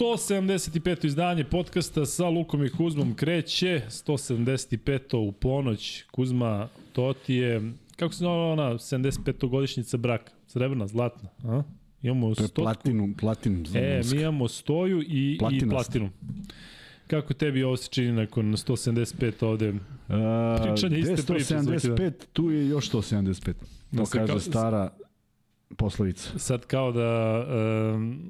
175. izdanje podcasta sa Lukom i Kuzmom kreće, 175. u ponoć, Kuzma, to ti je, kako se zove ona 75. godišnjica braka, srebrna, zlatna, a? Imamo To je stotku. platinum, platinum. E, mi imamo stoju i, i Platinast. platinu. Kako tebi ovo se čini nakon 175 ovde? Pričanje iste priče svaki dan. 175, tu je još 175. Da To se kaže kao- stara poslovica. Sad kao da,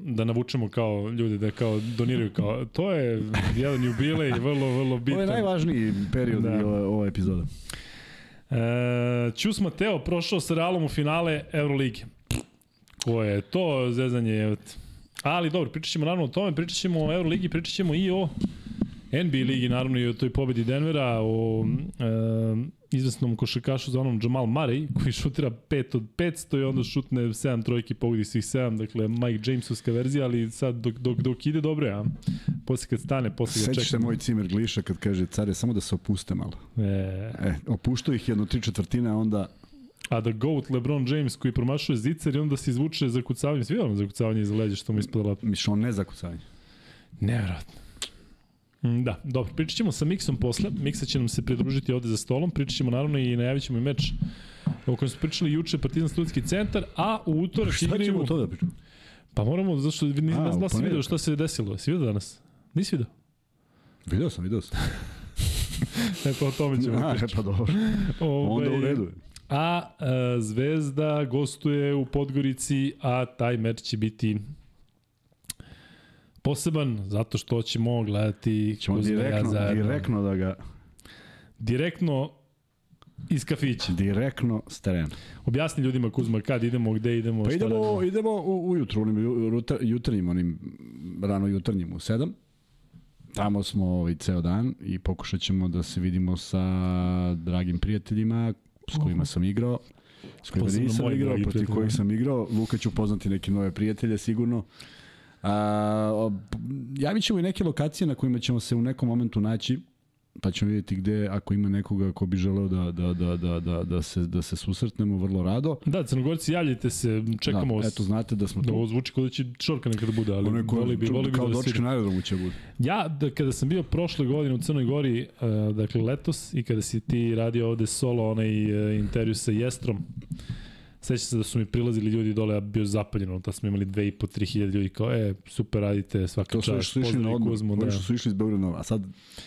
da navučemo kao ljude da kao doniraju kao, to je jedan jubilej, vrlo, vrlo bitan. Ovo je najvažniji period Da. ove, ove epizode. E, Ćus Mateo prošao sa Realom u finale Euroligi. Ko je to zezanje? je- Ali dobro, pričat ćemo naravno o tome, pričat ćemo o Euroligi, pričat ćemo i o NBA ligi, naravno i o toj pobedi Denvera, o e, izvesnom košarkašu za onom Jamal Murray, koji šutira 5 od 500 i onda šutne 7 trojki, pogodi svih 7, dakle Mike Jamesovska verzija, ali sad dok, dok, dok ide dobro je, a posle kad stane, posle ga Sećaš se čeka. moj cimer Gliša kad kaže, care, samo da se opuste malo. E, E, opuštao ih jedno tri četvrtine, a onda A da GOAT LeBron James koji promašuje zicer i onda se izvuče za kucavanje, svi za kucavanje iza leđa što mu ispadala. misliš on ne zakucanje. Nevjerojatno. Mm, Da, dobro, pričat ćemo sa Miksom posle. Miksa će nam se pridružiti ovde za stolom. Pričat ćemo naravno i najavit ćemo i meč o kojem smo pričali juče Partizan studijski centar, a u utorak Šta ćemo to da pričamo? Pa moramo, zašto ni, A, ne u znam da si ponedeljak. video šta se desilo. Si vidio danas? Nisi vidio? Video sam, video sam. E, pa o tome ćemo A, pričati. pa dobro. Ovaj, Onda u redu je. A e, Zvezda gostuje u Podgorici, a taj meč će biti poseban zato što ćemo gledati Ćemo ja direktno, direktno da ga, direktno iz kafića. direktno s terena. Objasni ljudima Kuzma kad idemo, gde idemo, Pa šta idemo, radimo. idemo u, ujutru, onim jutarnjim, onim rano jutarnjim u 7. Tamo smo ovaj, ceo dan i pokušat ćemo da se vidimo sa dragim prijateljima s kojima sam igrao, s kojima nisam igrao, protiv kojih sam igrao. Luka će upoznati neke nove prijatelje sigurno. A, javit ćemo i neke lokacije na kojima ćemo se u nekom momentu naći pa ćemo vidjeti gde, ako ima nekoga ko bi želeo da, da, da, da, da, da, se, da se susretnemo vrlo rado. Da, crnogorci, javljajte se, čekamo da, vas. eto, znate da smo Da, tu. ovo zvuči kao da će čorka nekada bude, ali Ono ko, voli bi, voli bi kao da doček svira. na aerodromu će bude. Ja, da, kada sam bio prošle godine u Crnoj Gori, uh, dakle letos, i kada si ti radio ovde solo onaj uh, intervju sa Jestrom, sećam se da su mi prilazili ljudi dole, a bio zapaljeno, da smo imali 2,5-3 hiljade ljudi, kao, e, super radite, svaka To su čast, išli na odmor. Kuzmu, da. su išli iz Beograda, a sad,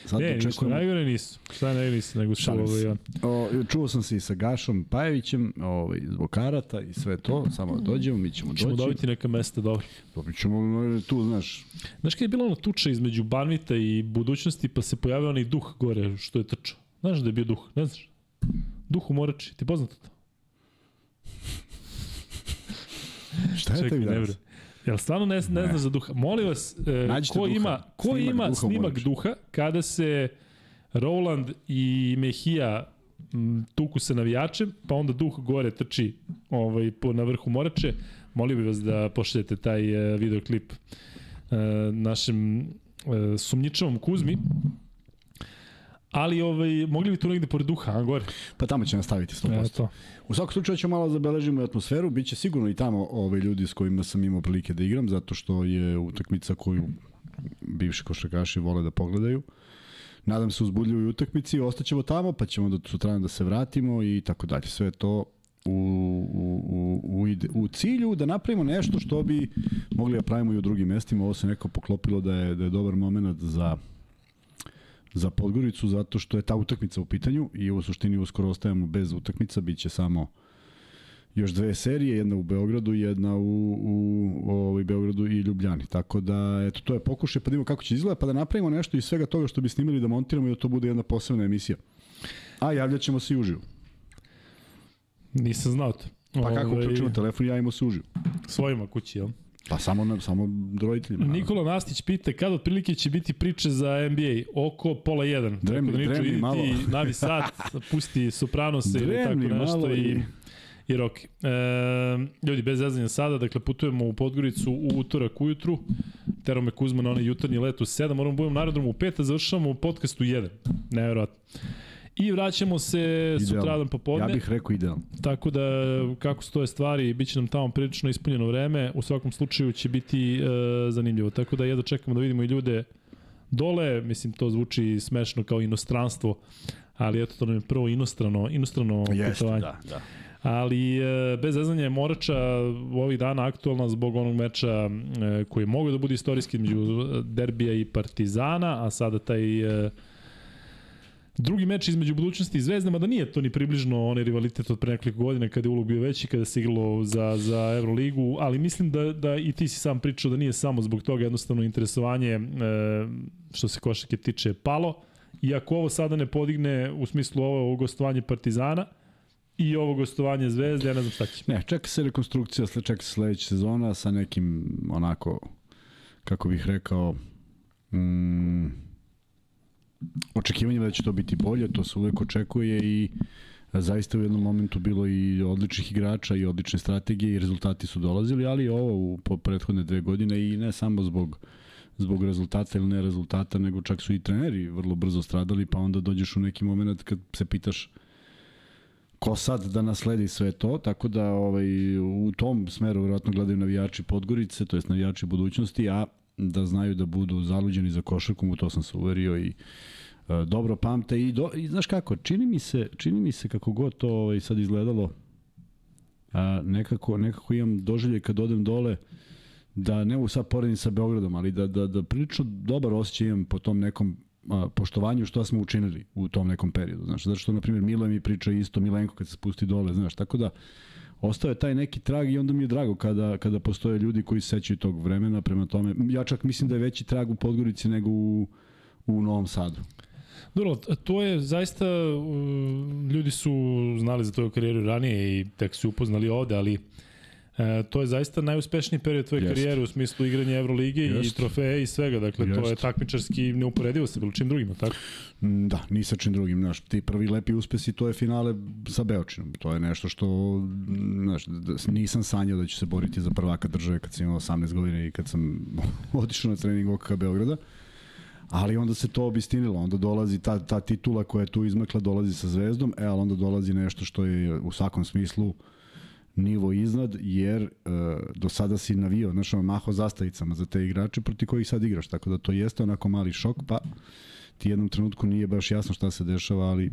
sad Ne, očekujemo. najgore nisu. Šta najgore nisu, nego su ovaj, ja. O, čuo sam se i sa Gašom Pajevićem ovaj, zbog karata i sve to, samo da dođemo, mi ćemo, ćemo doći. dobiti neka mesta, dobro. Dobit ćemo e, tu, znaš, Znaš kad je bila ona tuča između Banvita i budućnosti, pa se pojavio onaj duh gore što je trčao. Znaš da je bio duh, ne znaš? Duh u Morači, ti poznato to? Šta je tebi ne danas? Jel stvarno ne, ne znaš za duha? Molim vas, e, Nađite ko duha. ima, ko Snimak ima duha snimak Morači. duha kada se Roland i Mejia m, tuku sa navijačem, pa onda duh gore trči ovaj, po, na vrhu Morače. Molio bih vas da pošaljete taj e, videoklip e, našem e, sumnjičavom Kuzmi. Ali ovaj, mogli bi tu negde pored duha, a gore? Pa tamo će nastaviti 100%. Eto. U svakom slučaju ćemo malo zabeležimo i atmosferu, bit će sigurno i tamo ove ljudi s kojima sam imao prilike da igram, zato što je utakmica koju bivši košarkaši vole da pogledaju. Nadam se uzbudljivoj utakmici, ostaćemo tamo, pa ćemo do sutra da se vratimo i tako dalje. Sve to u, u, u, u, ide, u cilju da napravimo nešto što bi mogli da pravimo i u drugim mestima. Ovo se neko poklopilo da je, da je dobar moment za za Podgoricu zato što je ta utakmica u pitanju i u suštini uskoro ostajemo bez utakmica, bit će samo još dve serije, jedna u Beogradu jedna u, u, u Beogradu i Ljubljani. Tako da, eto, to je pokušaj, pa da vidimo kako će izgleda, pa da napravimo nešto iz svega toga što bi snimili da montiramo i da to bude jedna posebna emisija. A javljat ćemo se i uživo. Nisam znao to. Pa kako Ovaj, uključimo telefon javimo se uživo. Svojima kući, jel? Pa samo, na, samo roditeljima. Nikola Nastić pita kada otprilike će biti priče za NBA oko pola jedan. Dremni- tako da dremni idi malo. navi sat, pusti Sopranose ili tako nešto i, i- i Rocky. E, ljudi, bez zezanja sada, dakle putujemo u Podgoricu u utorak ujutru, tero me Kuzma na onaj jutarnji let u 7, moramo da budemo na aerodromu u 5, a završavamo podcast u 1. Nevjerojatno. I vraćamo se sutradan popodne. Ja bih rekao idealno. Tako da, kako stoje stvari, bit će nam tamo prilično ispunjeno vreme. U svakom slučaju će biti e, zanimljivo. Tako da jedno čekamo da vidimo i ljude dole. Mislim, to zvuči smešno kao inostranstvo, ali eto, to nam je prvo inostrano, inostrano Jeste, putovanje. da, da. Ali e, bez zezanja je Morača ovih dana aktualna zbog onog meča e, koji je mogao da bude istorijski među Derbija i Partizana, a sada taj e, drugi meč između budućnosti i Zvezde, mada nije to ni približno onaj rivalitet od pre nekoliko godina kada je ulog bio veći, kada se igralo za, za Euroligu, ali mislim da, da i ti si sam pričao da nije samo zbog toga jednostavno interesovanje e, što se košake tiče palo. I ako ovo sada ne podigne u smislu ovo gostovanje Partizana, i ovo gostovanje Zvezde, ja ne znam šta će. Ne, čeka se rekonstrukcija, čeka se sledeća sezona sa nekim onako, kako bih rekao, mm, očekivanjima da će to biti bolje, to se uvek očekuje i zaista u jednom momentu bilo i odličnih igrača i odlične strategije i rezultati su dolazili, ali ovo u po prethodne dve godine i ne samo zbog zbog rezultata ili ne rezultata, nego čak su i treneri vrlo brzo stradali, pa onda dođeš u neki moment kad se pitaš ko sad da nasledi sve to, tako da ovaj, u tom smeru vjerojatno gledaju navijači Podgorice, to jest navijači budućnosti, a da znaju da budu zaluđeni za košarkom, u to sam se uverio i dobro pamte i, do, i znaš kako, čini mi se, čini mi se kako god to ovaj, sad izgledalo, a, nekako, nekako imam doželje kad odem dole, da ne mogu sad poredim sa Beogradom, ali da, da, da prilično dobar osjećaj imam po tom nekom a, poštovanju što smo učinili u tom nekom periodu. Znaš, zato što, na primjer, Milo mi priča isto, Milenko kad se spusti dole, znaš, tako da ostao je taj neki trag i onda mi je drago kada, kada postoje ljudi koji se sećaju tog vremena, prema tome, ja čak mislim da je veći trag u Podgorici nego u, u Novom Sadu. Dobro, to je zaista, ljudi su znali za tvoju karijeru ranije i tek su upoznali ovde, ali E, to je zaista najuspešniji period tvoje Jest. karijere u smislu igranja Evrolige Jest. i trofeje i svega. Dakle, Jest. to je takmičarski neuporedivo sa bilo čim drugim, tako? Mm, da, ni sa čim drugim. Znaš, ti prvi lepi uspesi, to je finale sa Beočinom. To je nešto što, znaš, nisam sanjao da ću se boriti za prvaka države kad sam imao 18 godina i kad sam otišao na trening OKK Beograda. Ali onda se to obistinilo, onda dolazi ta, ta titula koja je tu izmakla, dolazi sa zvezdom, e, ali onda dolazi nešto što je u svakom smislu nivo iznad, jer e, do sada si navio, znaš, maho zastavicama za te igrače proti kojih sad igraš, tako da to jeste onako mali šok, pa ti jednom trenutku nije baš jasno šta se dešava, ali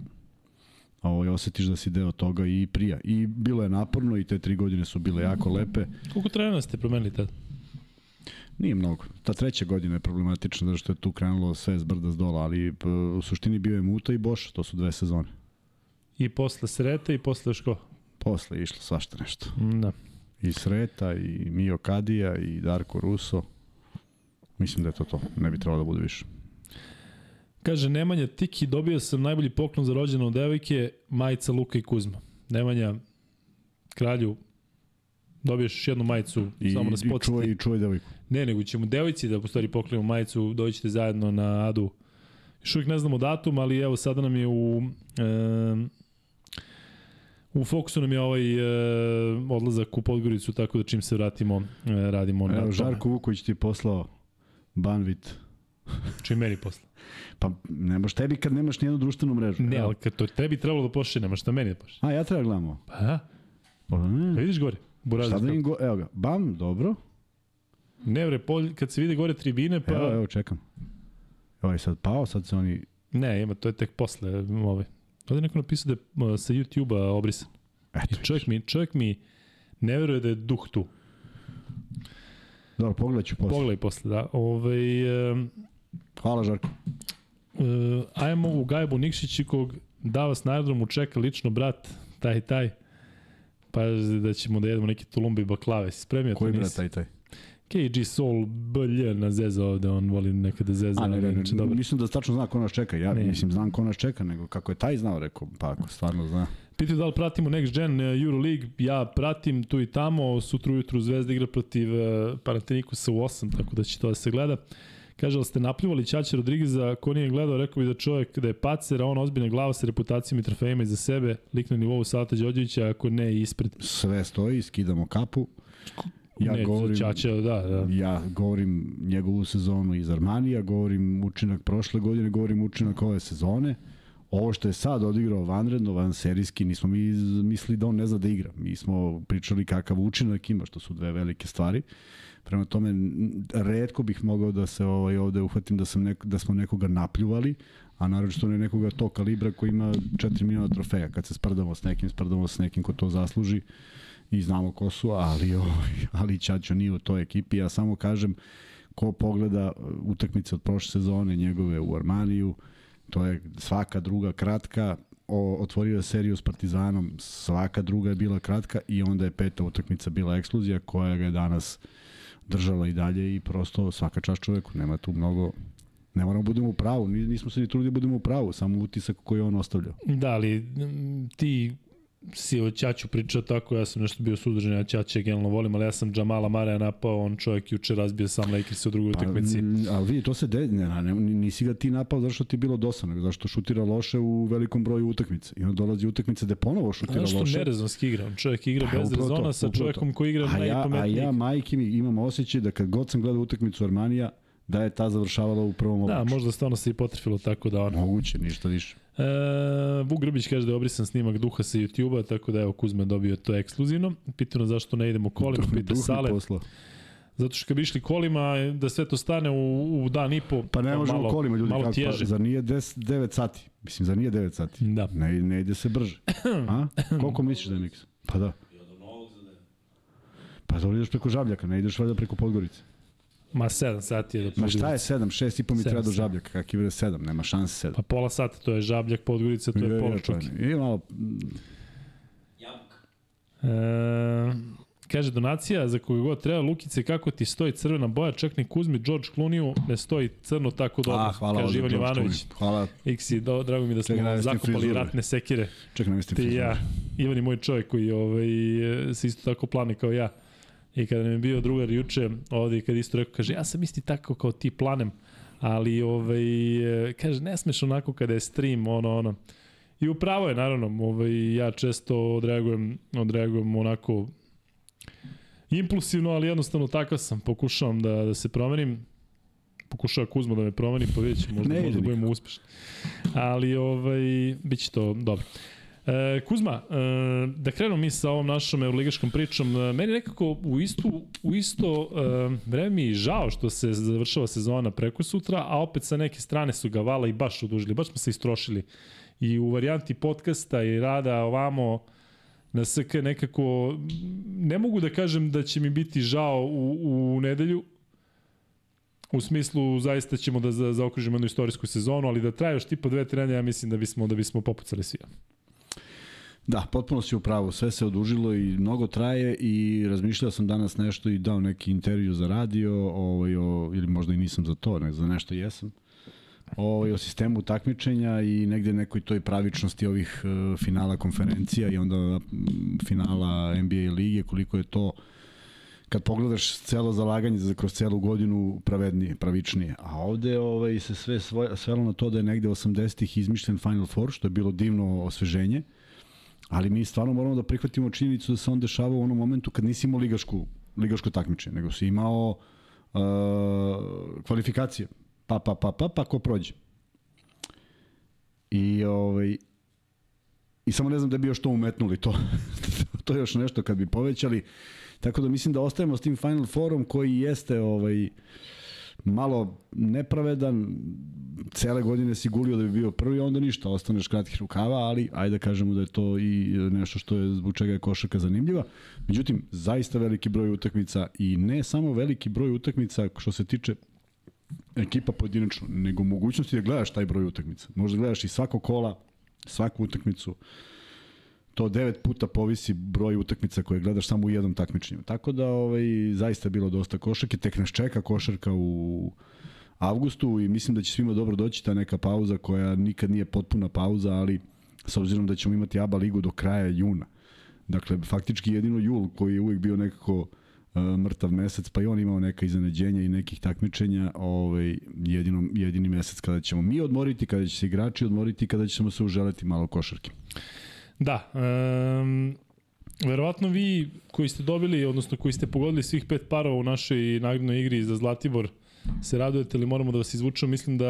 ovaj, osetiš da si deo toga i prija. I bilo je naporno i te tri godine su bile jako lepe. Koliko trenera ste promenili tad? Nije mnogo. Ta treća godina je problematična zato što je tu krenulo sve s brda s dola, ali u suštini bio je Muta i Boš, to su dve sezone. I posle Sreta i posle Ško? Posle je išlo svašta nešto. Da. I Sreta, i Mio Kadija, i Darko Ruso. Mislim da je to to. Ne bi trebalo da bude više. Kaže Nemanja Tiki, dobio sam najbolji poklon za rođenu od devojke, majica Luka i Kuzma. Nemanja, kralju, dobiješ još jednu majicu, I, samo na spot. I čuvaj, i čuvaj devojku. Ne, nego ćemo devojci da postari poklonimo majicu, dođete zajedno na Adu. Još uvijek ne znamo datum, ali evo sada nam je u... E, U fokusu nam je ovaj e, odlazak u Podgoricu, tako da čim se vratimo, e, radimo na Evo, Žarko Vuković ti je poslao Banvit. čim meni posla? Pa nemaš tebi kad nemaš nijednu društvenu mrežu. Ne, ali kad to tebi trebalo da pošle, nemaš šta meni da pošle. A, ja treba da gledamo. Pa da. Pa ne. Pa vidiš gore. Burazer. Šta da im go... Evo ga, bam, dobro. Ne, bre, pol, kad se vide gore tribine, pa... Evo, evo, čekam. Evo je sad pao, sad se oni... Ne, ima, to je tek posle, ovaj. Ovde neko napisao da je sa YouTube-a obrisan. Eto, I čovjek mi, čovjek mi ne veruje da je duh tu. Dobro, pogledaj ću posle. Pogledaj posle, da. Ove, ovaj, um, Hvala, Žarko. Uh, ajmo u Gajbu Nikšići kog da vas na aerodromu čeka lično brat, taj taj. Pa da ćemo da jedemo neke tulumbe i baklave. Si spremio Koji brat taj taj? KG Soul BLJ na zeza ovde, on voli nekada zeza. A ne, ne, ne, ne mislim da tačno zna ko nas čeka. Ja ne. mislim znam ko nas čeka, nego kako je taj znao, rekao, pa ako stvarno zna. Pitaju da li pratimo Next Gen eh, Euroleague, ja pratim tu i tamo, sutra ujutru Zvezda igra protiv uh, Panathinaikosa u 8, tako da će to da se gleda. Kaže, ali ste napljuvali Ćaća Rodrigueza, ko nije gledao, rekao bi da čovjek da je pacer, a on ozbiljna glava sa reputacijom i trofejima iza sebe, lik na nivou Salata Đorđevića, ako ne ispred. Sve stoji, skidamo kapu. Ja ne, govorim, Čača, da, da. Ja govorim njegovu sezonu iz Armanija, govorim učinak prošle godine, govorim učinak ove sezone. Ovo što je sad odigrao vanredno, van serijski, nismo mi mislili da on ne zna da igra. Mi smo pričali kakav učinak ima, što su dve velike stvari. Prema tome, redko bih mogao da se ovaj, ovde uhvatim da, sam neko, da smo nekoga napljuvali, a naročito ne nekoga to kalibra koji ima 4 miliona trofeja. Kad se sprdamo s nekim, sprdamo s nekim ko to zasluži i znamo ko su, ali, ovaj, ali Ćaćo nije u toj ekipi. Ja samo kažem, ko pogleda utakmice od prošle sezone njegove u Armaniju, to je svaka druga kratka, o, otvorio je seriju s Partizanom, svaka druga je bila kratka i onda je peta utakmica bila ekskluzija koja ga je danas držala i dalje i prosto svaka čast čoveku, nema tu mnogo Ne moramo da budemo u pravu, nismo se ni trudili da budemo u pravu, samo utisak koji on ostavlja. Da, ali ti si o Ćaću pričao tako, ja sam nešto bio sudržan, ja Ćaće generalno volim, ali ja sam Jamala Mareja napao, on čovjek juče razbio sam Lakers u drugoj pa, utakmici. Pa, ali vidi, to se de, ne, ne, nisi ga ti napao zašto ti je bilo dosadno, zašto šutira loše u velikom broju utakmice. I on dolazi utakmice gde ponovo šutira loše. Zašto nerezonski igra? On čovjek igra pa, bez rezona sa čovjekom koji igra najpametniji. A ja, majke mi, imam osjećaj da kad god sam gledao utakmicu Armanija, da je ta završavala u prvom obliču. Da, možda stvarno se i potrefilo tako da ono. Moguće, ništa više. E, Vuk Grbić kaže da je obrisan snimak duha sa YouTube-a, tako da evo Kuzma dobio to ekskluzivno. Pitano zašto ne idemo kolima, pita Sale. Posla. Zato što kad bi išli kolima, da sve to stane u, u dan i po, pa ne možemo malo, kolima, ljudi, malo kako, pa, zar nije 10, 9 sati? Mislim, zar nije 9 sati? Da. Ne, ne ide se brže. A? Koliko misliš da je miks? Pa da. Pa da ideš preko Žabljaka, ne ideš valjda preko Podgorice. Ma 7 sati je do Podgorice. Ma šta je 7? 6 i po mi treba do Žabljaka, kak je 7, nema šanse 7. Pa pola sata, to je Žabljak, Podgorica, to je, je pola čuki. I malo... Jabuka. E, kaže donacija za koga god treba Lukice kako ti stoji crvena boja čak ni Kuzmi George Clooney ne stoji crno tako dobro A, hvala kaže Ivan Ivanović hvala Iksi do, drago mi da smo zakopali frizure. ratne sekire čekaj nam ti ja Ivan je moj čovjek koji ovaj, se isto tako plane kao ja I kada nam je bio drugar juče ovde i kada isto rekao, kaže, ja sam isti tako kao ti planem, ali ovaj, kaže, ne smeš onako kada je stream, ono, ono. I upravo je, naravno, ovaj, ja često odreagujem, odreagujem onako impulsivno, ali jednostavno takav sam. Pokušavam da, da se promenim. Pokušava Kuzmo da me promeni, pa vidjet ćemo, možda, možda budemo uspešni. Ali ovaj, bit će to dobro. E, Kuzma, e, da krenemo mi sa ovom našom euroligaškom pričom. E, meni nekako u isto, u isto e, vreme mi žao što se završava sezona preko sutra, a opet sa neke strane su ga vala i baš odužili, baš smo se istrošili. I u varijanti podcasta i rada ovamo na SK nekako, ne mogu da kažem da će mi biti žao u, u nedelju, U smislu zaista ćemo da za, zaokružimo jednu istorijsku sezonu, ali da traje još tipa dve trenja, ja mislim da bismo da bismo popucali svi. Da, potpuno si u pravu, sve se odužilo i mnogo traje i razmišljao sam danas nešto i dao neki intervju za radio, ovaj, o, ili možda i nisam za to, ne, za nešto jesam, ovaj, o sistemu takmičenja i negde nekoj toj pravičnosti ovih uh, finala konferencija i onda finala NBA lige, koliko je to kad pogledaš celo zalaganje za kroz celu godinu pravednije, pravičnije. A ovde ovaj, se sve svelo na to da je negde 80-ih izmišljen Final Four, što je bilo divno osveženje. Ali mi stvarno moramo da prihvatimo činjenicu da se on dešava u onom momentu kad nisi imao ligašku, ligaško takmičenje, nego si imao uh, kvalifikacije. Pa, pa, pa, pa, pa, ko prođe. I, ovaj, I samo ne znam da bi još to umetnuli, to, to je još nešto kad bi povećali. Tako da mislim da ostajemo s tim Final Forum koji jeste ovaj, uh, malo nepravedan, cele godine si gulio da bi bio prvi, onda ništa, ostaneš kratkih rukava, ali ajde da kažemo da je to i nešto što je zbog čega je košarka zanimljiva. Međutim, zaista veliki broj utakmica i ne samo veliki broj utakmica što se tiče ekipa pojedinačno, nego mogućnosti da gledaš taj broj utakmica. Možda gledaš i svako kola, svaku utakmicu, to devet puta povisi broj utakmica koje gledaš samo u jednom takmičenju. Tako da ovaj, zaista je bilo dosta košarke, tek nas čeka košarka u avgustu i mislim da će svima dobro doći ta neka pauza koja nikad nije potpuna pauza, ali s obzirom da ćemo imati ABA ligu do kraja juna. Dakle, faktički jedino jul koji je uvek bio nekako uh, mrtav mesec, pa i on imao neka iznenađenja i nekih takmičenja, ovaj, jedino, jedini mesec kada ćemo mi odmoriti, kada će se igrači odmoriti, kada ćemo se uželeti malo košarke. Da, um, verovatno vi koji ste dobili, odnosno koji ste pogodili svih pet parova u našoj nagradnoj igri za Zlatibor, se radujete ili moramo da vas izvučemo. Mislim da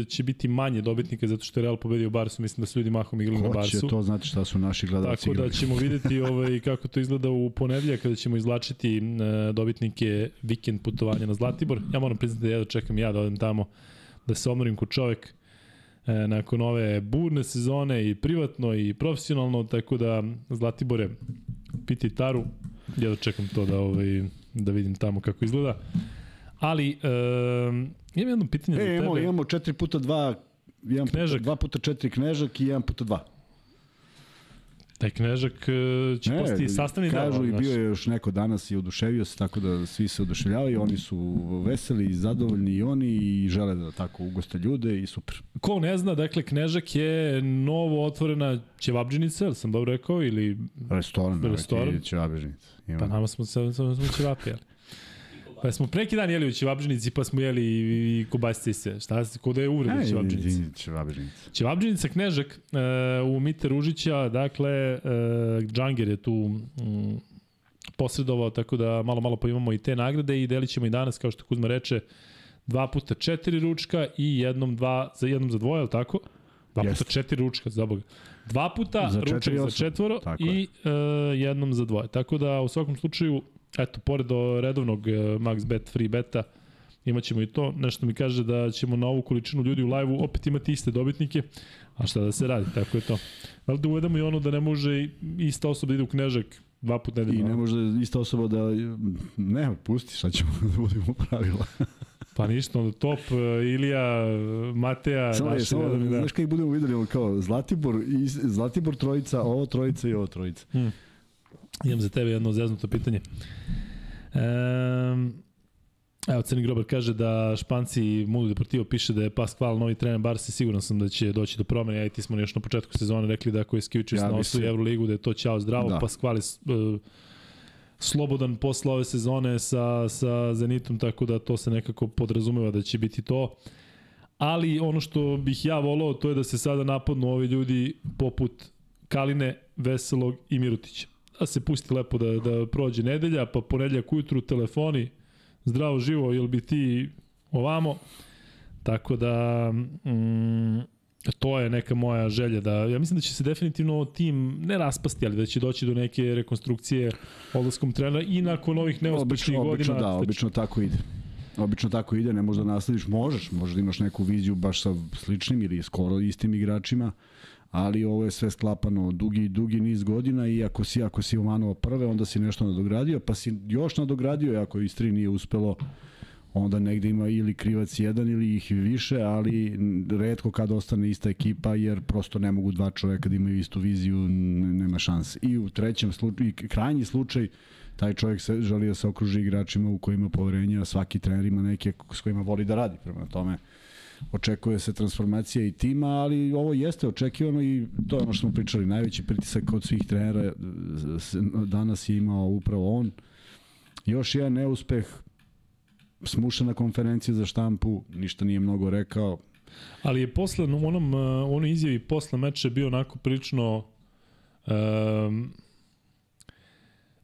e, će biti manje dobitnika zato što je Real pobedio Barsu. Mislim da su ljudi mahom igrali na Ko Barsu. će to znati šta su naši gledalci Tako da igrali. ćemo videti ovaj, kako to izgleda u ponedeljak kada ćemo izvlačiti e, dobitnike vikend putovanja na Zlatibor. Ja moram priznati da ja čekam ja da odem tamo da se omorim ko čovek e, nakon ove burne sezone i privatno i profesionalno, tako da Zlatibore piti taru, ja da čekam to da, ovaj, da vidim tamo kako izgleda. Ali, e, imam jedno pitanje za E, tebe. imamo, imamo 4 puta 2 jedan Knežak. puta, 2 puta 4 knežak i 1 puta 2. Taj knežak e, će postati sastavni deo. kažu i znaš. bio je još neko danas i oduševio se, tako da svi se oduševljavaju, oni su veseli i zadovoljni i oni i žele da tako ugoste ljude i super. Ko ne zna, dakle, Knežak je novo otvorena ćevabđinica, ili sam dobro rekao, ili... Restoran, Restoran. Ima. Pa nama smo, smo ćevapi, jeli? Pa smo preki dan jeli u ćevabđinici, pa smo jeli i, i kobasice i sve. Šta se, ko da je uvreda ćevabđinici? Ćevabežnica. Ćevabđinica Knežak e, u Mite Ružića, dakle, e, Džanger je tu mm, posredovao, tako da malo, malo pa imamo i te nagrade i delit ćemo i danas, kao što Kuzma reče, dva puta četiri ručka i jednom, dva, za, jednom za dvoje, ali tako? Dva puta Jeste. četiri ručka, za Boga. Dva puta Za četiri ručak za osobe. četvoro Tako i e, jednom za dvoje. Tako da u svakom slučaju, eto, pored o redovnog e, Max Bet Free Beta, imaćemo i to. Nešto mi kaže da ćemo na ovu količinu ljudi u live-u opet imati iste dobitnike, a šta da se radi, tako je to. Ali da uvedemo i ono da ne može i- ista osoba da ide u knežak dva puta I nedeljno. ne može ista osoba da... Ne, pusti, šta ćemo da budemo pravila. Pa ništa, onda top, e, Ilija, Mateja, Samo je, naši samo, da. znaš kako budemo videli, kao Zlatibor, i, Zlatibor trojica, ovo trojica i ovo trojica. Imam za tebe jedno zeznuto pitanje. Um, evo, Crni Grobar kaže da Španci Mundo Deportivo piše da je Pascual novi trener Barsi, siguran sam da će doći do promene. Ja i ti smo još na početku sezone rekli da ako je Skivičius Ja bi osvoji Euroligu, da je to ćao zdravo. Da. Pascual je uh, slobodan posle ove sezone sa, sa Zenitom, tako da to se nekako podrazumeva da će biti to. Ali ono što bih ja volao, to je da se sada napadnu ovi ljudi poput Kaline, Veselog i Mirutića. Da se pusti lepo da, da prođe nedelja, pa ponedljak ujutru telefoni, zdravo živo, jel bi ti ovamo? Tako da, mm, to je neka moja želja da, ja mislim da će se definitivno tim ne raspasti, ali da će doći do neke rekonstrukcije odlaskom trenera i nakon ovih neuspešnih Obično, obično godina. da, obično tako ide. Obično tako ide, ne možda naslediš, možeš, možda imaš neku viziju baš sa sličnim ili skoro istim igračima, ali ovo je sve sklapano dugi, dugi niz godina i ako si, ako si umanuo prve, onda si nešto nadogradio, pa si još nadogradio i ako iz tri nije uspelo, onda negde ima ili krivac jedan ili ih više, ali redko kad ostane ista ekipa, jer prosto ne mogu dva čoveka da imaju istu viziju, nema šanse. I u trećem slučaju, i krajnji slučaj, taj čovjek se želi da se okruži igračima u kojima poverenja, svaki trener ima neke s kojima voli da radi. Prema tome, očekuje se transformacija i tima, ali ovo jeste očekivano i to je ono što smo pričali. Najveći pritisak od svih trenera s- danas je imao upravo on. Još jedan neuspeh, smušena konferencija za štampu, ništa nije mnogo rekao. Ali je posle, onom, u onoj izjavi posle meča bio onako prilično um,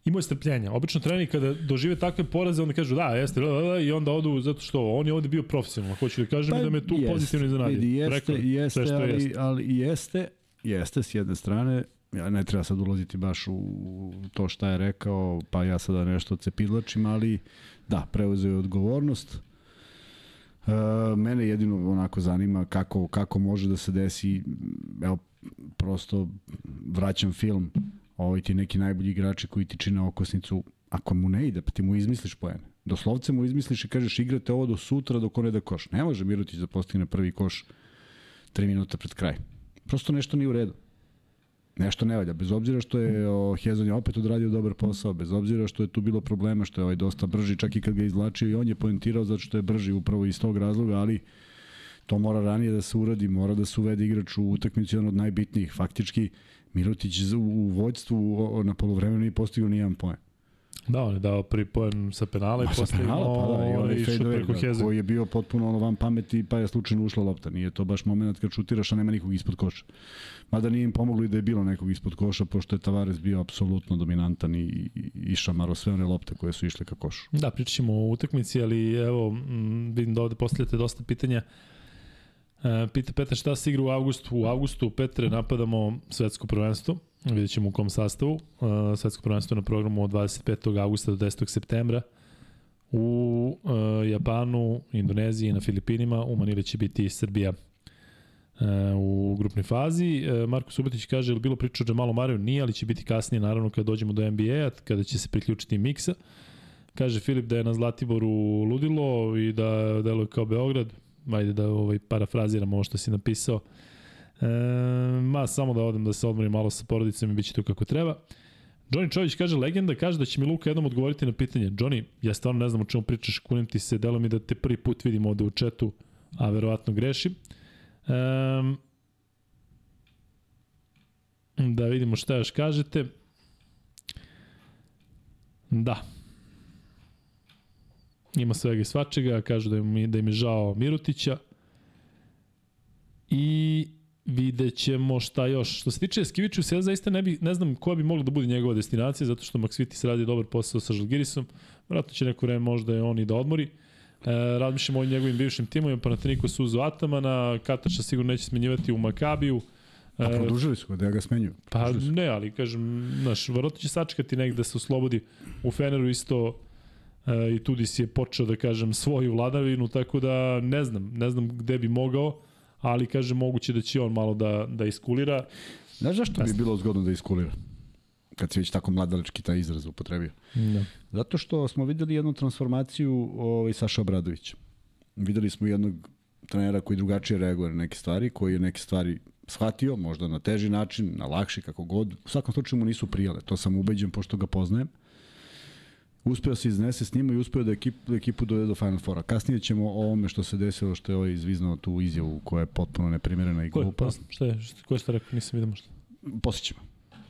imao je strpljenja. Obično treneri kada dožive takve poraze, onda kažu da, jeste, da, da, da, i onda odu zato što on je ovde bio profesionalan. Hoću da kažem pa, da me tu jeste, pozitivno iznenadio. Jeste, Rekao jeste, što ali, jeste. ali jeste, jeste s jedne strane, ja ne treba sad ulaziti baš u to šta je rekao, pa ja sada nešto cepidlačim, ali da, preuzeo je odgovornost. E, mene jedino onako zanima kako, kako može da se desi, evo, prosto vraćam film, ovaj ti neki najbolji igrači koji ti čine okosnicu, ako mu ne ide, pa ti mu izmisliš poene. Doslovce mu izmisliš i kažeš igrate ovo do sutra dok on ne da koš. Ne može Mirotić da postigne prvi koš 3 minuta pred kraj. Prosto nešto nije u redu. Nešto ne valja, bez obzira što je o, Hezon je opet odradio dobar posao, bez obzira što je tu bilo problema, što je ovaj dosta brži, čak i kad ga je izvlačio i on je poentirao zato što je brži upravo iz tog razloga, ali to mora ranije da se uradi, mora da se uvede igrač u utakmicu jedan od najbitnijih. Faktički, Mirotić u, vođstvu na polovremenu nije postigao nijedan poen. Da, on je dao prvi poen sa penala i sa posle pa da, i onaj fade preko Heze. koji je bio potpuno ono van pameti, pa je slučajno ušla lopta. Nije to baš moment kad šutiraš, a nema nikog ispod koša. Mada nije im pomoglo i da je bilo nekog ispod koša, pošto je Tavares bio apsolutno dominantan i, i, i šamaro sve one lopte koje su išle ka košu. Da, pričat ćemo o utakmici, ali evo, vidim da ovde postavljate dosta pitanja. E, pita Petar šta se igra u avgustu. U avgustu, Petre, napadamo svetsko prvenstvo. Vidjet ćemo u kom sastavu. E, svetsko prvenstvo na programu od 25. augusta do 10. septembra. U e, Japanu, Indoneziji, na Filipinima. U Manili će biti Srbija e, u grupnoj fazi. E, Marko Subotić kaže, je bilo priča o Jamalu Mariju? Nije, ali će biti kasnije, naravno, kada dođemo do NBA-a, kada će se priključiti Miksa. Kaže Filip da je na Zlatiboru ludilo i da deluje kao Beograd. Ajde da ovaj, parafraziram ovo što si napisao. E, ma, samo da odem da se odmorim malo sa porodicom i bit će to kako treba. Johnny Čović kaže, legenda kaže da će mi Luka jednom odgovoriti na pitanje. Johnny, ja stvarno ne znam o čemu pričaš, kunim ti se, delo mi da te prvi put vidim ovde u četu, a verovatno grešim. Um, da vidimo šta još kažete. Da, Ima svega i svačega, kažu da im, da im je žao Mirutića. I vidjet ćemo šta još. Što se tiče Skiviću, ja zaista ne, bi, ne znam koja bi mogla da bude njegova destinacija, zato što Maksvitis radi dobar posao sa Žalgirisom. Vratno će neko vreme možda je on i da odmori. E, razmišljamo o njegovim bivšim timovima, Panathinaiko su uz Atamana, Kataša sigurno neće smenjivati u Makabiju. A produžili su ga da ga smenjuju. Pa ne, ali kažem, znaš, vjerojatno će sačekati negde da se oslobodi. U Feneru isto e, i Tudis je počeo da kažem svoju vladavinu, tako da ne znam, ne znam gde bi mogao, ali kažem moguće da će on malo da, da iskulira. Znaš zašto bi bilo zgodno da iskulira? Kad si već tako mladalački taj izraz upotrebio. Da. Zato što smo videli jednu transformaciju ovaj, Saša Obradovića. Videli smo jednog trenera koji drugačije reaguje na neke stvari, koji je neke stvari shvatio, možda na teži način, na lakši, kako god. U svakom slučaju mu nisu prijale, to sam ubeđen pošto ga poznajem. Uspeo se iznese s njima i uspeo da ekipu, da ekipu dovede do Final Fora. Kasnije ćemo o ovome što se desilo, što je ovaj izviznao tu izjavu koja je potpuno neprimjerena i Ko je, glupa. pa, šta je, šta, ko je šta rekao, nisam vidio možda. Posjećemo.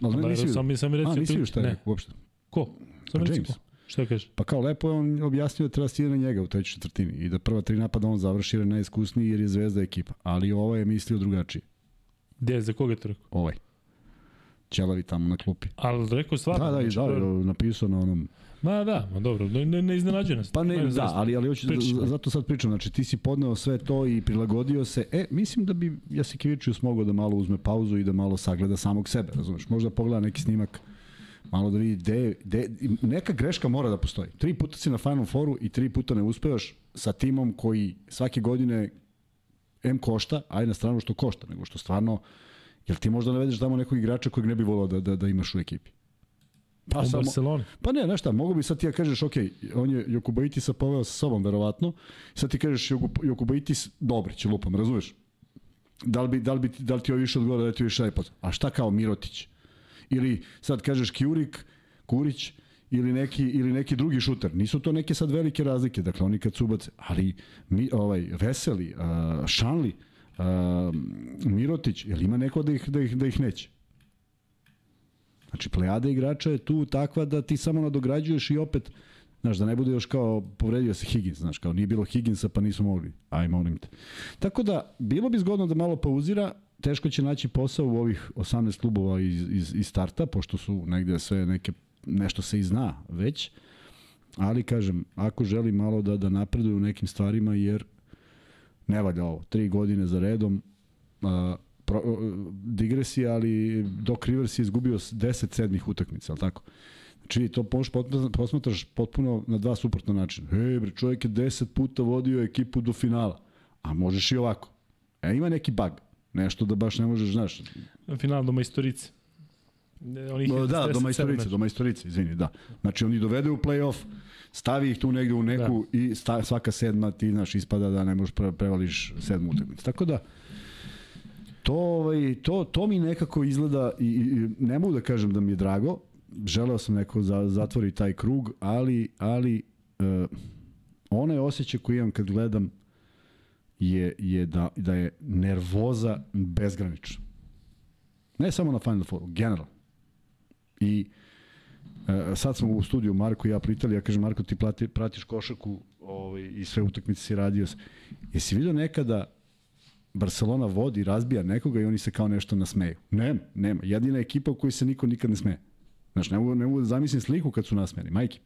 Ali ne, nisi sam, vidio. sam reći, A, nisi vidio šta je rekao uopšte. Ko? Sam Pa James. ko? Šta kaže? Pa kao lepo je on objasnio da treba stije na njega u trećoj četvrtini i da prva tri napada on završi jer je najiskusniji jer je zvezda ekipa. Ali ovaj je mislio drugačije. Gde, za koga je to rekao? Ovaj. Ćelavi tamo na klupi. Ali rekao je stvarno. Da, da, i da, znači, je napisao na onom... Ma da, ma dobro, ne, ne, ne iznenađuje nas. Pa ne, Ne, da, zaista. ali, ali hoću, z- zato sad pričam, znači ti si podneo sve to i prilagodio se. E, mislim da bi Jasikevičius mogao da malo uzme pauzu i da malo sagleda samog sebe, razumeš? Možda pogleda neki snimak, malo da vidi gde, gde, neka greška mora da postoji. Tri puta si na Final Fouru i tri puta ne uspevaš sa timom koji svake godine M košta, aj na stranu što košta, nego što stvarno, jel ti možda navedeš tamo nekog igrača kojeg ne bi volao da, da, da imaš u ekipi? Pa u samo, Barceloni. Pa ne, znaš šta, mogu bi sad ti ja kažeš, ok, on je Jokubaitisa poveo sa sobom, verovatno, sad ti kažeš Joku- Jokubaitis, Dobrić, lupam, razumeš? Da li, bi, da, li bi, da li ti ovo više odgovara, da li ti više iPod? A šta kao Mirotić? Ili sad kažeš Kjurik, Kurić, ili neki, ili neki drugi šuter. Nisu to neke sad velike razlike, dakle oni kad su ubace, ali mi, ovaj, Veseli, uh, Šanli, uh, Mirotić, jel ima neko da ih, da ih, da ih neće? Znači, plejada igrača je tu takva da ti samo nadograđuješ i opet, znaš, da ne bude još kao povredio se Higgins, znaš, kao nije bilo Higginsa pa nisu mogli. Aj, molim te. Tako da, bilo bi zgodno da malo pauzira, teško će naći posao u ovih 18 klubova iz, iz, iz starta, pošto su negde sve neke, nešto se i zna već, ali kažem, ako želi malo da, da napreduje u nekim stvarima, jer ne valja ovo, tri godine za redom, a, pro, digresija, ali Doc Rivers je izgubio s 10 sedmih utakmica, ali tako? Znači, to možeš posmatraš potpuno na dva suprotna načina. Hej, bre, čovjek je 10 puta vodio ekipu do finala, a možeš i ovako. E, ima neki bug, nešto da baš ne možeš, znaš. Final do majstorice. Ne, Onih Da, 47 do majstorice, do majstorice, izvini, da. Znači, oni dovede u play-off, stavi ih tu negde u neku da. i sta, svaka sedma ti, znaš, ispada da ne možeš pre, prevališ sedmu utakmicu. Tako da, to, ovaj, to, to mi nekako izgleda i, i ne mogu da kažem da mi je drago, želeo sam neko za, zatvori taj krug, ali, ali uh, onaj osjećaj koji imam kad gledam je, je da, da je nervoza bezgranična. Ne samo na Final Fouru, generalno. I E, sad smo u studiju Marko i ja pritali, ja kažem Marko ti plati, pratiš košarku ovaj, i sve utakmice si radio. Jesi vidio nekada Barcelona vodi, razbija nekoga i oni se kao nešto nasmeju? Nema, nema. Jedina ekipa u kojoj se niko nikad ne smeje. Znaš, ne mogu, ne mogu da zamislim sliku kad su nasmeni, majke.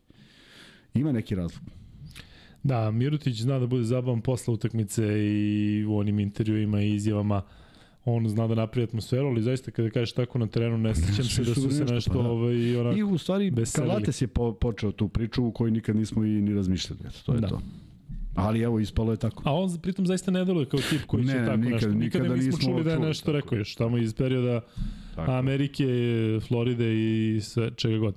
Ima neki razlog. Da, Mirutić zna da bude zabavan posle utakmice i u onim intervjuima i izjavama on zna da napravi atmosferu, ali zaista kada kažeš tako na terenu, ne sećam se da su se nešto pa da. ovaj, onako I u stvari, Kalates je po, počeo tu priču u kojoj nikad nismo i ni razmišljali. Eto, to je da. to. Ali evo, ispalo je tako. A on pritom zaista ne deluje kao tip koji ne, će tako nikad, nešto. Nikada, nikada nismo čuli da je nešto čuli, rekao još tamo iz perioda tako. Amerike, Floride i sve, čega god.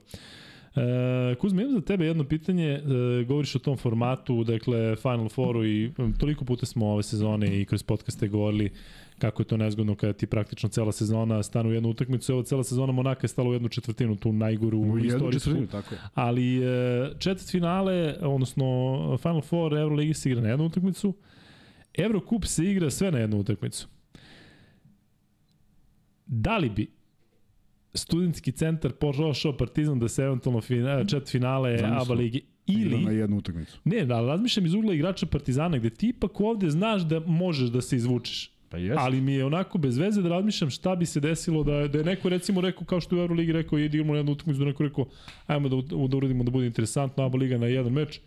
E, Kuzma, imam za tebe jedno pitanje, e, govoriš o tom formatu, dakle Final Fouru i toliko puta smo ove sezone i kroz podcaste govorili kako je to nezgodno kada ti praktično cela sezona stane u jednu utakmicu. Evo, cela sezona Monaka je stala u jednu četvrtinu, tu najgoru u istorijsku. Tako je. Ali e, četvrt finale, odnosno Final Four Euroligi se igra na jednu utakmicu. Eurocup se igra sve na jednu utakmicu. Da li bi studentski centar požošao Partizan da se eventualno fina, četvrt finale ABA ligi ili na jednu utakmicu. Ne, da razmišljam iz ugla igrača Partizana gde ti ipak ovde znaš da možeš da se izvučeš. Pa jest. Ali mi je onako bez veze da razmišljam šta bi se desilo da, da je neko recimo rekao kao što u Euroligi rekao idemo na jednu utakmicu da neko rekao ajmo da, da uradimo da bude interesantno ABA liga na jedan meč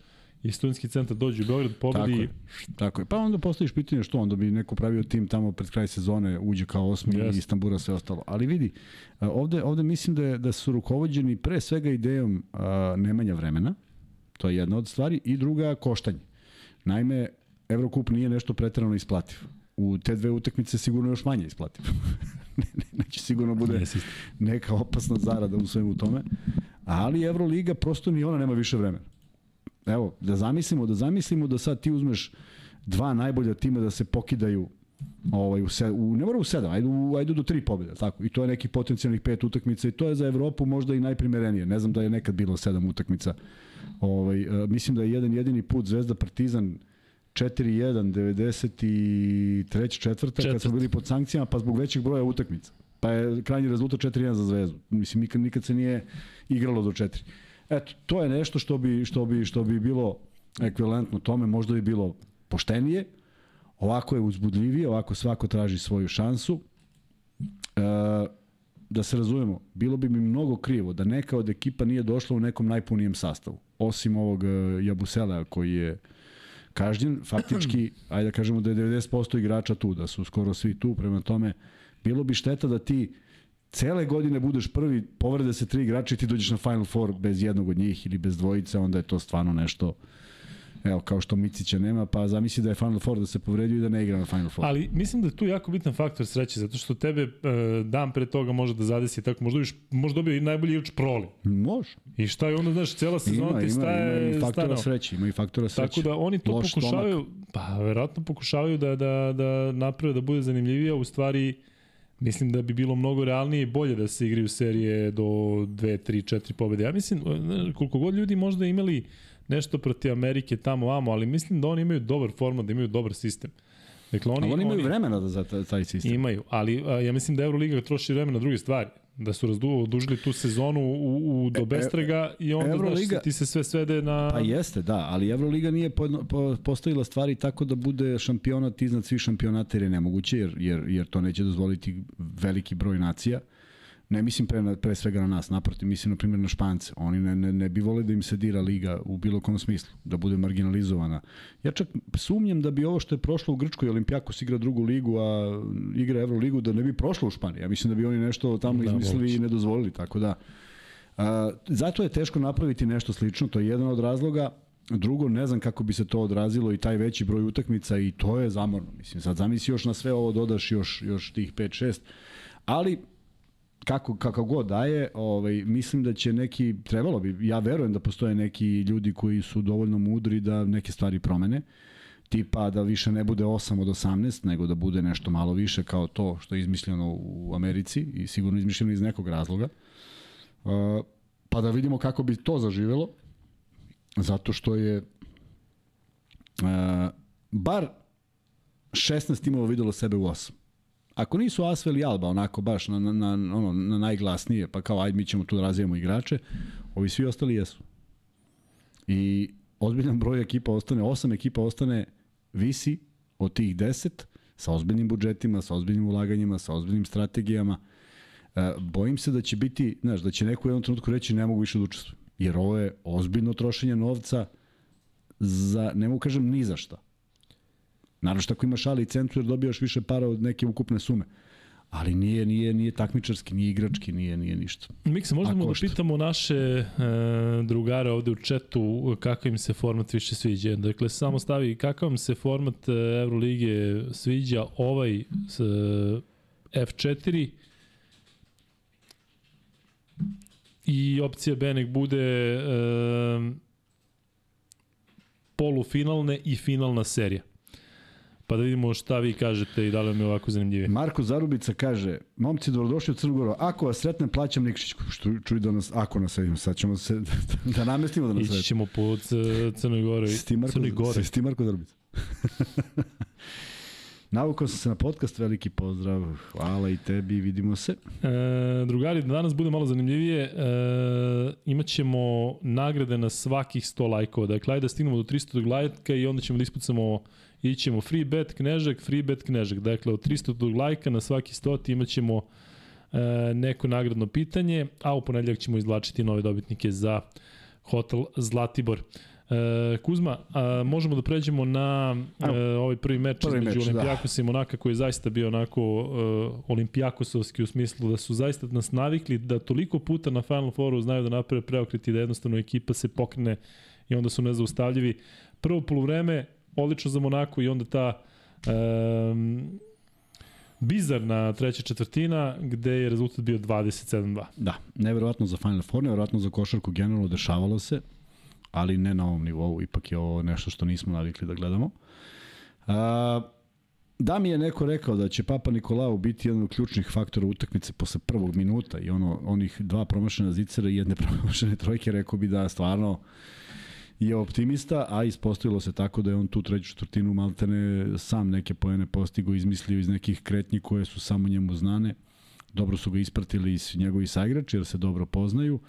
i studentski centar dođe u Beograd, pobedi. Tako je. Tako je. Pa onda postaviš pitanje što onda bi neko pravio tim tamo pred kraj sezone, uđe kao osmi yes. i Istambura sve ostalo. Ali vidi, ovde, ovde mislim da, je, da su rukovođeni pre svega idejom a, nemanja vremena, to je jedna od stvari, i druga koštanje. Naime, Evrokup nije nešto pretrano isplativ u te dve utakmice sigurno još manje isplativ. Neće sigurno bude neka opasna zarada u svemu tome. Ali Euroliga prosto ni ona nema više vremena. Evo, da zamislimo, da zamislimo da sad ti uzmeš dva najbolja tima da se pokidaju ovaj, u, se, u, ne mora u sedam, ajde, u, ajde do tri pobjede, tako. I to je nekih potencijalnih pet utakmica i to je za Evropu možda i najprimerenije. Ne znam da je nekad bilo sedam utakmica. Ovaj, uh, mislim da je jedan jedini put Zvezda Partizan 4-1, 93. četvrta, kad smo bili pod sankcijama, pa zbog većeg broja utakmica. Pa je krajnji rezultat 4-1 za Zvezdu. Mislim, nikad, nikad se nije igralo do 4. Eto, to je nešto što bi, što bi, što bi bilo ekvivalentno tome, možda bi bilo poštenije, ovako je uzbudljivije, ovako svako traži svoju šansu. E, da se razumemo, bilo bi mi mnogo krivo da neka od ekipa nije došla u nekom najpunijem sastavu. Osim ovog e, Jabusela koji je kažnjen, faktički, ajde da kažemo da je 90% igrača tu, da su skoro svi tu, prema tome, bilo bi šteta da ti cele godine budeš prvi, povrede se tri igrača i ti dođeš na Final Four bez jednog od njih ili bez dvojice, onda je to stvarno nešto Evo, kao što Micića nema, pa zamisli da je Final Four da se povredio i da ne igra na Final Four. Ali mislim da je tu jako bitan faktor sreće, zato što tebe e, dan pre toga može da zadesi tako, možda, biš, možda dobio i najbolji igrač proli. Može. I šta je onda, znaš, cela sezona ima, ti staje... Ima, ima i faktora sreće, ima i faktora sreće. Tako da oni to Loš pokušavaju, stomak. pa verovatno pokušavaju da, da, da naprave da bude zanimljivija, u stvari Mislim da bi bilo mnogo realnije i bolje da se igraju serije do 2, 3, 4 pobede. Ja mislim, koliko god ljudi možda imali nešto protiv Amerike tamo vamo, ali mislim da oni imaju dobar format, da imaju dobar sistem. Dakle, oni, oni imaju oni, vremena da za taj sistem. Imaju, ali a, ja mislim da Euroliga troši vremena na druge stvari. Da su razdužili tu sezonu u, u do e, bestrega e, i onda Euroliga, znaš, ti se sve svede na... Pa jeste, da, ali Euroliga nije po, po, postavila stvari tako da bude šampionat iznad svih šampionata jer je nemoguće, jer, jer, jer to neće dozvoliti veliki broj nacija. Ne mislim pre, pre svega na nas, naprotiv, mislim na primjer na Špance. Oni ne, ne, ne bi vole da im se dira liga u bilo kom smislu, da bude marginalizovana. Ja čak sumnjam da bi ovo što je prošlo u Grčkoj, Olimpijakos igra drugu ligu, a igra Euroligu, da ne bi prošlo u Španiji. Ja mislim da bi oni nešto tamo da, izmislili moguće. i ne dozvolili, tako da... A, zato je teško napraviti nešto slično, to je jedan od razloga. Drugo, ne znam kako bi se to odrazilo i taj veći broj utakmica i to je zamorno. Mislim, sad zamisli još na sve ovo dodaš još, još tih 5-6. Ali kako, kako god daje, ovaj, mislim da će neki, trebalo bi, ja verujem da postoje neki ljudi koji su dovoljno mudri da neke stvari promene, tipa da više ne bude 8 od 18, nego da bude nešto malo više kao to što je izmišljeno u Americi i sigurno izmišljeno iz nekog razloga. Pa da vidimo kako bi to zaživelo, zato što je bar 16 timova videlo sebe u 8. Ako nisu Asvel i Alba onako baš na, na, na, ono, na najglasnije, pa kao ajde mi ćemo tu da razvijemo igrače, Ovi svi ostali jesu. I ozbiljan broj ekipa ostane, osam ekipa ostane visi od tih deset sa ozbiljnim budžetima, sa ozbiljnim ulaganjima, sa ozbiljnim strategijama. E, bojim se da će biti, znaš, da će neko u jednom trenutku reći ne mogu više da učestvujem. Jer ovo je ozbiljno trošenje novca za, ne mogu kažem ni za šta. Naravno što ako imaš ali i centru jer dobijaš više para od neke ukupne sume. Ali nije, nije, nije takmičarski, nije igrački, nije, nije ništa. Miksa, možemo da pitamo naše e, drugare ovde u četu kakav im se format više sviđa. Dakle, samo stavi kakav vam se format e, Euroligije sviđa ovaj s, e, F4 i opcija B nek bude e, polufinalne i finalna serija. Pa da vidimo šta vi kažete i da li vam je ovako zanimljivije. Marko Zarubica kaže, momci, dobrodošli u Crnogoru, ako vas sretnem, plaćam Nikšić. Što čuj da nas, ako nas sedimo, sad ćemo se, da namestimo da nas sretnem. ćemo po Crnoj Gori. Si ti Marko, Crnoj Gori. si ti Marko Zarubica? Navukao sam se na podcast, veliki pozdrav, hvala i tebi, vidimo se. E, drugari, da danas bude malo zanimljivije, e, imaćemo nagrade na svakih 100 lajkova. Dakle, ajde da stignemo do 300 lajka i onda ćemo da ispucamo ićemo free bet knežak, free bet knežak. Dakle, od 300 lajka na svaki 100 imaćemo e, neko nagradno pitanje, a u ponedljak ćemo izvlačiti nove dobitnike za hotel Zlatibor. E, Kuzma, a, možemo da pređemo na e, ovaj prvi meč Prvi između meč, da. Olimpijakosa i Monaka koji je zaista bio onako e, olimpijakosovski u smislu da su zaista nas navikli da toliko puta na Final Fouru znaju da naprave preokret i da jednostavno ekipa se pokrene i onda su nezaustavljivi. Prvo polovreme odlično za Monako i onda ta um, bizarna treća četvrtina gde je rezultat bio 27-2. Da, neverovatno za Final Four, neverovatno za košarku generalno dešavalo se, ali ne na ovom nivou, ipak je ovo nešto što nismo navikli da gledamo. A, da mi je neko rekao da će Papa Nikolao biti jedan od ključnih faktora utakmice posle prvog minuta i ono, onih dva promašena zicera i jedne promašene trojke, rekao bi da stvarno je optimista, a ispostavilo se tako da je on tu treću četvrtinu maltene sam neke poene postigo, izmislio iz nekih kretnji koje su samo njemu znane. Dobro su ga ispratili iz njegovi saigrači jer se dobro poznaju.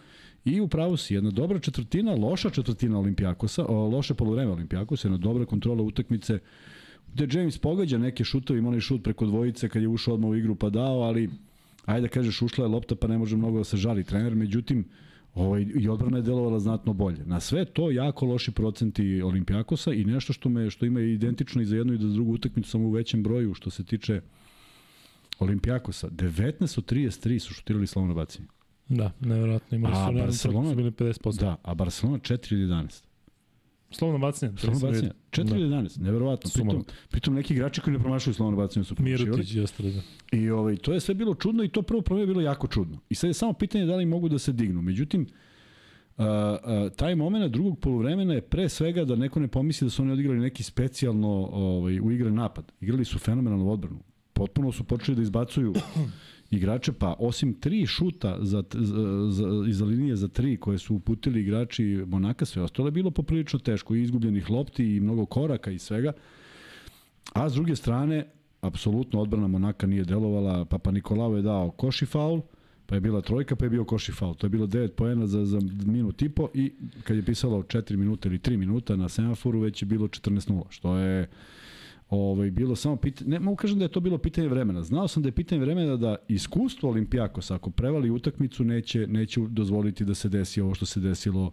I upravo si, jedna dobra četvrtina, loša četvrtina Olimpijakosa, o, loše polovreme Olimpijakosa, jedna dobra kontrola utakmice, gde James pogađa neke šutovi, ima onaj šut preko dvojice kad je ušao odmah u igru pa dao, ali ajde da kažeš ušla je lopta pa ne može mnogo da se žali trener, međutim ovaj, i odbrana je delovala znatno bolje. Na sve to jako loši procenti Olimpijakosa i nešto što me što ima identično i za jednu i za drugu utakmicu samo u većem broju što se tiče Olimpijakosa. 19 od 33 su šutirali slavno bacanje. Da, nevjerojatno. Imali su Barcelona Barcelona- su bili 50%. Da, a Barcelona 4 ili 11. Slovno bacanje. Slavno bacanje. 4 ili 11, neverovatno. Pritom, pritom neki igrači koji ne promašaju slavno bacanje su promašivali. Mirotić i ostalo da. I ovaj, to je sve bilo čudno i to prvo prvo je bilo jako čudno. I sad je samo pitanje da li mogu da se dignu. Međutim, a, a, taj moment drugog poluvremena je pre svega da neko ne pomisli da su oni odigrali neki specijalno ovaj, uigran napad. Igrali su fenomenalnu odbranu. Potpuno su počeli da izbacuju igrače, pa osim tri šuta za, za, za, iza linije za tri koje su uputili igrači Monaka, sve ostalo je bilo poprilično teško. I izgubljenih lopti i mnogo koraka i svega. A s druge strane, apsolutno odbrana Monaka nije delovala, Papa Nikolao je dao koši faul, pa je bila trojka, pa je bio koši faul. To je bilo 9 poena za, za minut i po i kad je pisalo 4 minuta ili 3 minuta na semaforu, već je bilo 14-0, što je ovaj, bilo samo pitanje, ne mogu kažem da je to bilo pitanje vremena. Znao sam da je pitanje vremena da iskustvo Olimpijakosa, ako prevali utakmicu, neće, neće dozvoliti da se desi ovo što se desilo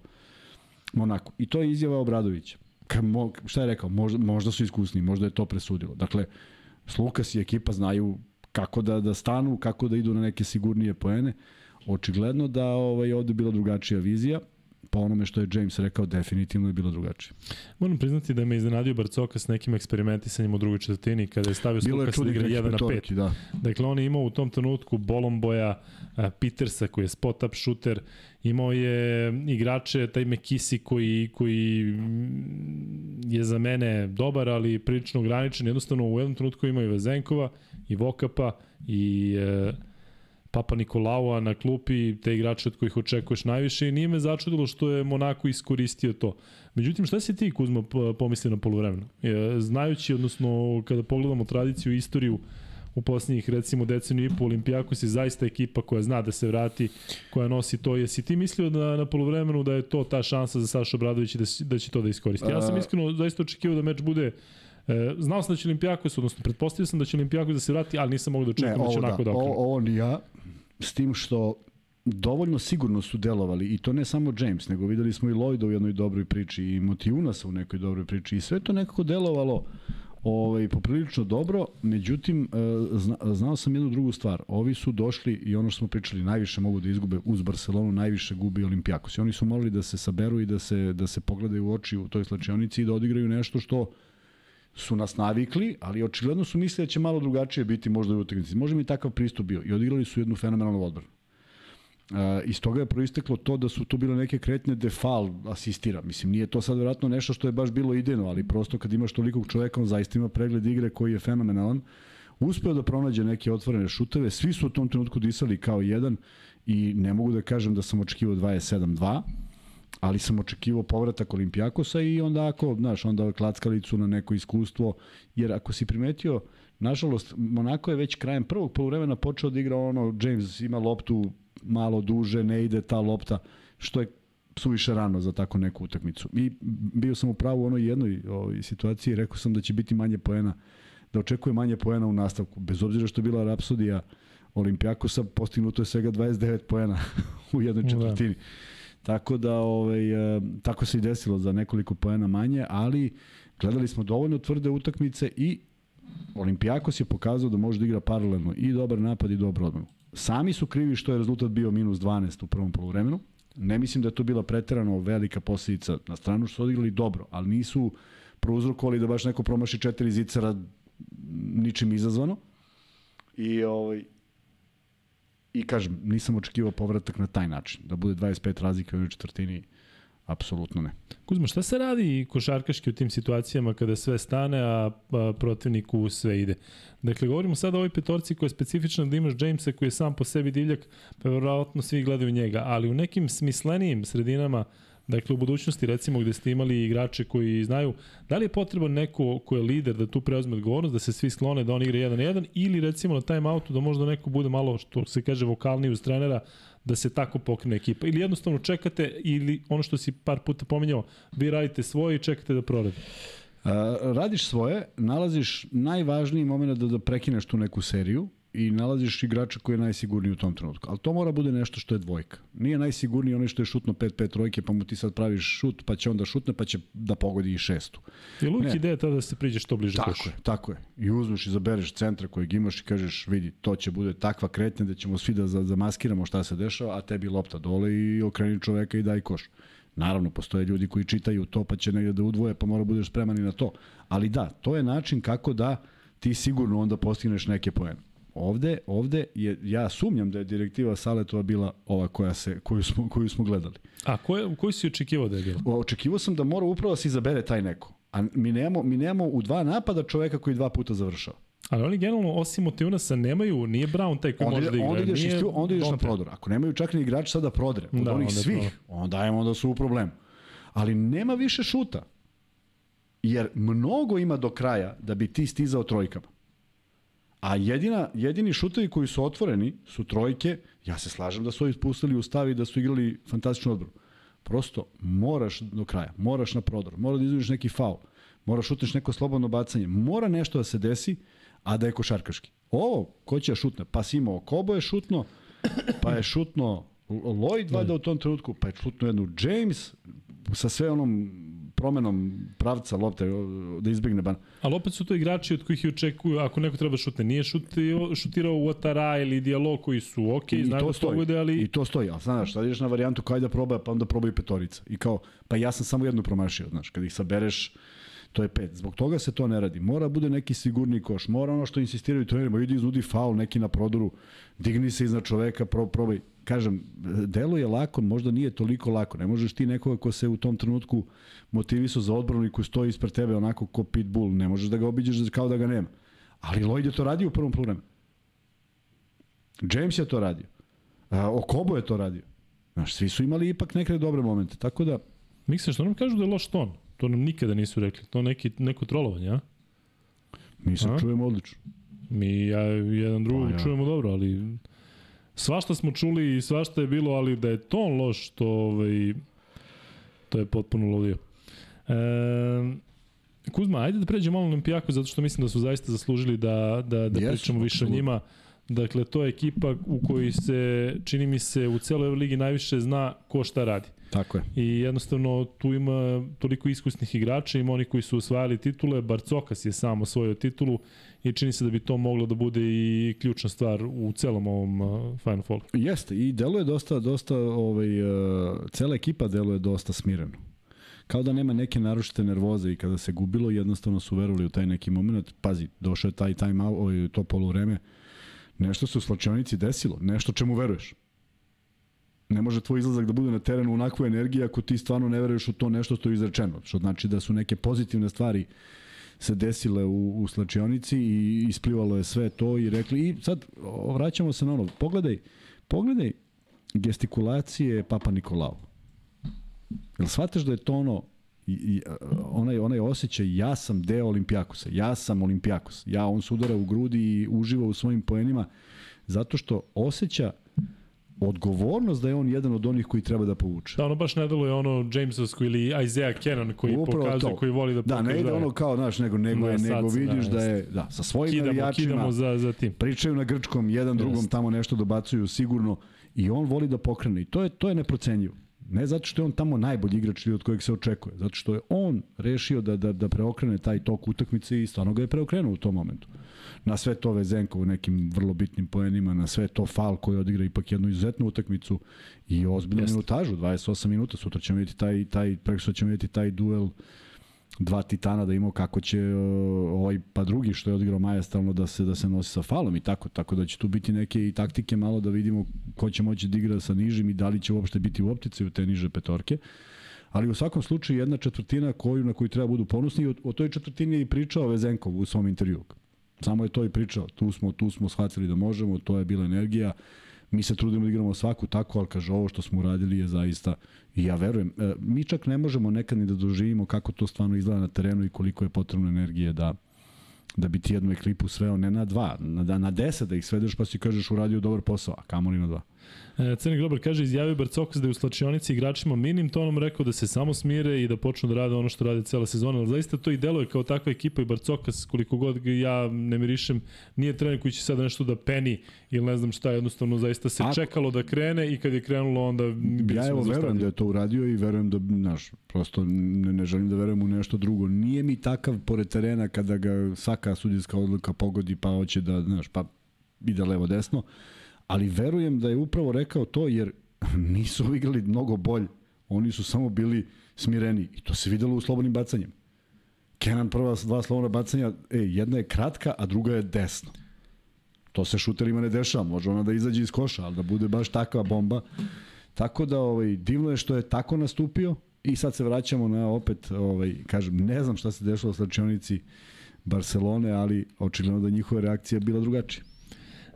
Monaku. I to je izjava Obradovića. Ka, mo, šta je rekao? Možda, možda su iskusni, možda je to presudilo. Dakle, Slukas i ekipa znaju kako da, da stanu, kako da idu na neke sigurnije poene. Očigledno da ovaj, ovde bila drugačija vizija, po onome što je James rekao, definitivno je bilo drugačije. Moram priznati da me iznenadio Barcoka s nekim eksperimentisanjem u drugoj četvrtini kada je stavio čudnih igra nekih 1 na 5. petorki, da. Dakle, on je imao u tom trenutku Bolomboja, a, Petersa koji je spot-up shooter, imao je igrače, taj Mekisi koji, koji mm, je za mene dobar, ali prilično ograničen. Jednostavno, u jednom trenutku imao i Vezenkova, i Vokapa, i e, Papa Nikolaua na klupi, te igrače od kojih očekuješ najviše i nije me začudilo što je Monako iskoristio to. Međutim, šta si ti, Kuzma, pomislio na polovremenu? Znajući, odnosno, kada pogledamo tradiciju i istoriju u posljednjih recimo deceniju i po Olimpijakos je zaista ekipa koja zna da se vrati, koja nosi to. Jesi ti mislio da na polovremenu da je to ta šansa za Saša Obradović da, da će to da iskoristi? Ja sam iskreno zaista očekivao da meč bude E, znao sam da će Olimpijakos, odnosno pretpostavio sam da će Olimpijakos da se vrati, ali nisam mogao da očekujem da će onako da, da okrenu. Ovo ni ja, s tim što dovoljno sigurno su delovali i to ne samo James, nego videli smo i Lloyda u jednoj dobroj priči i Motivunasa u nekoj dobroj priči i sve to nekako delovalo ovaj, poprilično dobro, međutim, e, zna, znao sam jednu drugu stvar. Ovi su došli i ono što smo pričali, najviše mogu da izgube uz Barcelonu, najviše gubi Olimpijakos. I oni su morali da se saberu i da se, da se pogledaju u oči u toj slačionici i da odigraju nešto što su nas navikli, ali očigledno su mislili da će malo drugačije biti možda u utakmici. Može mi takav pristup bio. I odigrali su jednu fenomenalnu odbranu. Uh, iz toga je proisteklo to da su to bile neke kretnje defal asistira. Mislim, nije to sad vjerojatno nešto što je baš bilo idejno, ali prosto kad imaš tolikog čoveka, on zaista ima pregled igre koji je fenomenalan. Uspeo da pronađe neke otvorene šuteve, svi su u tom trenutku disali kao jedan i ne mogu da kažem da sam očekivao 27-2, ali sam očekivao povratak Olimpijakosa i onda ako, znaš, onda klackalicu na neko iskustvo, jer ako si primetio, nažalost, Monako je već krajem prvog poluvremena počeo da igra ono, James ima loptu malo duže, ne ide ta lopta, što je suviše rano za tako neku utakmicu. I bio sam u pravu u onoj jednoj ovoj situaciji, rekao sam da će biti manje poena, da očekuje manje poena u nastavku, bez obzira što je bila rapsodija Olimpijakosa, postignuto je svega 29 poena u jednoj da. četvrtini. Da. Tako da ovaj, e, tako se i desilo za nekoliko poena manje, ali gledali smo dovoljno tvrde utakmice i Olimpijakos je pokazao da može da igra paralelno i dobar napad i dobro odbranu. Sami su krivi što je rezultat bio minus 12 u prvom poluvremenu. Ne mislim da je to bila preterano velika posljedica na stranu što su odigrali dobro, ali nisu prouzrokovali da baš neko promaši četiri zicara ničim izazvano. I, ovaj, I kažem, nisam očekivao povratak na taj način. Da bude 25 razlike u četvrtini, apsolutno ne. Kuzma, šta se radi košarkaški u tim situacijama kada sve stane, a, a protivniku sve ide? Dakle, govorimo sada o ovoj petorci koja je specifična da imaš Jamesa koji je sam po sebi divljak, pa verovatno svi gledaju njega, ali u nekim smislenijim sredinama Dakle, u budućnosti recimo gde ste imali igrače koji znaju da li je potreban neko ko je lider da tu preuzme odgovornost, da se svi sklone, da on igra 1 na 1 ili recimo na time outu da možda neko bude malo, što se kaže, vokalniji uz trenera, da se tako pokrene ekipa. Ili jednostavno čekate ili ono što si par puta pominjao, vi radite svoje i čekate da proradi. Radiš svoje, nalaziš najvažniji moment da, da prekineš tu neku seriju, i nalaziš igrača koji je najsigurniji u tom trenutku. Ali to mora bude nešto što je dvojka. Nije najsigurniji onaj što je šutno 5-5 trojke, pa mu ti sad praviš šut, pa će onda šutne, pa će da pogodi i šestu. Je uvijek ideja tada da se priđeš što bliže tako košu. Je, tako je. I uzmeš i zabereš centra kojeg imaš i kažeš, vidi, to će bude takva kretnja da ćemo svi da zamaskiramo šta se dešava, a tebi lopta dole i okreni čoveka i daj koš. Naravno, postoje ljudi koji čitaju to, pa će negde da udvoje, pa mora budeš spreman i na to. Ali da, to je način kako da ti sigurno onda postigneš neke poene. Ovde, ovde je, ja sumnjam da je direktiva Saletova bila ova koja se, koju, smo, koju smo gledali. A koje, koji si očekivao da je bila? Očekivao sam da mora upravo da se izabere taj neko. A mi nemamo, mi nemamo u dva napada čoveka koji dva puta završava. Ali oni generalno, osim Motivunasa, nemaju, nije Brown taj koji onda, može da igra. Onda ideš, nije onda ideš na prodor. Ako nemaju čak ni igrač sada prodre, od da, onih svih, onda ajmo da su u problemu. Ali nema više šuta. Jer mnogo ima do kraja da bi ti stizao trojkama. A jedina, jedini šutevi koji su otvoreni su trojke. Ja se slažem da su ovi spustili u stavi da su igrali fantastičnu odbranu. Prosto moraš do kraja, moraš na prodor, mora da izvodiš neki faul, moraš šutneš neko slobodno bacanje, mora nešto da se desi, a da je košarkaški. Ovo, ko će da šutne? Pa si imao Kobo je šutno, pa je šutno Lloyd vada u tom trenutku, pa je šutno jednu James, sa sve onom promenom pravca lopte da izbegne ban. Ali opet su to igrači od kojih očekuju ako neko treba šutne. Nije šutio, šutirao u Atara ili Dialog koji su ok, I znaju da to bude, ali... I to stoji, ali znaš, sad ideš na varijantu kao da proba, pa onda probaju petorica. I kao, pa ja sam samo jednu promašio, znaš, kad ih sabereš, to je pet. Zbog toga se to ne radi. Mora bude neki sigurni koš. Mora ono što insistiraju trenerima, idi izudi faul neki na prodoru, digni se iznad čoveka, pro, probaj kažem, deluje lako, možda nije toliko lako. Ne možeš ti nekoga ko se u tom trenutku motivisao za odbranu i koji stoji ispred tebe onako ko pitbull, ne možeš da ga obiđeš kao da ga nema. Ali Lloyd je to radio u prvom problemu. James je to radio. A, Okobo je to radio. Znaš, svi su imali ipak neke dobre momente, tako da... Misliš, što nam kažu da je loš ton? To nam nikada nisu rekli. To neki, neko trolovanje, a? Mi se čujemo odlično. Mi ja, jedan drugog Pa ja. čujemo dobro, ali svašta smo čuli i svašta je bilo, ali da je ton loš, to, ovaj, to je potpuno ludio. E, Kuzma, ajde da pređemo malo Olimpijaku, zato što mislim da su zaista zaslužili da, da, da Jesu, pričamo više o njima. Dakle, to je ekipa u kojoj se, čini mi se, u celoj ligi najviše zna ko šta radi. Tako je. I jednostavno tu ima toliko iskusnih igrača, ima oni koji su osvajali titule, Barcokas je sam osvojio titulu i čini se da bi to moglo da bude i ključna stvar u celom ovom uh, Final Four. Jeste, i deluje dosta, dosta, ovaj, uh, cela ekipa deluje dosta smireno. Kao da nema neke naročite nervoze i kada se gubilo, jednostavno su verovali u taj neki moment. Pazi, došao je taj time out, ovaj, to polovreme, nešto se u slačionici desilo, nešto čemu veruješ. Ne može tvoj izlazak da bude na terenu onakvu energiju ako ti stvarno ne veruješ u to nešto što je izrečeno. Što znači da su neke pozitivne stvari se desile u, u slačionici i isplivalo je sve to i rekli i sad vraćamo se na ono, pogledaj, pogledaj gestikulacije Papa Nikolao. Jel shvataš da je to ono i, i onaj, onaj osjećaj ja sam deo Olimpijakosa, ja sam Olimpijakos, ja on se udara u grudi i uživa u svojim poenima zato što osjeća odgovornost da je on jedan od onih koji treba da povuče. Da, ono baš ne deluje ono Jamesovsko ili Isaiah Cannon koji Upravo pokazuje, to. koji voli da Da, pokaže. ne ide ono kao, znaš, nego, nego, Da, je, nego vidiš da, da, je, da, sa svojim kidamo, navijačima, kidamo za, za tim. pričaju na grčkom, jedan drugom Jeste. tamo nešto dobacuju sigurno i on voli da pokrene i to je, to je neprocenjivo. Ne zato što je on tamo najbolji igrač ili od kojeg se očekuje, zato što je on rešio da, da, da preokrene taj tok utakmice i stvarno ga je preokrenuo u tom momentu. Na sve to Vezenko u nekim vrlo bitnim poenima, na sve to Fal koji odigra ipak jednu izuzetnu utakmicu i ozbiljnu Jeste. minutažu, 28 minuta, sutra ćemo vidjeti taj, taj, preko ćemo vidjeti taj duel dva titana da imao kako će uh, ovaj pa drugi što je odigrao majestralno da se da se nosi sa falom i tako tako da će tu biti neke i taktike malo da vidimo ko će moći da igra sa nižim i da li će uopšte biti u optici u te niže petorke. Ali u svakom slučaju jedna četvrtina koju na koju treba budu ponosni o, o toj četvrtini je i pričao Vezenkov u svom intervjuu. Samo je to i pričao. Tu smo, tu smo shvatili da možemo, to je bila energija. Mi se trudimo da igramo svaku tako, ali kaže ovo što smo uradili je zaista i ja verujem. E, mi čak ne možemo nekad ni da doživimo kako to stvarno izgleda na terenu i koliko je potrebno energije da da bi ti jednu ekipu sveo ne na dva, na, na deset da ih svedeš pa si kažeš uradio dobar posao, a kamoli na dva. E, Crni Grobar kaže, izjavio Barcokas da je u slačionici igračima minim tonom rekao da se samo smire i da počnu da rade ono što rade cela sezona, ali zaista to i deluje kao takva ekipa i Barcokas, koliko god ja ne mirišem, nije trener koji će sada nešto da peni ili ne znam šta, jednostavno zaista se Ako- čekalo da krene i kad je krenulo onda Ja evo verujem da je to uradio i verujem da, znaš, prosto ne, ne želim da verujem u nešto drugo. Nije mi takav pored terena kada ga svaka sudijska odluka pogodi pa hoće da, znaš, pa ide levo desno, ali verujem da je upravo rekao to jer nisu igrali mnogo bolj, oni su samo bili smireni i to se videlo u slobodnim bacanjem. Kenan prva dva slobodna bacanja, e, jedna je kratka, a druga je desno. To se šuterima ne dešava, može ona da izađe iz koša, ali da bude baš takva bomba. Tako da ovaj divno je što je tako nastupio i sad se vraćamo na opet ovaj kažem ne znam šta se dešava u slačionici Barcelone, ali očigledno da njihova reakcija bila drugačija.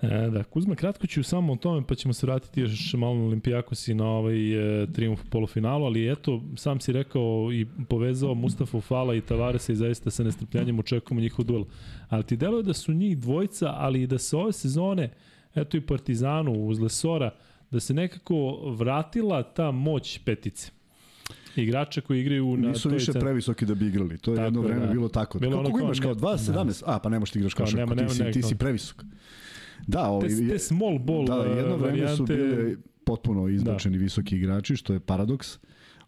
E, da, Kuzma, kratko ću samo o tome, pa ćemo se vratiti još malo na Olimpijakos i na ovaj e, triumf u polufinalu, ali eto, sam si rekao i povezao Mustafa Fala i Tavaresa i zaista sa nestrpljanjem očekujemo njihov duel. Ali ti deluje da su njih dvojca, ali i da se ove sezone, eto i Partizanu uz Lesora, da se nekako vratila ta moć petice. Igrača koji igraju na Nisu više cen- previsoki da bi igrali. To je Tako jedno je, vreme da. bilo tako. Bilo Kako kao imaš kao ne- 2.17? A, pa ne možeš da igraš Kao košarku, nema- nema ti, si, ti si previsok. Da, ovaj, Te, te small ball da, e, jedno vreme su varijante- bile potpuno izbačeni da. visoki igrači, što je paradoks.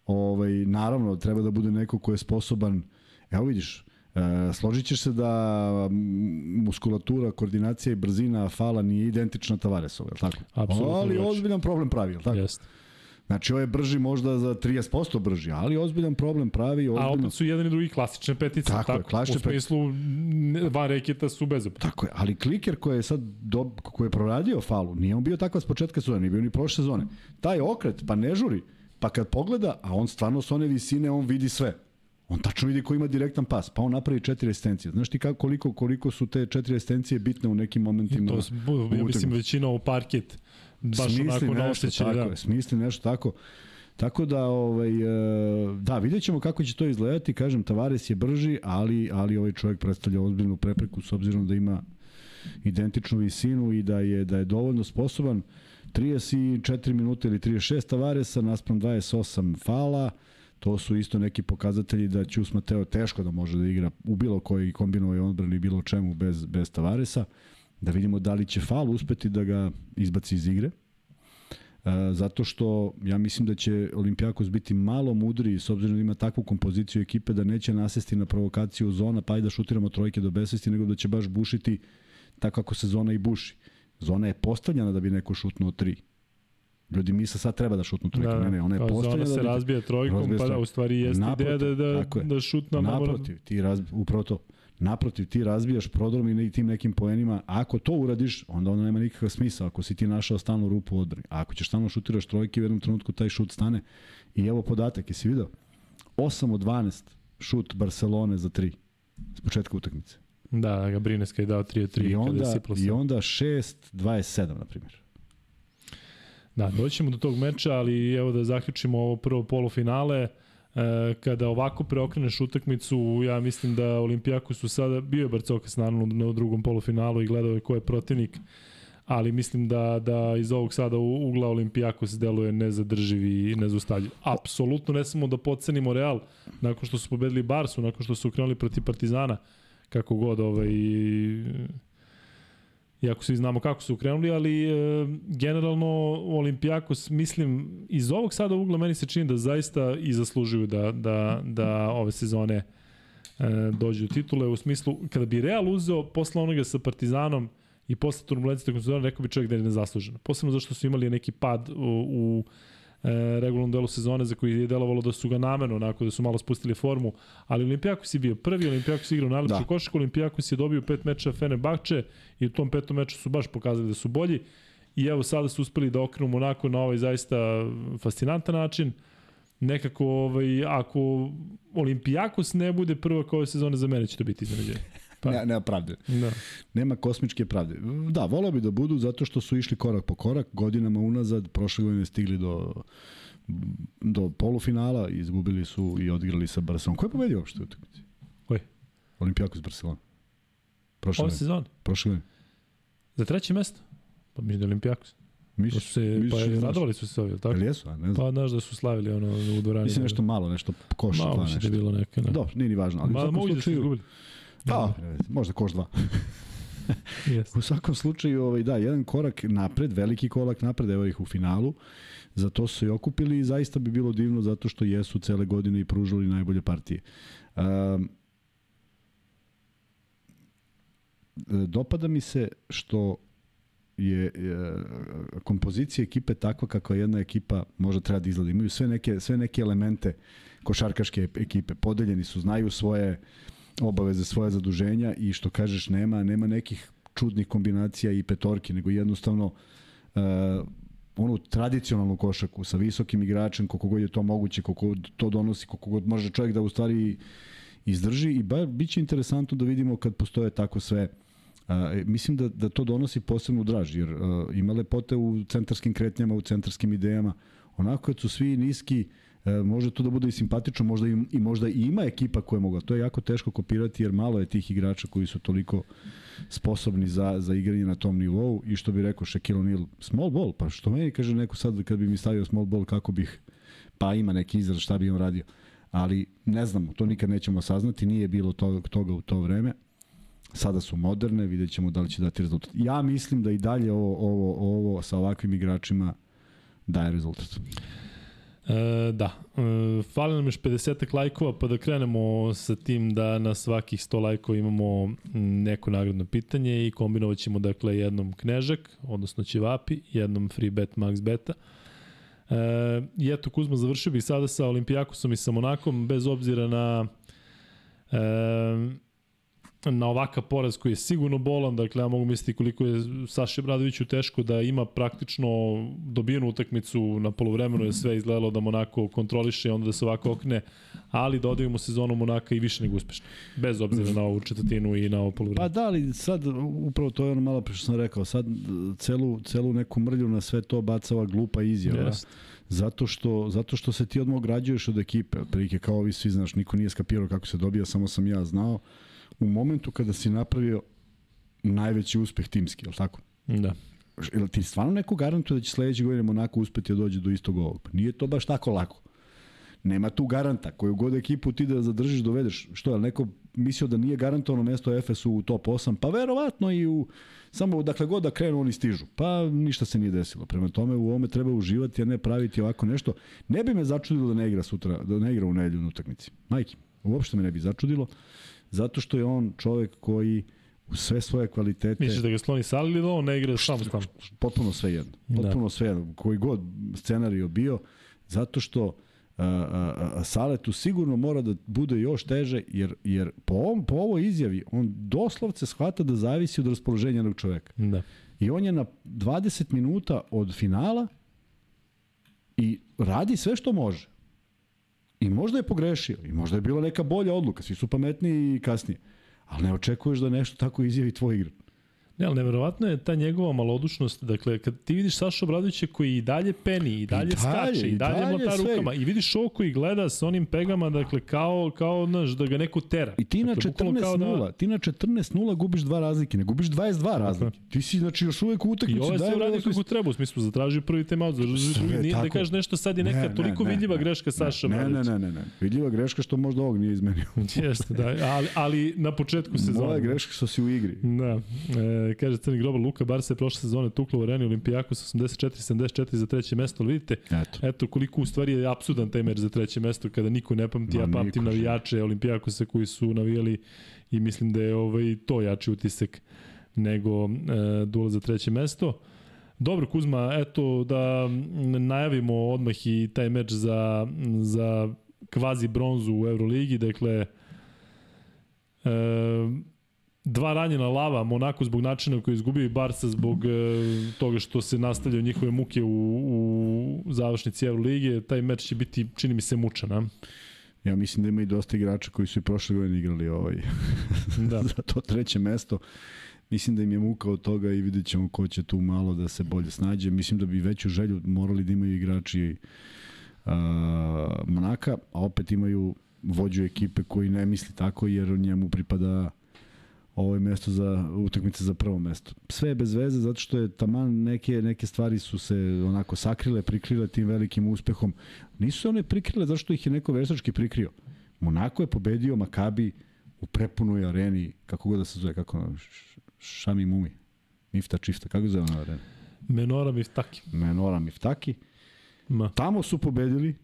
Ovaj, naravno, treba da bude neko ko je sposoban, evo vidiš, E, složit ćeš se da muskulatura, koordinacija i brzina fala nije identična Tavaresova, je li tako? Apsolutno Ali ozbiljan problem pravi, je li tako? Jeste. Znači, ovo je brži možda za 30% brži, ali ozbiljan problem pravi. A Ozbiljno... opet su jedan i drugi klasične petice. Tako je, klasične U smislu, ne- van reketa su bezopet. Tako je, ali kliker koji je sad do, koji je proradio falu, nije on bio takav s početka sezone, nije bio ni prošle sezone. Taj okret, pa ne žuri, pa kad pogleda, a on stvarno s one visine, on vidi sve. On tačno vidi ko ima direktan pas, pa on napravi četiri asistencije. Znaš ti kako, koliko, koliko su te četiri asistencije bitne u nekim momentima? To, s- bu- ja mislim većina u parket. Baš smisli onako na nešto oštećenje. tako, Da. smisli nešto tako. Tako da, ovaj, e, da, vidjet ćemo kako će to izgledati. Kažem, Tavares je brži, ali, ali ovaj čovjek predstavlja ozbiljnu prepreku s obzirom da ima identičnu visinu i da je da je dovoljno sposoban 34 minuta ili 36 Tavaresa naspram 28 fala to su isto neki pokazatelji da Ćus Mateo teško da može da igra u bilo kojoj kombinovoj odbrani bilo čemu bez, bez Tavaresa da vidimo da li će fal uspeti da ga izbaci iz igre E, zato što ja mislim da će Olimpijakos biti malo mudriji s obzirom da ima takvu kompoziciju ekipe da neće nasesti na provokaciju zona pa i da šutiramo trojke do besvesti nego da će baš bušiti tako kako se zona i buši. Zona je postavljena da bi neko šutnuo tri. Ljudi misle sad treba da šutnu trojke. Da, ne, ne, ona je postavljena. Zona se da bi... razbija trojkom, pa da, u stvari jeste ideja da, da, da šutna. Naprotiv, ti raz, upravo to. Naprotiv, ti razbijaš prodrom i tim nekim poenima. Ako to uradiš, onda ono nema nikakav smisla. Ako si ti našao stalnu rupu u odbrani. A ako ćeš stalno šutiraš trojke, u jednom trenutku taj šut stane. I evo podatak, jesi video? 8 od 12 šut Barcelone za 3 s početka utakmice. Da, Gabrineska je dao 3 od 3 I onda, I onda 6, 27, na primjer. Da, doćemo do tog meča, ali evo da zaključimo ovo prvo polufinale. E, kada ovako preokreneš utakmicu, ja mislim da Olimpijakos su sada, bio je Barcokas naravno na drugom polufinalu i gledao je ko je protivnik, ali mislim da, da iz ovog sada ugla Olimpijakos deluje nezadrživ i nezaustavljiv. Apsolutno ne samo da pocenimo Real nakon što su pobedili Barsu, nakon što su ukrenuli protiv Partizana, kako god ovaj, iako svi znamo kako su ukrenuli, ali e, generalno Olimpijakos, mislim, iz ovog sada ugla meni se čini da zaista i zaslužuju da, da, da ove sezone e, dođu u titule, u smislu, kada bi Real uzeo posle onoga sa Partizanom i posle turbulencije tokom sezona, rekao bi čovjek da je nezasluženo. Posebno zašto su imali neki pad u, u regularnom delu sezone za koji je delovalo da su ga namerno, onako da su malo spustili formu, ali Olimpijakos je bio prvi, Olimpijakos je igrao najlepšu da. košaku, Olimpijakos je dobio pet meča Fenerbahče i u tom petom meču su baš pokazali da su bolji i evo sada su uspeli da okrenu Monako na ovaj zaista fascinantan način. Nekako, ovaj, ako Olimpijakos ne bude prva kao sezone za mene će to biti iznenađenje. Pa. Ne, nema pravde. Da. Nema kosmičke pravde. Da, volao bi da budu zato što su išli korak po korak, godinama unazad, prošle godine stigli do do polufinala, izgubili su i odigrali sa Barcelonom. Ko je pobedio uopšte u utakmici? Koji? Olimpijakos Barcelona. Prošle Ove sezone? Prošle godine. Za treće mesto? Pa mi da Olimpijakos. Misliš, se, misliš, pa je, radovali su se ovi, tako? Ali jesu, a ne znam. Pa znaš da su slavili ono u dvorani. Mislim nešto malo, nešto koš. Malo nešto. da je bilo neke. Ne. Dobro, nije ni važno. Ali Ma, u svakom slučaju, Da, možda koš dva. yes. U svakom slučaju, ovaj, da, jedan korak napred, veliki korak napred, evo ih u finalu, za to su se i okupili i zaista bi bilo divno zato što jesu cele godine i pružali najbolje partije. Um, dopada mi se što je, je kompozicija ekipe takva kakva jedna ekipa može treba da izgleda. Imaju sve neke, sve neke elemente košarkaške ekipe. Podeljeni su, znaju svoje uh, obaveze svoje zaduženja i što kažeš nema nema nekih čudnih kombinacija i petorki, nego jednostavno uh, onu tradicionalnu košaku sa visokim igračem, koliko god je to moguće, koliko to donosi, koliko god može čovjek da u stvari izdrži i ba, bit će interesantno da vidimo kad postoje tako sve Uh, mislim da, da to donosi posebnu draž, jer uh, ima lepote u centarskim kretnjama, u centarskim idejama. Onako kad su svi niski, uh, može to da bude i simpatično, možda i, i možda i ima ekipa koja mogu. To je jako teško kopirati jer malo je tih igrača koji su toliko sposobni za, za igranje na tom nivou i što bi rekao Shaquille O'Neal, small ball, pa što meni kaže neko sad kad bi mi stavio small ball kako bih, pa ima neki izraz šta bi on radio. Ali ne znamo, to nikad nećemo saznati, nije bilo to, toga u to vreme. Sada su moderne, vidjet ćemo da li će dati rezultat. Ja mislim da i dalje ovo, ovo, ovo sa ovakvim igračima daje rezultat. E, da, e, fali nam još 50 lajkova, pa da krenemo sa tim da na svakih 100 lajkova imamo neko nagradno pitanje i kombinovat ćemo dakle jednom knežak, odnosno ćevapi, jednom free bet max beta. E, I eto Kuzma, završio bih sada sa Olimpijakosom i sa Monakom, bez obzira na e, na ovakav poraz koji je sigurno bolan, dakle ja mogu misliti koliko je Saši Bradoviću teško da ima praktično dobijenu utakmicu na polovremenu je sve izgledalo da Monako kontroliše i onda da se ovako okne, ali da odavimo sezonu Monaka i više nego uspešno, bez obzira na ovu četvrtinu i na ovo polovreme. Pa da, ali sad upravo to je ono malo pre što sam rekao, sad celu, celu neku mrlju na sve to baca ova glupa izjava. Yes zato što, zato što se ti odmah ograđuješ od ekipe, prilike kao vi svi znaš, niko nije skapirao kako se dobija, samo sam ja znao u momentu kada si napravio najveći uspeh timski, je li tako? Da. Jel ti stvarno neko garantuje da će sledeće godine Monako uspeti da dođe do istog ovog? Pa nije to baš tako lako. Nema tu garanta. Koju god ekipu ti da zadržiš, dovedeš. Što je, neko mislio da nije garantovano mesto FS-u u top 8? Pa verovatno i u... Samo dakle god da krenu oni stižu. Pa ništa se nije desilo. Prema tome u ovome treba uživati, a ne praviti ovako nešto. Ne bi me začudilo da ne igra sutra, da ne igra u nedelju na utakmici. Majki, uopšte me ne bi začudilo. Zato što je on čovek koji u sve svoje kvalitete... Misliš da ga sloni sali ili da on ne igra sam stan? Potpuno sve jedno. Potpuno da. sve jedno. Koji god scenario bio, zato što a, a, a Saletu sigurno mora da bude još teže, jer, jer po, ovom, po ovoj izjavi on doslovce shvata da zavisi od raspoloženja jednog čoveka. Da. I on je na 20 minuta od finala i radi sve što može. I možda je pogrešio, i možda je bila neka bolja odluka, svi su pametniji i kasnije. Ali ne očekuješ da nešto tako izjavi tvoj igra. Ne, ali neverovatno je ta njegova malodušnost. Dakle, kad ti vidiš Saša Obradovića koji i dalje peni, i dalje, I dalje skače, i dalje, dalje mota rukama, i vidiš ovo koji gleda sa onim pegama, dakle, kao, kao znaš, da ga neko tera. I ti na dakle, 14-0, da... ti na 14-0 gubiš dva razlike, ne gubiš 22 razlike. Ti si, znači, još uvek u utakmici. I ovo se uradio kako treba, u smislu, zatraži prvi timeout, zatraži drugi, nije da kažeš nešto sad je neka ne, toliko ne, vidljiva ne, greška Saša ne, ne, ne, ne, ne, vidljiva greška što možda ovog nije izmenio. Jeste, da, ali, ali na početku sezona. Moja greška što si u igri. Da, e, kaže Crni Global, Luka Barca je prošle sezone tukla u areni Olimpijakos 84-74 za treće mesto, ali vidite, eto. eto koliko u stvari je apsurdan taj meč za treće mesto kada niko ne pamti, Ma, ja pamtim navijače Olimpijakosa koji su navijali i mislim da je ovaj, to jači utisak nego e, duel za treće mesto. Dobro, Kuzma, eto da najavimo odmah i taj meč za, za kvazi bronzu u Euroligi, dakle e, dva ranjena lava, Monako zbog načina koji je izgubio i Barca zbog e, toga što se nastavljaju njihove muke u, u završnici Euroligije, taj meč će biti, čini mi se, mučan, a? Ja mislim da ima i dosta igrača koji su i prošle godine igrali ovaj, da. za to treće mesto. Mislim da im je muka od toga i vidjet ćemo ko će tu malo da se bolje snađe. Mislim da bi veću želju morali da imaju igrači uh, Monaka, a opet imaju vođu ekipe koji ne misli tako jer njemu pripada ovo je mesto za utakmice za prvo mesto. Sve je bez veze zato što je taman neke neke stvari su se onako sakrile, prikrile tim velikim uspehom. Nisu se one prikrile zato što ih je neko veštački prikrio. Monako je pobedio Makabi u prepunoj areni, kako god da se zove, kako Šami Mumi. Mifta Čifta, kako zove ona arena? Menora Miftaki. Menora Miftaki. Ma. Tamo su pobedili,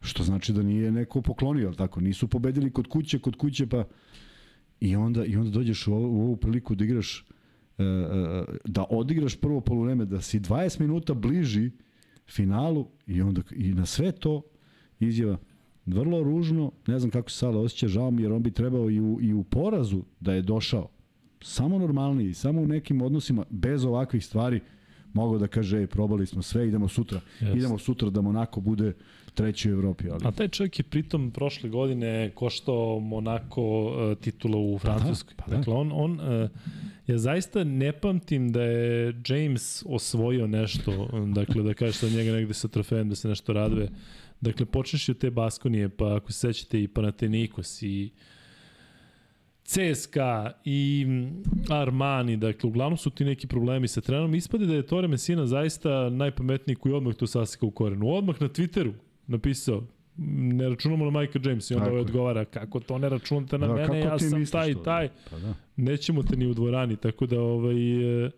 što znači da nije neko poklonio, tako? Nisu pobedili kod kuće, kod kuće pa I onda, i onda dođeš u ovu, u ovu priliku da igraš e, e, da odigraš prvo poluvreme, da si 20 minuta bliži finalu i onda i na sve to izjava vrlo ružno, ne znam kako se Sala osjeća, žao mi jer on bi trebao i u, i u porazu da je došao samo normalniji, samo u nekim odnosima bez ovakvih stvari mogao da kaže, ej, probali smo sve, idemo sutra. Yes. Idemo sutra da Monako bude treći u Evropi. Ali... A taj čovjek je pritom prošle godine koštao Monako uh, titula u Francuskoj. Pa da, pa da. Dakle, on, on uh, ja zaista ne pamtim da je James osvojio nešto, dakle, da kaže sad njega negde sa trofejem da se nešto raduje. Dakle, počneš od te Baskonije, pa ako se sećate i Panathinaikos i CSKA i Armani, dakle, uglavnom su ti neki problemi sa trenom. Ispade da je Tore Messina zaista najpametniji koji odmah to sasika u korenu. Odmah na Twitteru napisao, ne računamo na Michael James i onda ovaj odgovara kako to ne računate na da, mene, ja sam taj i taj. Pa da. Nećemo te ni u dvorani, tako da ovaj, e,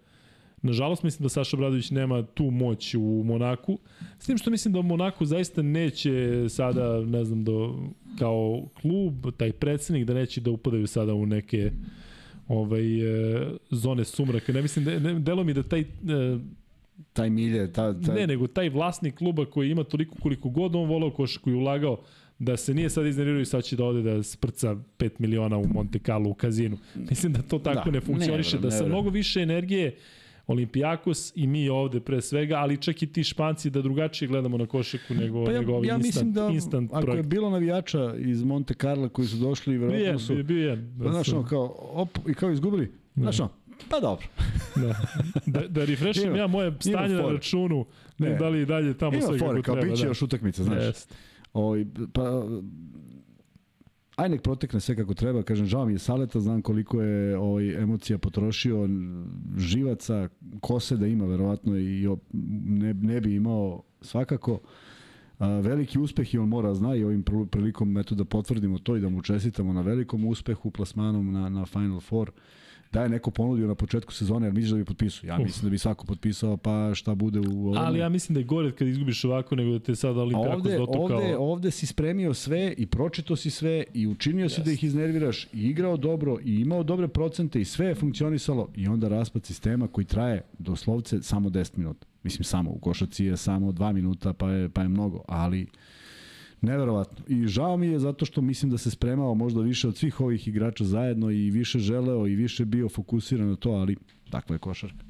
Nažalost, mislim da Saša Bradović nema tu moć u Monaku. S tim što mislim da Monaku zaista neće sada, ne znam, do, kao klub, taj predsednik, da neće da upadaju sada u neke ovaj, e, zone sumraka. Ne mislim, da, ne, delo mi da taj... E, taj milje, ta, ta... Ne, nego taj vlasnik kluba koji ima toliko koliko god on volao košarku i ulagao, da se nije sad iznervirao i sad će da ode da sprca 5 miliona u Monte Carlo u kazinu. Mislim da to tako da, ne funkcioniše, ne, da sa mnogo više energije Olimpijakos i mi ovde pre svega, ali čak i ti španci da drugačije gledamo na košeku nego, pa ja, nego ovaj ja instant, da, instant ako projekt. je bilo navijača iz Monte Carlo koji su došli, verovatno su... Bio je, bio je. Znaš, ono, kao, op, i kao izgubili. Da. Znaš, ono, pa dobro. da, da, da refreshim ja moje stanje na računu, ne, da li dalje tamo sve kako treba. Kao biće da. još utakmica, znaš. Jest. Oj, pa, aj nek protekne sve kako treba, kažem, žao mi je Saleta, znam koliko je ovaj, emocija potrošio, živaca, kose da ima, verovatno, i ne, ne bi imao svakako. A, veliki uspeh i on mora zna i ovim prilikom eto da potvrdimo to i da mu čestitamo na velikom uspehu plasmanom na, na Final Four da je neko ponudio na početku sezone, jer misliš da bi potpisao? Ja Uf. mislim da bi svako potpisao, pa šta bude u ovom... Ali ja mislim da je gore kad izgubiš ovako nego da te sada Olimpijakos ovde. Ovde, ovde si spremio sve i pročito si sve i učinio si yes. da ih iznerviraš i igrao dobro i imao dobre procente i sve je funkcionisalo i onda raspad sistema koji traje doslovce samo 10 minuta. Mislim samo, u košaci je samo 2 minuta pa je, pa je mnogo, ali Neverovatno. I žao mi je zato što mislim da se spremao možda više od svih ovih igrača zajedno i više želeo i više bio fokusiran na to, ali takva je košarka.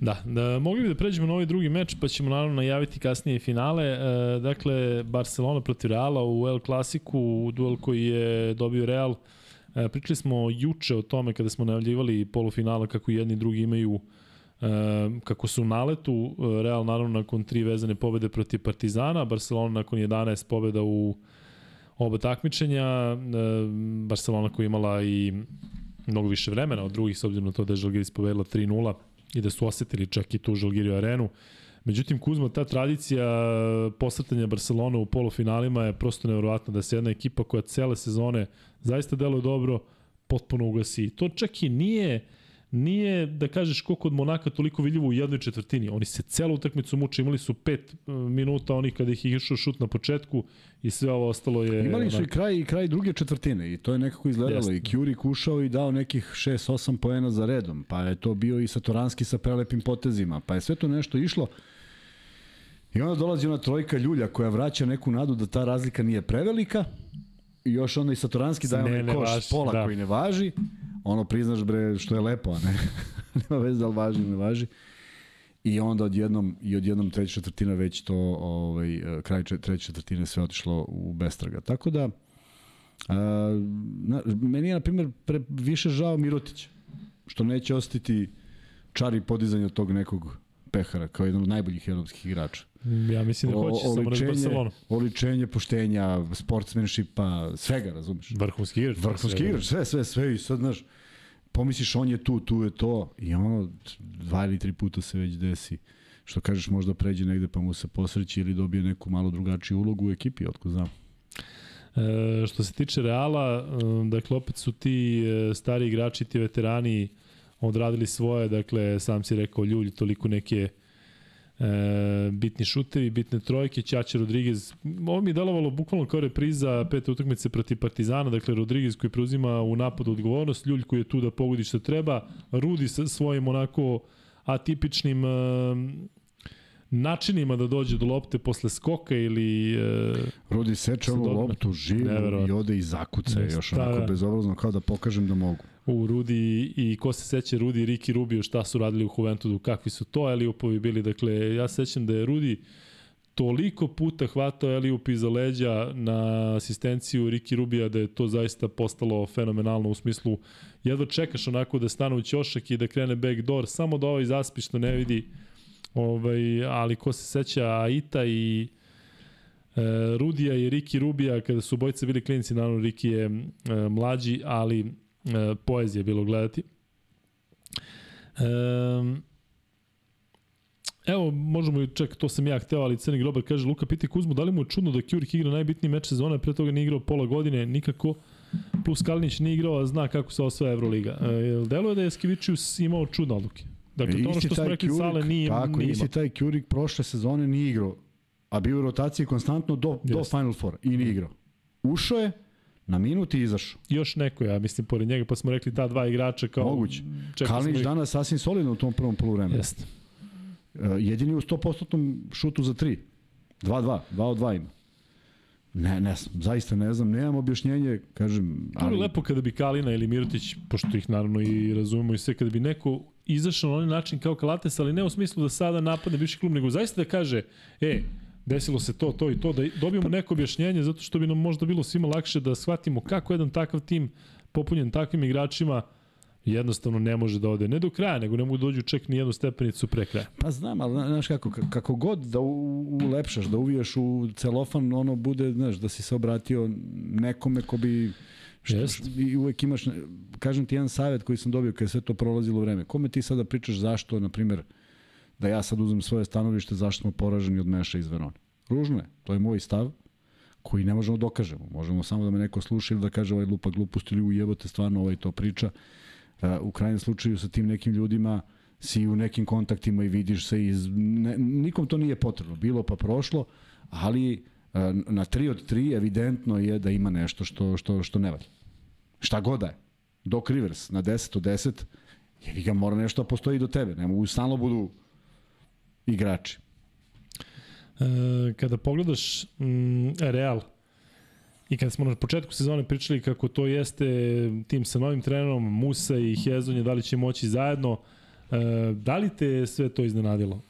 Da, da, mogli bi da pređemo na ovaj drugi meč, pa ćemo naravno najaviti kasnije finale. E, dakle, Barcelona protiv Reala u El Clasiku, u duel koji je dobio Real. E, pričali smo juče o tome kada smo najavljivali polufinala kako jedni i drugi imaju E, kako su u naletu, e, Real naravno nakon tri vezane pobede protiv Partizana, Barcelona nakon 11 pobeda u oba takmičenja, Barcelona koja imala i mnogo više vremena od drugih, s obzirom na to da je Žalgiris pobedila 3-0 i da su osetili čak i tu Žalgiriju arenu. Međutim, Kuzma, ta tradicija posrtanja Barcelona u polufinalima je prosto nevjerovatna da se jedna ekipa koja cele sezone zaista deluje dobro, potpuno ugasi. To čak i nije uh, nije, da kažeš, koliko od Monaka toliko vidljivo u jednoj četvrtini. Oni se celu utakmicu muče, imali su pet e, minuta onih kada ih išao šut na početku i sve ovo ostalo je... Imali su i kraj, i kraj druge četvrtine i to je nekako izgledalo. Jeste. I Kjurik ušao i dao nekih 6-8 poena za redom, pa je to bio i Satoranski sa prelepim potezima, pa je sve to nešto išlo. I onda dolazi ona trojka Ljulja koja vraća neku nadu da ta razlika nije prevelika i još onda i Satoranski daje onaj koš važi, pola da. koji ne važi ono priznaš bre što je lepo, a ne, nema veze da li važi ili ne važi. I onda odjednom, i odjednom treća četvrtina već to, ovaj, kraj treće četvrtine sve otišlo u bestraga. Tako da, a, na, meni je, na primjer, pre, više žao Mirotić, što neće ostiti čari podizanja tog nekog pehara, kao jedan od najboljih evropskih igrača. Ja mislim da hoće o, samo Barcelona. Oličenje poštenja, sportsmenshipa, svega, razumeš? Vrhunski igrač. Vrhunski igrač, sve, sve, sve i sad, znaš, pomisliš on je tu, tu je to i ono, dva ili tri puta se već desi što kažeš možda pređe negde pa mu se posreći ili dobije neku malo drugačiju ulogu u ekipi, otko znam. E, što se tiče Reala, e, dakle opet su ti e, stari igrači, ti veterani odradili svoje, dakle sam si rekao Ljulj, toliko neke e, bitni šutevi, bitne trojke, Ćaća Rodriguez. Ovo mi je delovalo bukvalno kao repriza pete utakmice protiv Partizana, dakle Rodriguez koji preuzima u napadu odgovornost, Ljulj koji je tu da pogodi što treba, Rudi sa svojim onako atipičnim e, načinima da dođe do lopte posle skoka ili... E, Rudi seče ovu loptu živo i ode i zakuca još onako da, da. bezobrazno kao da pokažem da mogu u Rudi i ko se seća Rudi i Riki Rubio šta su radili u Juventudu, kakvi su to Eliupovi bili. Dakle, ja sećam da je Rudi toliko puta hvatao Eliup iza leđa na asistenciju Riki Rubija da je to zaista postalo fenomenalno u smislu jedva čekaš onako da stane u ćošak i da krene backdoor, samo da ovaj zaspi što ne vidi ovaj, ali ko se seća Aita i e, Rudija i Riki Rubija kada su bojice bili klinici, naravno Riki je e, mlađi, ali e, poezije bilo gledati. E, evo, možemo i čak, to sam ja hteo, ali Crni Grobar kaže, Luka piti Kuzmu, da li mu je čudno da Kjurik igra najbitniji meč sezona, pre toga nije igrao pola godine, nikako, plus Kalinić nije igrao, a zna kako se osvaja Euroliga. E, deluje da je Skivičius imao čudne odluke. Dakle, to ono što smo rekli, Kjurik, Sale nije, tako, nije isti taj Kjurik prošle sezone nije igrao, a bio u rotaciji konstantno do, yes. do Final Four i nije igrao. Ušao je, Na minut i izašao. Još neko, ja mislim, pored njega, pa smo rekli ta dva igrača kao... Moguće. Kalinić ih... danas sasvim solidno u tom prvom poluvremenu. Jeste. Uh, jedini u 100% šutu za 3. 2-2, 2 od 2 ima. Ne, ne znam, zaista ne znam, nemam objašnjenje, kažem... Ali... To je lepo kada bi Kalina ili Mirotić, pošto ih naravno i razumemo i sve, kada bi neko izašao na onaj način kao Kalates, ali ne u smislu da sada napadne bivši klub, nego zaista da kaže, e, desilo se to, to i to, da dobijemo neko objašnjenje, zato što bi nam možda bilo svima lakše da shvatimo kako jedan takav tim popunjen takvim igračima jednostavno ne može da ode ne do kraja, nego ne mogu da dođu čak ni jednu stepenicu pre kraja. Pa znam, ali znaš kako, kako god da ulepšaš, da uviješ u celofan, ono bude, znaš, da si se obratio nekome ko bi Što, I uvek imaš, kažem ti jedan savjet koji sam dobio kada je sve to prolazilo vreme. Kome ti sada pričaš zašto, na primjer, da ja sad uzmem svoje stanovište zašto smo poraženi od Meša iz Verona. Ružno je, to je moj stav koji ne možemo da dokažemo. Možemo samo da me neko sluša ili da kaže ovaj lupa glupost ili ujebote stvarno ovaj to priča. Uh, u krajnjem slučaju sa tim nekim ljudima si u nekim kontaktima i vidiš se iz... Ne, nikom to nije potrebno. Bilo pa prošlo, ali na 3 od 3 evidentno je da ima nešto što, što, što ne valja. Šta god da je. Doc Rivers na 10 od 10, jevi ga mora nešto da postoji do tebe. Ne mogu stalno budu igrači. E, kada pogledaš mm, Real, I kada smo na početku sezone pričali kako to jeste tim sa novim trenerom, Musa i Hezonje, da li će moći zajedno, e, da li te sve to iznenadilo?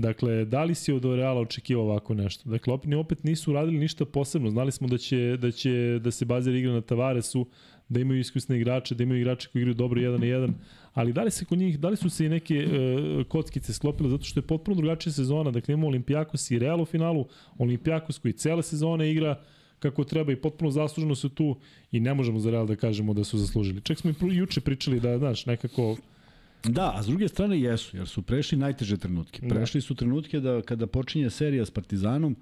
Dakle, da li si od Reala očekivao ovako nešto? Dakle, opet, opet nisu uradili ništa posebno. Znali smo da će, da će da se bazira igra na Tavaresu, da imaju iskusne igrače, da imaju igrače koji igraju dobro jedan na jedan, ali da li se kod njih, da li su se i neke uh, kockice sklopile zato što je potpuno drugačija sezona, dakle imamo Olimpijakos i Real u finalu, Olimpijakos koji cele sezone igra kako treba i potpuno zasluženo su tu i ne možemo za Real da kažemo da su zaslužili. Čak smo i juče pričali da, znaš, nekako Da, a s druge strane jesu, jer su prešli najteže trenutke. Da. Prešli su trenutke da kada počinje serija s Partizanom,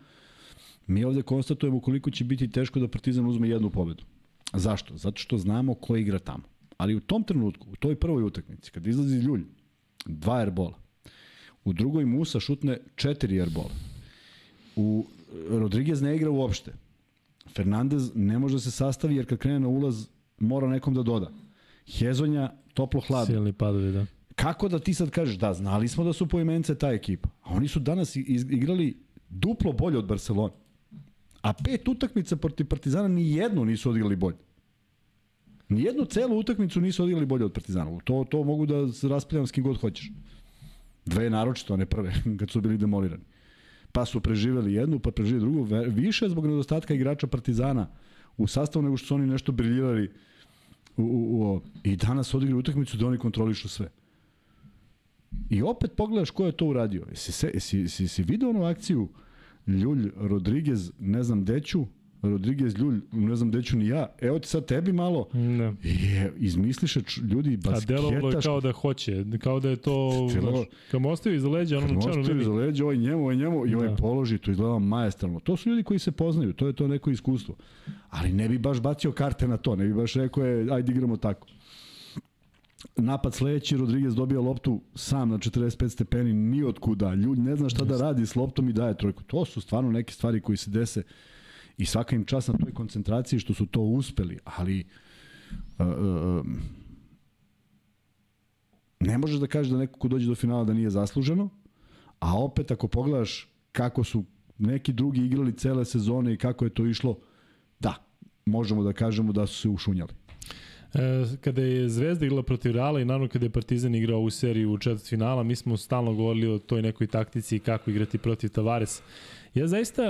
mi ovde konstatujemo koliko će biti teško da Partizan uzme jednu pobedu. Zašto? Zato što znamo ko igra tamo. Ali u tom trenutku, u toj prvoj utakmici, kad izlazi Ljulj, dva airbola, u drugoj Musa šutne četiri airbola, u Rodriguez ne igra uopšte, Fernandez ne može da se sastavi jer kad krene na ulaz mora nekom da doda. Hezonja toplo hladno. Silni padovi, da. Kako da ti sad kažeš, da, znali smo da su po imence ta ekipa, a oni su danas igrali duplo bolje od Barcelona. A pet utakmica protiv Partizana ni jednu nisu odigrali bolje. Ni jednu celu utakmicu nisu odigrali bolje od Partizana. To, to mogu da se raspravljam s kim god hoćeš. Dve naročito, a ne prve, kad su bili demolirani. Pa su preživeli jednu, pa preživeli drugu. Više zbog nedostatka igrača Partizana u sastavu nego što su oni nešto briljirali u, u, u, i danas odigrali utakmicu da oni kontrolišu sve. I opet pogledaš ko je to uradio. Jesi, se, jesi, jesi, jesi video onu akciju Ljulj, Rodriguez, ne znam deću, Rodriguez, Ljulj, ne znam deću ni ja. Evo ti sad tebi malo. Ne. Je, izmisliše ljudi basketaš. A delovalo je kao da hoće, kao da je to, Celo, kao mu ostavi iza leđa, ono čanu. Ostavi iza leđa, ovaj njemu, ovaj njemu, i ovaj da. položi, to izgleda majestralno. To su ljudi koji se poznaju, to je to neko iskustvo. Ali ne bi baš bacio karte na to, ne bi baš rekao je, ajde igramo tako napad sledeći, Rodriguez dobija loptu sam na 45 stepeni, ni od kuda. Ljudi ne zna šta da radi s loptom i daje trojku. To su stvarno neke stvari koji se dese i svaka im čas na toj koncentraciji što su to uspeli, ali uh, uh, ne možeš da kažeš da neko ko dođe do finala da nije zasluženo, a opet ako pogledaš kako su neki drugi igrali cele sezone i kako je to išlo, da, možemo da kažemo da su se ušunjali. E, kada je Zvezda igrala protiv Reala i naravno kada je Partizan igrao u seriju u četvrt finala, mi smo stalno govorili o toj nekoj taktici i kako igrati protiv Tavares. Ja zaista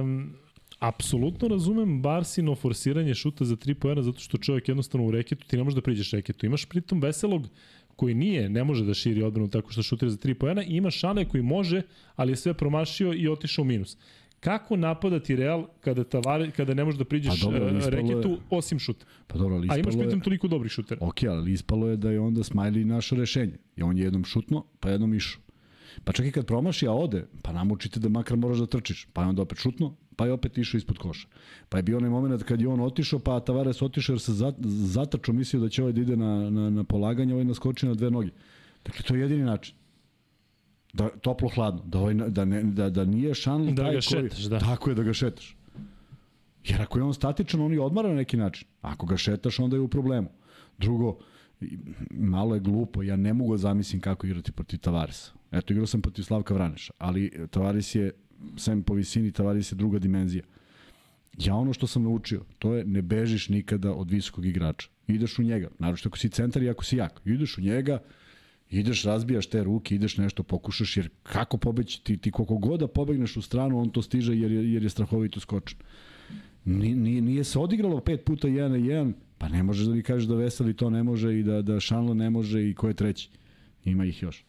um, apsolutno razumem Barsino forsiranje šuta za 3 poena zato što čovjek jednostavno u reketu, ti ne možeš da priđeš reketu. Imaš pritom veselog koji nije, ne može da širi odbranu tako što šutira za 3 poena i ima Šane koji može, ali je sve promašio i otišao u minus. Kako napadati Real kada Tavare, kada ne možeš da priđeš pa dobro, uh, reketu je... osim šuta? Pa dobro, ali A imaš pritom toliko dobrih šutera. Ok, ali ispalo je da je onda Smiley naše rešenje. I on je jednom šutno, pa jednom išao. Pa čak i kad promaši, a ode, pa namučite da makar moraš da trčiš. Pa je onda opet šutno, pa je opet išao ispod koša. Pa je bio onaj moment kad je on otišao, pa Tavares otišao jer se zatačao, mislio da će ovaj da ide na, na, na polaganje, ovaj naskoči na dve noge. Dakle, to je jedini način. Da, toplo hladno, da, ovaj, da, ne, da, da nije šanl da taj ga šetaš, koji, da. Tako je da ga šetaš. Jer ako je on statičan, on je odmara na neki način. Ako ga šetaš, onda je u problemu. Drugo, malo je glupo, ja ne mogu da zamislim kako igrati protiv Tavaresa. Eto, igrao sam protiv Slavka Vraneša, ali Tavares je, sem po visini, Tavares je druga dimenzija. Ja ono što sam naučio, to je ne bežiš nikada od visokog igrača. Ideš u njega, naravno ako si centar i ako si jak. Ideš u njega, ideš, razbijaš te ruke, ideš nešto, pokušaš, jer kako pobeći, ti, ti koliko god da pobegneš u stranu, on to stiže jer, je, jer je strahovito skočen. Nije, nije se odigralo pet puta 1 na 1, pa ne možeš da mi kažeš da Veseli to ne može i da, da Šanlo ne može i ko je treći. Ima ih još.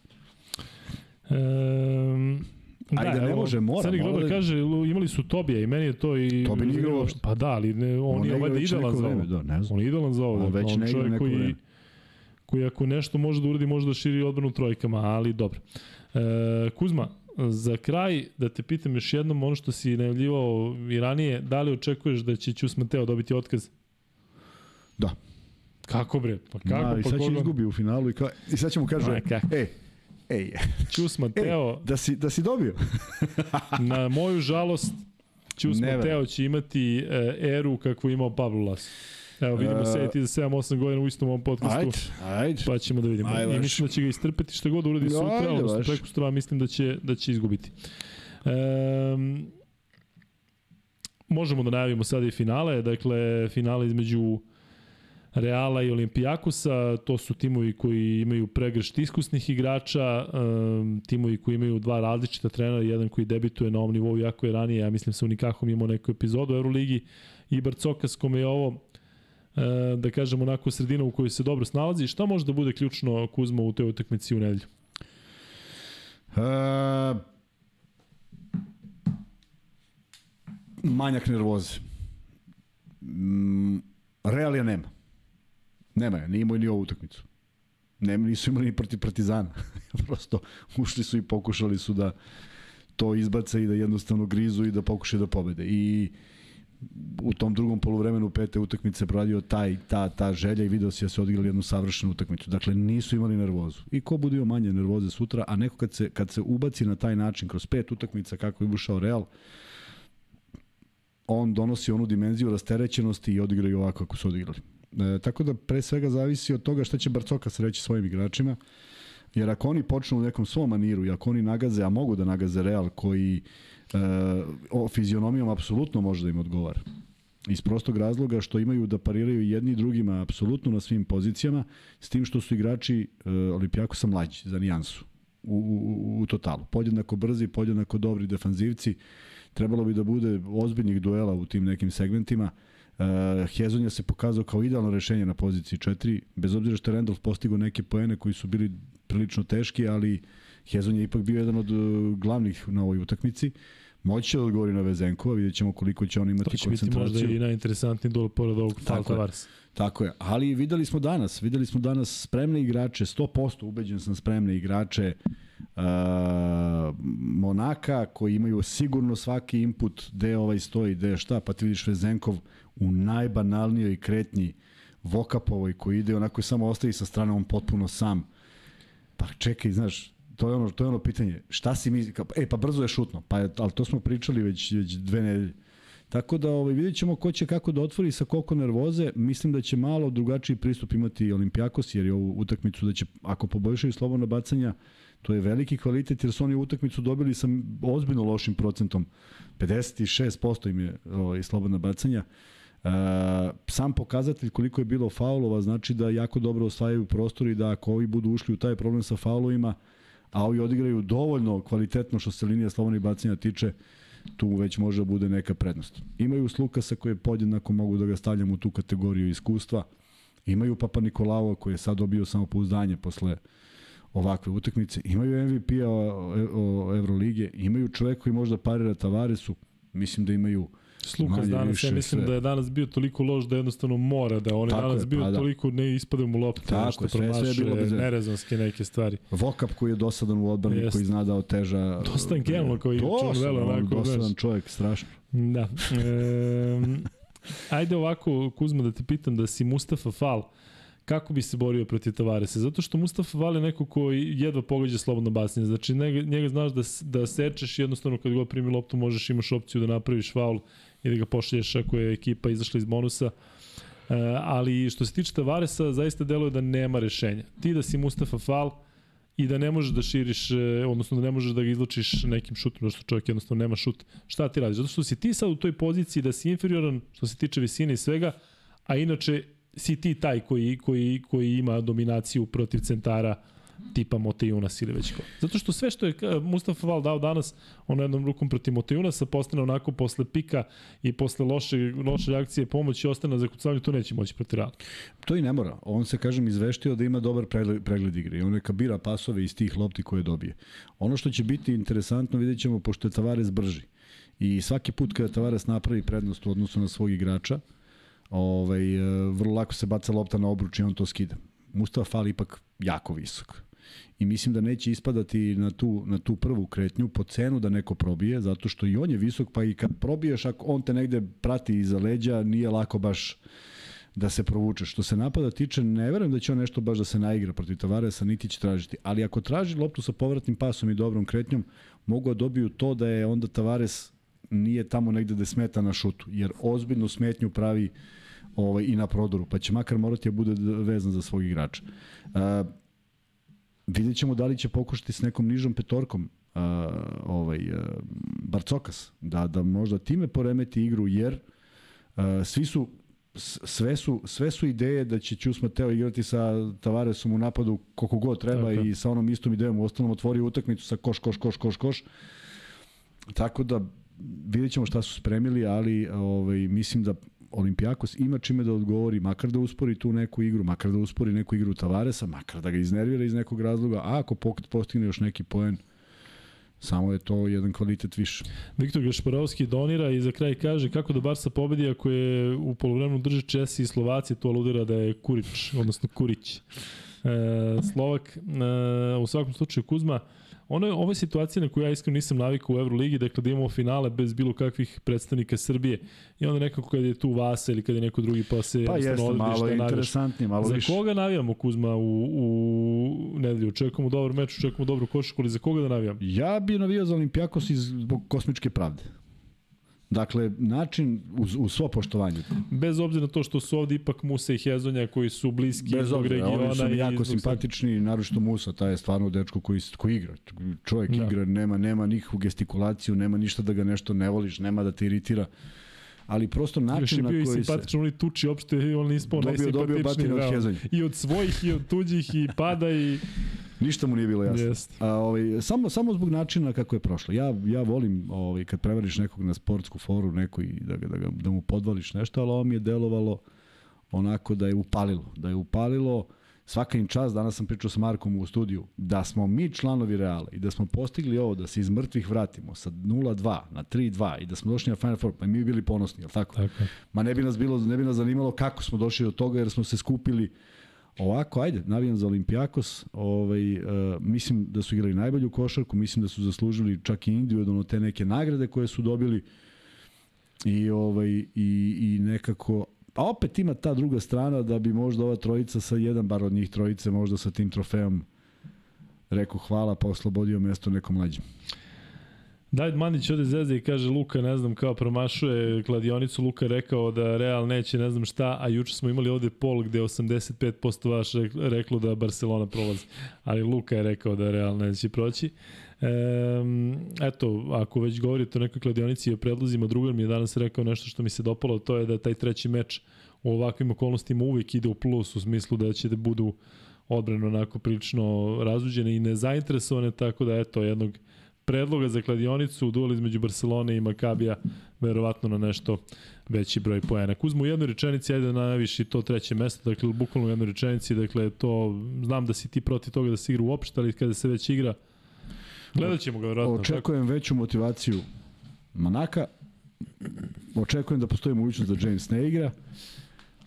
Um, Ajde, da, ne može, mora. Crni Grobar da... kaže, imali su Tobija i meni je to i... Tobi nije igrao Pa da, ali ne, on, on je ovaj idealan za ovo. Da, ne znam. On je idealan za ovo. On već on ne igra neko koji, vreme. koji ako nešto može da uradi, može da širi odbranu trojkama, ali dobro. E, Kuzma, za kraj, da te pitam još jednom ono što si najavljivao i ranije, da li očekuješ da će Ćus Mateo dobiti otkaz? Da. Kako bre? Pa kako? Da, i pa sad će koga? izgubi u finalu i, ka, i sad ćemo kaže, Ma, kako? Ej, Ćus Mateo, ej, da si, da si dobio. na moju žalost, Ćus Never. Mateo će imati e, eru kakvu je imao Pablo Laso. Evo, vidimo E, se ti za 7-8 godina u istom ovom podcastu. Ajde, ajde. Pa ćemo da vidimo. Ajde, I mislim da će ga istrpeti šta god uradi Ajde, sutra, odnosno baš. preko sutra mislim da će, da će izgubiti. Um, možemo da najavimo sada i finale, dakle finale između Reala i Olimpijakusa, to su timovi koji imaju pregršt iskusnih igrača, timovi koji imaju dva različita trenera, jedan koji debituje na ovom nivou jako je ranije, ja mislim sa Unikahom imao neku epizodu u Euroligi i Barcokas kome je ovo e, da kažem onako sredina u kojoj se dobro snalazi. Šta može da bude ključno Kuzma u toj utakmici u nedelju? Uh, manjak nervoze. Mm, Real je nema. Nema je, nije imao ni ovu utakmicu. Nema, nisu imali ni protiv Partizana. Prosto ušli su i pokušali su da to izbace i da jednostavno grizu i da pokušaju da pobede. I u tom drugom poluvremenu pete utakmice proradio taj, ta, ta želja i video si da se odigrali jednu savršenu utakmicu. Dakle, nisu imali nervozu. I ko bude imao manje nervoze sutra, a neko kad se, kad se ubaci na taj način, kroz pet utakmica kako je ušao Real, on donosi onu dimenziju rasterećenosti i odigraju ovako kako su odigrali. E, tako da pre svega zavisi od toga šta će Barcokas reći svojim igračima, jer ako oni počnu u nekom svom maniru i ako oni nagaze, a mogu da nagaze Real koji e, o fizionomijom apsolutno može da im odgovara. Iz prostog razloga što imaju da pariraju jedni drugima apsolutno na svim pozicijama, s tim što su igrači e, Olimpijakosa mlađi za nijansu u, u, u totalu. Podjednako brzi, podjednako dobri defanzivci, trebalo bi da bude ozbiljnih duela u tim nekim segmentima. Uh, Hezonja se pokazao kao idealno rešenje na poziciji 4, bez obzira što je Randolph postigao neke poene koji su bili prilično teški, ali Hezon je ipak bio jedan od uh, glavnih na ovoj utakmici. Moći će da odgovori na Vezenkova, vidjet ćemo koliko će on To imati će biti možda koncentraciju. i najinteresantniji dol pored ovog Tako je. Falta Vars. Tako je, ali videli smo danas, videli smo danas spremne igrače, 100% ubeđen sam spremne igrače uh, Monaka koji imaju sigurno svaki input gde ovaj stoji, gde šta, pa ti vidiš Vezenkov u najbanalnijoj kretnji Vokapovoj koji ide onako samo ostavi sa strane on potpuno sam. Pa čekaj, znaš, to je ono to je ono pitanje. Šta si mi kao, e pa brzo je šutno. Pa ali to smo pričali već već dve nedelje. Tako da ovaj vidjet ćemo ko će kako da otvori sa koliko nervoze. Mislim da će malo drugačiji pristup imati Olimpijakos jer je ovu utakmicu da će ako poboljšaju slobodna bacanja to je veliki kvalitet jer su oni utakmicu dobili sa ozbiljno lošim procentom. 56% im je ovaj, slobodna bacanja. Sam pokazatelj koliko je bilo faulova znači da jako dobro osvajaju prostor i da ako ovi budu ušli u taj problem sa faulovima, a ovi odigraju dovoljno kvalitetno što se linija slobodnih bacanja tiče, tu već može da bude neka prednost. Imaju Slukasa koje podjednako mogu da ga stavljam u tu kategoriju iskustva. Imaju Papa Nikolao koji je sad dobio samopouzdanje posle ovakve utakmice. Imaju MVP-a Evrolige, imaju čovek koji možda parira Tavaresu, mislim da imaju Slukas Manje, danas, ja mislim sve. da je danas bio toliko loš da jednostavno mora da on je Tako danas je, bio pa da. toliko ne ispade mu lopte, Tako nešto je, sve- sve je promašuje, bilo bez nerezonske neke stvari. Vokap koji je dosadan u odbrani, Jeste. koji zna da oteža... Dosta angelno koji je Dosadan, Čunvelo, onako, dosadan čovjek, strašno. Da. E, ajde ovako, Kuzma, da te pitam da si Mustafa Fal, kako bi se borio protiv Tavaresa? Zato što Mustafa Fal je neko koji jedva pogađa slobodno bacanje. Znači, njega, njega znaš da, da sečeš jednostavno kad god primi loptu možeš imaš opciju da napraviš faul i da ga pošalješ ako je ekipa izašla iz bonusa. E, ali što se tiče Tavaresa, zaista deluje da nema rešenja. Ti da si Mustafa Fal, i da ne možeš da širiš, e, odnosno da ne možeš da ga izlučiš nekim šutom, što čovjek jednostavno nema šut. Šta ti radiš? Zato što si ti sad u toj poziciji da si inferioran što se tiče visine i svega, a inače si ti taj koji, koji, koji ima dominaciju protiv centara tipa Motejunas ili već ko. Zato što sve što je Mustafa Val dao danas, on jednom rukom protiv Motejunasa postane onako posle pika i posle loše, loše reakcije pomoći ostane na zakucavanju, to neće moći protiv Reala. To i ne mora. On se, kažem, izveštio da ima dobar pregled, pregled igre i on neka bira pasove iz tih lopti koje dobije. Ono što će biti interesantno vidjet ćemo, pošto je Tavares brži i svaki put kada Tavares napravi prednost u odnosu na svog igrača, ovaj, e, vrlo lako se baca lopta na obruč i on to skida. Mustafa Fal ipak jako visok. I mislim da neće ispadati na tu, na tu prvu kretnju po cenu da neko probije, zato što i on je visok, pa i kad probiješ, ako on te negde prati iza leđa, nije lako baš da se provuče. Što se napada tiče, ne verujem da će on nešto baš da se naigra protiv Tavaresa, niti će tražiti. Ali ako traži loptu sa povratnim pasom i dobrom kretnjom, mogu da dobiju to da je onda Tavares nije tamo negde da smeta na šutu, jer ozbiljnu smetnju pravi ovaj, i na prodoru, pa će makar morati da bude vezan za svog igrača. Uh, vidjet ćemo da li će pokušati s nekom nižom petorkom uh, ovaj, uh, Barcokas, da, da možda time poremeti igru, jer uh, svi su sve su, sve su ideje da će Ćus Mateo igrati sa Tavaresom u napadu koliko god treba okay. i sa onom istom idejom u ostalom otvori utakmicu sa koš, koš, koš, koš, koš. Tako da vidjet ćemo šta su spremili, ali ovaj, mislim da Olimpijakos ima čime da odgovori, makar da uspori tu neku igru, makar da uspori neku igru Tavaresa, makar da ga iznervira iz nekog razloga, a ako postigne još neki poen, samo je to jedan kvalitet više. Viktor Gašparovski donira i za kraj kaže kako da Barsa pobedi ako je u polovremenu drže Česi i Slovaci, to aludira da je Kurić, odnosno Kurić. E, Slovak, e, u svakom slučaju Kuzma, Ono je, ovo je situacija na koju ja iskreno nisam navikao u Euroligi, dakle da imamo finale bez bilo kakvih predstavnika Srbije. I onda nekako kad je tu Vasa ili kad je neko drugi pa se pa jeste, malo je interesantnije, malo za više. Za koga navijamo Kuzma u, u nedelju? Očekujemo dobar meč, očekujemo dobru košarku, ali za koga da navijamo? Ja bih navijao za Olimpijakos iz zbog kosmičke pravde. Dakle, način uz, uz svo poštovanje. Bez obzira na to što su ovde ipak Musa i Hezonja koji su bliski Bez tog regiona. Oni su mi jako simpatični, naročito Musa, taj je stvarno dečko koji, koji igra. Čovjek da. igra, nema, nema nikakvu gestikulaciju, nema ništa da ga nešto ne voliš, nema da te iritira ali prosto način na koji se... Još je bio i simpatičan, on i tuči opšte, on ispao najsimpatičniji. Dobio od. I od svojih, i od tuđih, i pada, i... Ništa mu nije bilo jasno. Yes. A, ovaj, samo, samo zbog načina kako je prošlo. Ja, ja volim ovaj, kad prevariš nekog na sportsku foru neko i da, ga, da, ga, da mu podvališ nešto, ali ovo mi je delovalo onako da je upalilo. Da je upalilo svaka im čast, danas sam pričao sa Markom u studiju, da smo mi članovi Reala i da smo postigli ovo, da se iz mrtvih vratimo sa 0-2 na 3-2 i da smo došli na Final Four, pa mi bi bili ponosni, jel tako? tako. Ma ne bi nas bilo, ne bi nas zanimalo kako smo došli do toga jer smo se skupili Ovako, ajde, navijam za Olimpijakos, ovaj, uh, mislim da su igrali najbolju košarku, mislim da su zaslužili čak i individualno te neke nagrade koje su dobili i, ovaj, i, i nekako, a opet ima ta druga strana da bi možda ova trojica sa jedan bar od njih trojice možda sa tim trofejom rekao hvala pa oslobodio mesto nekom mlađem. David Mandić ode zezde i kaže Luka, ne znam, kao promašuje kladionicu, Luka rekao da Real neće ne znam šta, a juče smo imali ovde pol gde 85% vaš reklo da Barcelona prolazi. Ali Luka je rekao da Real neće proći. E, eto, ako već govorite o nekoj kladionici i o predlozima, drugar mi je danas rekao nešto što mi se dopalo, to je da taj treći meč u ovakvim okolnostima uvijek ide u plus u smislu da će da budu odbrano onako prilično razuđene i nezainteresovane, tako da eto, jednog predloga za kladionicu, duel između Barcelone i Makabija, verovatno na nešto veći broj poena. Kuzmo u jednoj rečenici, ajde da najaviš i to treće mesto, dakle, bukvalno u jednoj rečenici, dakle, to, znam da si ti protiv toga da se igra uopšte, ali kada se već igra, gledat ćemo ga verovatno. Očekujem tako? veću motivaciju Manaka, očekujem da postoji mogućnost da James ne igra,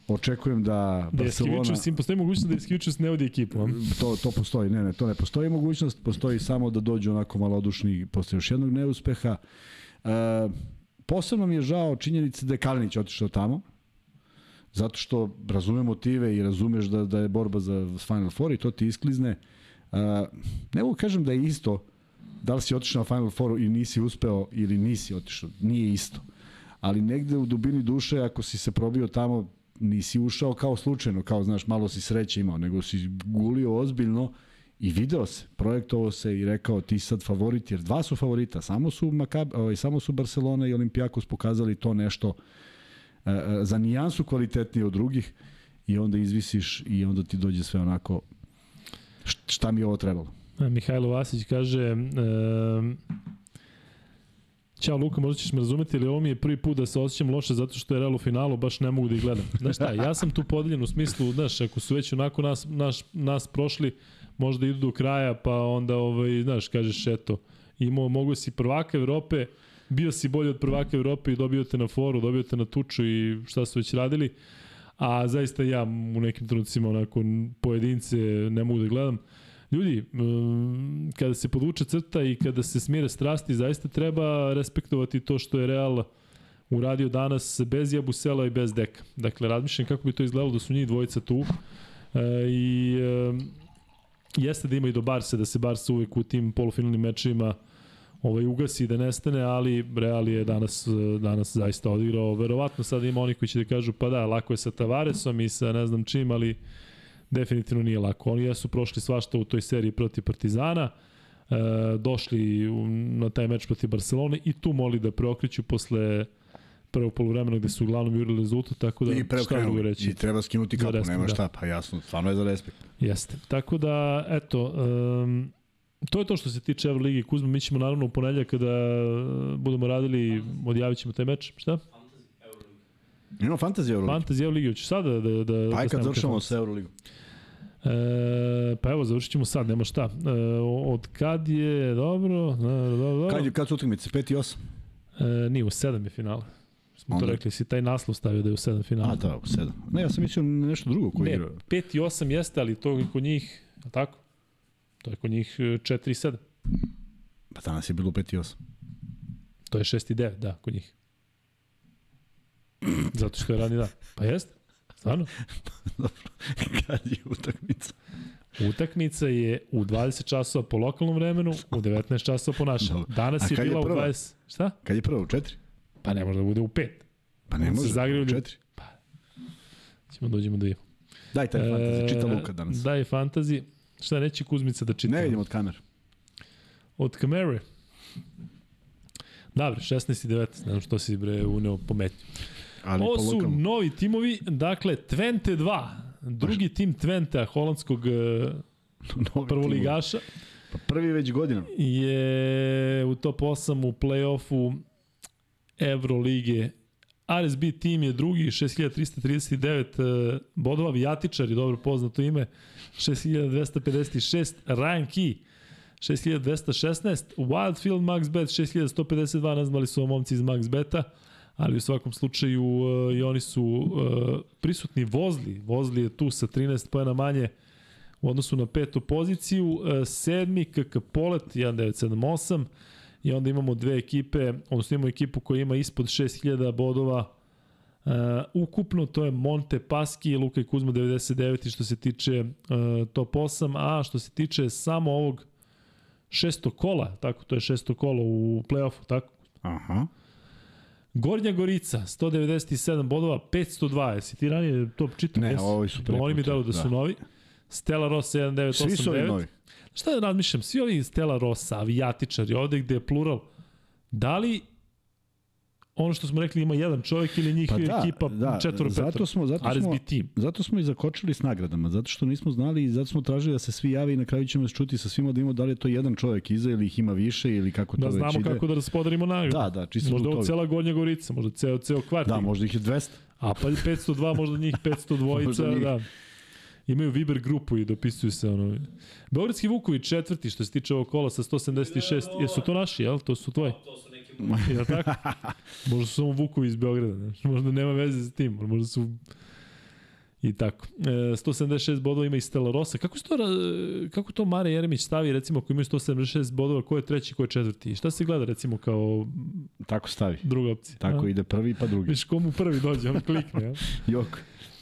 Očekujem da Barcelona... Da sim, postoji mogućnost da Eskivičus ne vodi ekipu. A? To, to postoji, ne, ne, to ne postoji mogućnost, postoji samo da dođu onako malodušni posle još jednog neuspeha. E, posebno mi je žao činjenice da je Kalinić otišao tamo, zato što razume motive i razumeš da, da je borba za Final Four i to ti isklizne. E, ne mogu kažem da je isto da li si otišao na Final Four i nisi uspeo ili nisi otišao, nije isto. Ali negde u dubini duše, ako si se probio tamo, nisi ušao kao slučajno, kao znaš, malo si sreće imao, nego si gulio ozbiljno i video se, projektovao se i rekao ti sad favorit, jer dva su favorita, samo su, Makab, ovaj, samo su Barcelona i Olimpijakos pokazali to nešto e, e, za nijansu kvalitetnije od drugih i onda izvisiš i onda ti dođe sve onako Šta mi je ovo trebalo? Mihajlo Vasić kaže e, Ćao Luka, možda ćeš me razumeti, ali ovo mi je prvi put da se osjećam loše zato što je Real u finalu, baš ne mogu da ih gledam. Znaš šta, ja sam tu podeljen u smislu, znaš, ako su već onako nas, naš, nas prošli, možda idu do kraja, pa onda, ovaj, znaš, kažeš, eto, imao, mogu si prvaka Evrope, bio si bolji od prvaka Evrope i dobio te na foru, dobio te na tuču i šta su već radili, a zaista ja u nekim trenucima onako pojedince ne mogu da gledam. Ljudi, mm, kada se podvuče crta i kada se smire strasti, zaista treba respektovati to što je Real uradio danas bez Jabusela i bez Deka. Dakle, razmišljam kako bi to izgledalo da su njih dvojica tu. E, I e, jeste da ima i do Barse, da se Barsa uvek u tim polufinalnim mečima ovaj, ugasi da nestane, ali Real je danas, danas zaista odigrao. Verovatno sad ima oni koji će da kažu pa da, lako je sa Tavaresom i sa ne znam čim, ali definitivno nije lako. Oni jesu prošli svašta u toj seriji protiv Partizana, e, došli na taj meč protiv Barcelone i tu moli da preokriću posle prvog polovremena gde su uglavnom jurili rezultat, tako da I šta mogu reći. I treba skinuti kapu, respekt, nema da. šta, pa jasno, stvarno je za respekt. Jeste. Tako da, eto, um, to je to što se tiče Euroligi Kuzma, mi ćemo naravno u ponedljak kada budemo radili, odjavit ćemo taj meč. Šta? Imamo Fantasy Euroligi. Fantasy Euroligi, hoćeš sada da... da, da pa aj kad završamo sa Euroligom. E, pa evo, završit ćemo sad, nema šta. E, od kad je, dobro, dobro, dobro. Kad, je, kad su utakmice, 5 i 8? E, nije, u 7 je finale. Smo Onda... to rekli, si taj naslov stavio da je u 7 finale. A da, u 7. Ne, ja sam mislio nešto drugo koji igra. Ne, 5 i 8 jeste, ali to je kod njih, a tako? To je kod njih 4 i 7. Pa danas je bilo 5 i 8. To je 6 i 9, da, kod njih. Zato što je rani dan. Pa jeste. Stvarno? Dobro. Kad je utakmica? Utakmica je u 20 časova po lokalnom vremenu, u 19 časova po našem. Danas je bila je u 20... Šta? Kad je prvo? U 4? Pa ne može da bude u 5. Pa ne može, u 4. Pa, ćemo dođemo da imamo. Daj taj fantazi, čita Luka danas. Daj fantazi. Šta neće Kuzmica da čita? Ne vidim od kamere. Od kamere? Dobro, 16 i 19, ne znam što si bre uneo pometnju. Ali Ovo su lokalno. novi timovi, dakle Twente 2, drugi tim Twente, holandskog e, prvoligaša. Pa prvi već godina. Je u top 8 u play-offu Evrolige. RSB tim je drugi, 6339 e, bodova, Vijatičar je dobro poznato ime, 6256, Ryan Key, 6216, Wildfield Max Bet 6152, nazvali su momci iz Max Beta, ali u svakom slučaju uh, i oni su uh, prisutni Vozli. Vozli je tu sa 13 pojena manje u odnosu na petu poziciju. Uh, sedmi KK Polet 1978 i onda imamo dve ekipe, odnosno imamo ekipu koja ima ispod 6000 bodova Uh, ukupno to je Monte Paschi i Luka i Kuzma 99 što se tiče uh, top 8, a što se tiče samo ovog šesto kola, tako to je šesto kolo u play-offu, tako? Aha. Gornja Gorica, 197 bodova, 502. Jesi ti ranije to čitao? Ne, ovi su preko. Oni mi dao da, da su novi. Stella Rossa 1989. Svi su ovi novi. Šta da razmišljam? Svi ovi Stella Rossa, avijatičari, ovde gde je plural, da li ono što smo rekli ima jedan čovjek ili njih pa da, ekipa da, četvoro zato smo, zato smo, tim. Zato smo i zakočili s nagradama, zato što nismo znali i zato smo tražili da se svi jave i na kraju ćemo se čuti sa svima da imamo da li je to jedan čovjek iza ili ih ima više ili kako da to već ide. Da znamo kako da raspodarimo nagradu. Da, da, čisto Možda ovo cela Gornja Gorica, možda ceo, ceo kvart. Da, možda ih je 200. A pa 502, možda njih 502, da. Imaju Viber grupu i dopisuju se ono. Beogradski Vuković četvrti što se tiče ovog kola sa 176. Jesu to naši, jel? To su tvoji. To su Ja tako? Možda su samo Vukovi iz Beograda, ne? možda nema veze s tim, možda su I tako. E, 176 bodova ima i Stella Rosa. Kako, to, kako to Mare Jeremić stavi, recimo, ako imaju 176 bodova, ko je treći, ko je četvrti? Šta se gleda, recimo, kao Tako stavi. Druga opcija. Tako a? ide prvi pa drugi. Viš komu prvi dođe, on klikne. Ja? Jok.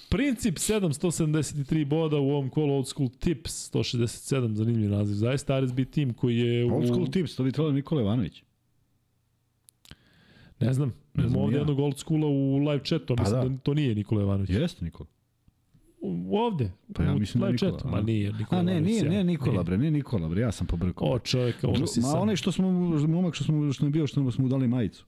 Princip 7, 173 boda u ovom kolu Old School Tips, 167, zanimljiv naziv. Zaista RSB tim koji je... U... Old School Tips, to bi trebalo Nikola Ivanović. Ne znam, ne znam ovde ja. jednog old schoola u live chatu, pa mislim da. da to nije Nikola Jovanović. Jeste Nikola. Ovde, pa ja mislim da Nikola. Chatu. Ma nije Nikola. A ne, nije, nije Nikola, bre, nije Nikola, bre, ja sam pobrkao. O, čovjek, ono si Ma sam. onaj što smo, momak što smo, što je bio, što smo mu dali majicu.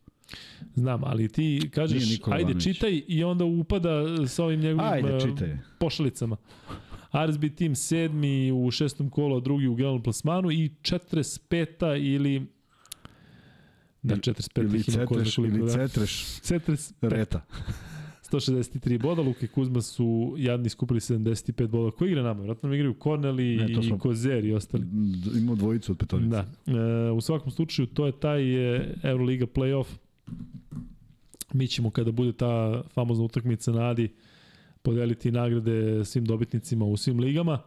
Znam, ali ti kažeš, ajde Ivanović. čitaj i onda upada sa ovim njegovim ajde, čitaj. pošalicama. RSB tim sedmi u šestom kolu, a drugi u generalnom plasmanu i 45. ili da 45 Ili ih ima ko zna cetreš, koliko, ili da. cetreš 45. reta. 163 boda, Luka i Kuzma su jadni skupili 75 boda. Ko igra nama? Vratno nam igraju Corneli Ne, to i smo- Kozer i ostali. D- Imao dvojicu od petorice. Da. E, u svakom slučaju, to je taj e, Euroliga playoff. Mi ćemo kada bude ta famozna utakmica na Adi podeliti nagrade svim dobitnicima u svim ligama.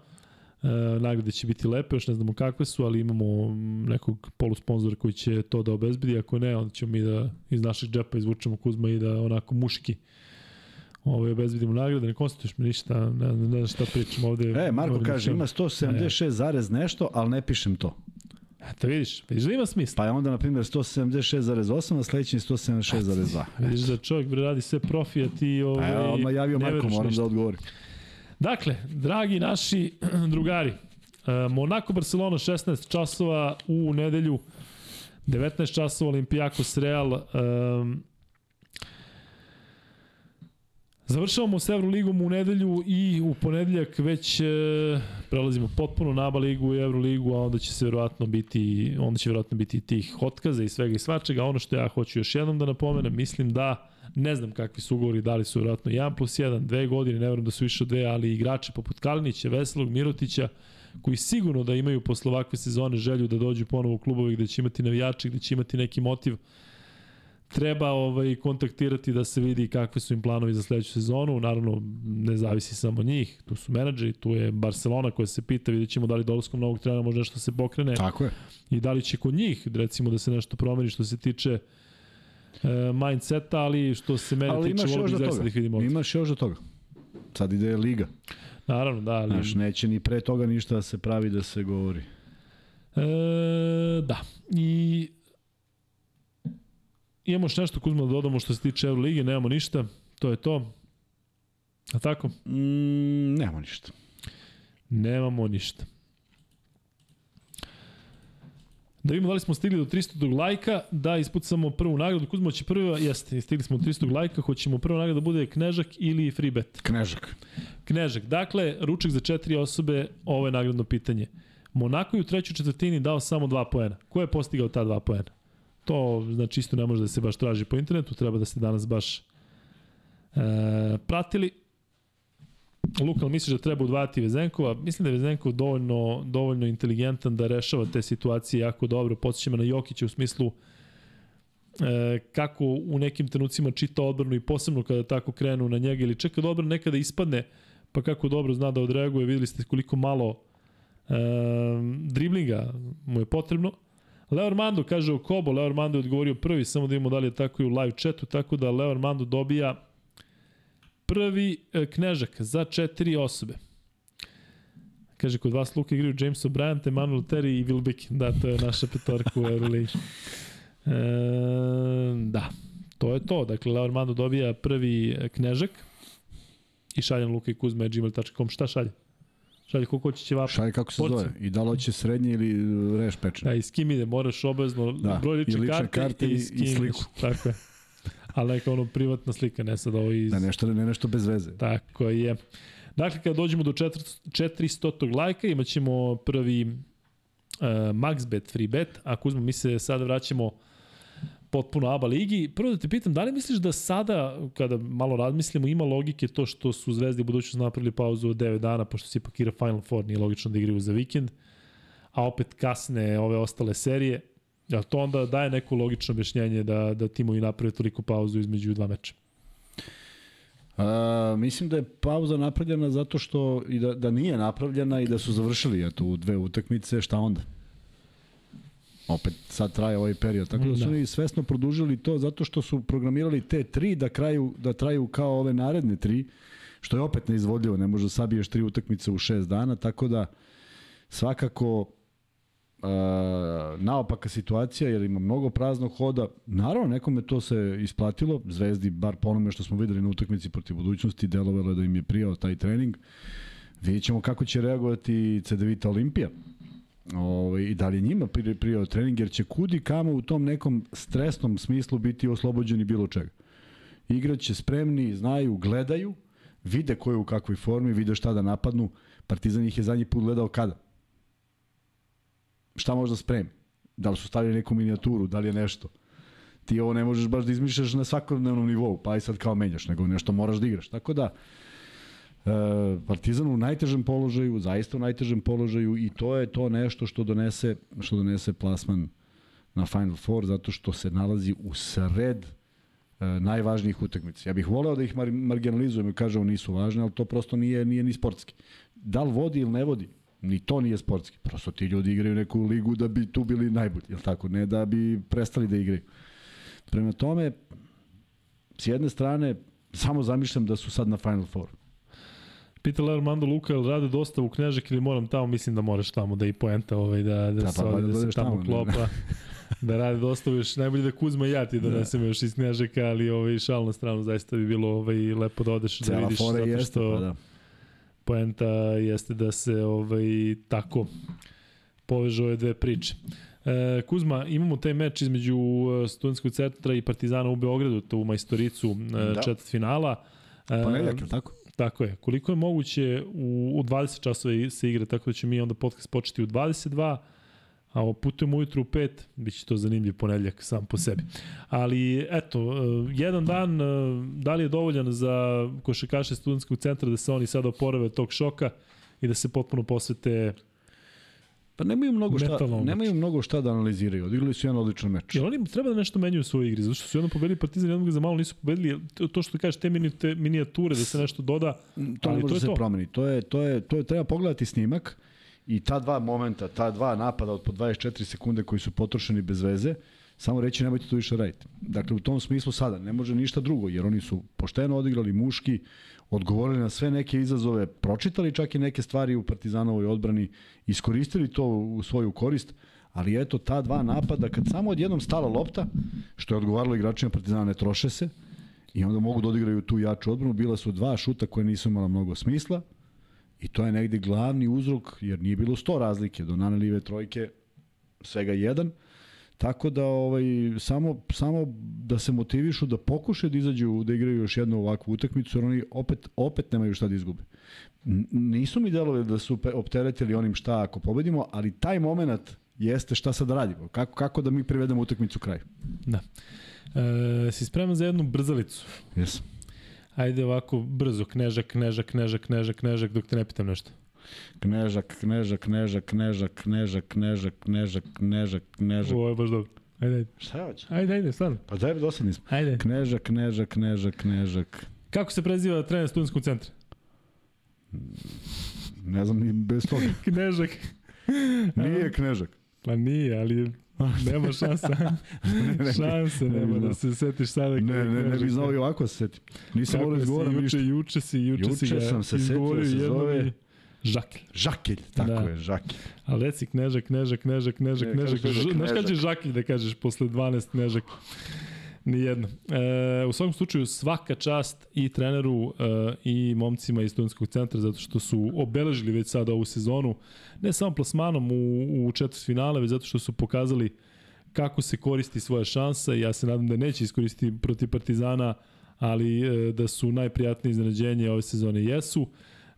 E, nagrade će biti lepe, još ne znamo kakve su, ali imamo nekog polusponzora koji će to da obezbedi. Ako ne, onda ćemo mi da iz našeg džepa izvučemo Kuzma i da onako muški ovaj, obezbedimo nagrade. Ne konstatuješ mi ništa, ne, ne, ne znam šta pričam ovde. E, Marko Govorim kaže, ima 176 zarez nešto, ali ne pišem to. Eto, vidiš, vidiš da ima smisla. Pa je onda, na primjer, 176,8, a sledeći je 176,2. Vidiš da čovjek radi sve profi, a ti Pa ovaj, ja odmah javio Marko, moram da odgovorim. Dakle, dragi naši drugari, e, Monaco Barcelona 16 časova u nedelju, 19 časova Olimpijakos Real. Um, Završavamo s Evroligom u nedelju i u ponedeljak već e, prelazimo potpuno na ABA ligu i Evroligu, a onda će se verovatno biti, onda će verovatno biti tih otkaza i svega i svačega. Ono što ja hoću još jednom da napomenem, mislim da ne znam kakvi su ugovori, da li su verovatno 1 plus 1, dve godine, ne verujem da su više od dve, ali igrači poput Kalinića, Veselog, Mirotića, koji sigurno da imaju posle ovakve sezone želju da dođu ponovo u klubovi gde će imati navijači, gde će imati neki motiv, treba ovaj kontaktirati da se vidi kakvi su im planovi za sledeću sezonu. Naravno, ne zavisi samo njih. Tu su menadžeri, tu je Barcelona koja se pita, vidjet ćemo da li dolaskom novog trenera može nešto se pokrene Tako je. i da li će kod njih, recimo, da se nešto promeni što se tiče e, mindseta, ali što se mene Ali tiče, volio još bih zaista da ih vidimo. ovde. Imaš još do toga. Sad ide Liga. Naravno, da, ali... Znaš, neće ni pre toga ništa da se pravi da se govori. E, da. I imamo još nešto Kuzma da dodamo što se tiče Euroligije, nemamo ništa. To je to. A tako? Mm, nemamo ništa. Nemamo ništa. Da vidimo da li smo stigli do 300 lajka, da ispucamo prvu nagradu. Kuzma će prva, jeste, stigli smo do 300 lajka, hoćemo prva nagrada da bude Knežak ili Free Bet. Knežak. Knežak, dakle, ručak za četiri osobe, ovo je nagradno pitanje. Monako je u trećoj četvrtini dao samo dva poena. Ko je postigao ta dva poena? To, znači, isto ne može da se baš traži po internetu, treba da ste danas baš e, pratili. Luka, ali misliš da treba udvajati Vezenkova? Mislim da je Vezenkov dovoljno, dovoljno inteligentan da rešava te situacije jako dobro. Podsjećamo na Jokića u smislu e, kako u nekim trenucima čita odbranu i posebno kada tako krenu na njega ili čeka odbrana nekada ispadne pa kako dobro zna da odreaguje, videli ste koliko malo e, driblinga mu je potrebno. Leo Armando kaže o Kobo, Leo Armando je odgovorio prvi, samo da vidimo da li je tako i u live chatu, tako da Leo Armando dobija prvi e, knežak za četiri osobe. Kaže, kod vas Luka igraju James O'Brien, Emanuel Terry i Will Bick. Da, to je naša petorka u Euroligi. E, da, to je to. Dakle, Leo Armando dobija prvi e, knežak i šaljem Luka i Kuzma gmail.com. Šta šalje? Šalje koliko će ćevapa. Šalje kako se Porciju. zove. I da li hoće srednje ili reš pečen. Da, i s kim ide, moraš obavezno Da, broj lične, i lične karte, karte i- i ideš. sliku. Tako je. Ali neka ono privatna slika, ne sad ovo iz... Da nešto, ne nešto bez veze. Tako je. Dakle, kada dođemo do 400. 400. lajka, imat ćemo prvi uh, MaxBet free bet. Ako uzmemo, mi se sada vraćamo potpuno ABA ligi. Prvo da te pitam, da li misliš da sada, kada malo razmislimo, ima logike to što su Zvezdi u budućnosti napravili pauzu od 9 dana, pošto se ipak igra Final Four, nije logično da igraju za vikend, a opet kasne ove ostale serije. Jel to onda daje neko logično objašnjenje da, da timovi naprave toliko pauzu između dva meča? A, mislim da je pauza napravljena zato što i da, da nije napravljena i da su završili eto, u dve utakmice, šta onda? Opet sad traje ovaj period. Tako da su Da. oni svesno produžili to zato što su programirali te tri da, kraju, da traju kao ove naredne tri, što je opet neizvodljivo. Ne može da sabiješ tri utakmice u šest dana, tako da svakako uh, naopaka situacija jer ima mnogo praznog hoda. Naravno, nekome to se isplatilo. Zvezdi, bar po onome što smo videli na utakmici protiv budućnosti, delovalo je da im je prijao taj trening. Vidjet ćemo kako će reagovati CDVita Olimpija. Ovaj, I da li je njima pri- prijao trening, jer će kudi kamo u tom nekom stresnom smislu biti oslobođeni bilo čega. Igraće spremni, znaju, gledaju, vide ko je u kakvoj formi, vide šta da napadnu. Partizan ih je zadnji put gledao kada? Šta možda spremi? Da li su stavili neku minijaturu, da li je nešto? Ti ovo ne možeš baš da izmišljaš na svakodnevnom nivou, pa i sad kao menjaš, nego nešto moraš da igraš. Tako da, e, Partizan u najtežem položaju, zaista u najtežem položaju i to je to nešto što donese, što donese plasman na Final Four, zato što se nalazi u sred e, najvažnijih utakmica. Ja bih voleo da ih mar marginalizujem i kažemo nisu važne, ali to prosto nije, nije ni sportski. Da li vodi ili ne vodi, ni to nije sportski. Prosto ti ljudi igraju neku ligu da bi tu bili najbolji, jel tako? Ne da bi prestali da igraju. Prema tome, s jedne strane, samo zamišljam da su sad na Final Four. Pita Armando Luka, ili rade dosta u Knežak ili moram tamo? Mislim da moraš tamo da i poenta ovaj, da, da, da, se, pa, da, da se tamo, tamo klopa. da rade dosta još, najbolje da Kuzma i ja ti donesemo da. još iz Knežaka, ali ovaj, šal na stranu zaista bi bilo ovaj, lepo da odeš Cela da vidiš zato što jeste, pa da. Poenta jeste da se ovaj, tako povežu ove dve priče. E, Kuzma, imamo taj meč između e, studentskog centra i Partizana u Beogradu, to u majstoricu e, da. četvrt finala. E, Ponedjak, je tako? Tako je. Koliko je moguće u, u 20 časova se igra, tako da će mi onda podcast početi u 22, a putujemo ujutru u 5, bit će to zanimljiv ponedljak sam po sebi. Ali, eto, e, jedan dan, da li je dovoljan za košakaše studentskog centra da se oni sada oporave tog šoka i da se potpuno posvete Pa nemaju mnogo šta, nemaju mnogo šta da analiziraju. Odigrali su jedan odličan meč. Jel oni treba da nešto menjaju u svojoj igri? Zato što su jednom pobedili Partizan, jednom ga za malo nisu pobedili. To što kažeš, te, mini, te minijature, da se nešto doda, to ali to je se to. promeni. To je, to je, to je, treba pogledati snimak i ta dva momenta, ta dva napada od po 24 sekunde koji su potrošeni bez veze, samo reći nemojte to više raditi. Dakle, u tom smislu sada ne može ništa drugo, jer oni su pošteno odigrali muški, odgovorili na sve neke izazove, pročitali čak i neke stvari u Partizanovoj odbrani, iskoristili to u svoju korist, ali eto ta dva napada, kad samo odjednom stala lopta, što je odgovaralo igračima Partizana, ne troše se, i onda mogu da odigraju tu jaču odbranu, bila su dva šuta koje nisu imala mnogo smisla, i to je negde glavni uzrok, jer nije bilo sto razlike, do Nane Live trojke svega jedan, Tako da ovaj samo samo da se motivišu da pokušaju da izađu da igraju još jednu ovakvu utakmicu jer oni opet opet nemaju šta da izgube. Nisu mi delovali da su opteretili onim šta ako pobedimo, ali taj momenat jeste šta sad radimo. Kako kako da mi privedemo utakmicu kraju. Da. E, si spreman za jednu brzalicu? Jesam. Ajde ovako brzo, knežak, knežak, knežak, knežak, knežak, dok te ne pitam nešto. Knežak, knežak, knežak, knežak, knežak, knežak, knežak, knežak, knežak. Ovo je baš dobro. Ajde, ajde. Šta hoće? Ajde, ajde, stvarno. Pa daj, dosadni smo. Ajde. Knežak, knežak, knežak, knežak. Kako se preziva trener studentskog centra? Ne znam ni bez toga. knežak. Nije knežak. Pa nije, ali nema šansa. ne, ne, šanse ne, nema ne, da se setiš sada. Ne, ne, ne, ne bi znao i ovako da se setim. Nisam volio izgovoram ništa. Juče si, juče, juče si ga sam se setio da se zove... Žakelj. Žakelj, tako da. je, žakelj. Ali reci knežak, knežak, knežak, knežak, knežak. Znaš kada će žakelj da kažeš posle 12 knežak? Nijedno. E, u svakom slučaju svaka čast i treneru e, i momcima iz studentskog centra zato što su obeležili već sada ovu sezonu ne samo plasmanom u, u četvrt finale, već zato što su pokazali kako se koristi svoja šansa i ja se nadam da neće iskoristiti protiv Partizana, ali e, da su najprijatnije iznenađenje ove sezone jesu.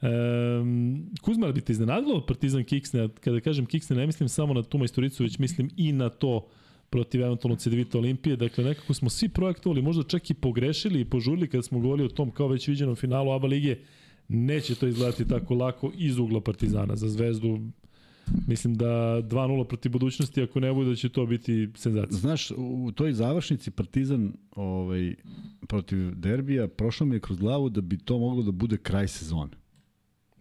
Um, Kuzmar bi te iznenadilo Partizan Kiksne, kada kažem Kiksne ne mislim samo na tu majstoricu, već mislim i na to protiv eventualno CDVita Olimpije. Dakle, nekako smo svi projektovali, možda čak i pogrešili i požurili kada smo govorili o tom kao već viđenom finalu ABA lige. Neće to izgledati tako lako iz ugla Partizana. Za Zvezdu Mislim da 2-0 protiv budućnosti, ako ne bude, da će to biti senzacija. Znaš, u toj završnici Partizan ovaj, protiv derbija prošlo mi je kroz glavu da bi to moglo da bude kraj sezone.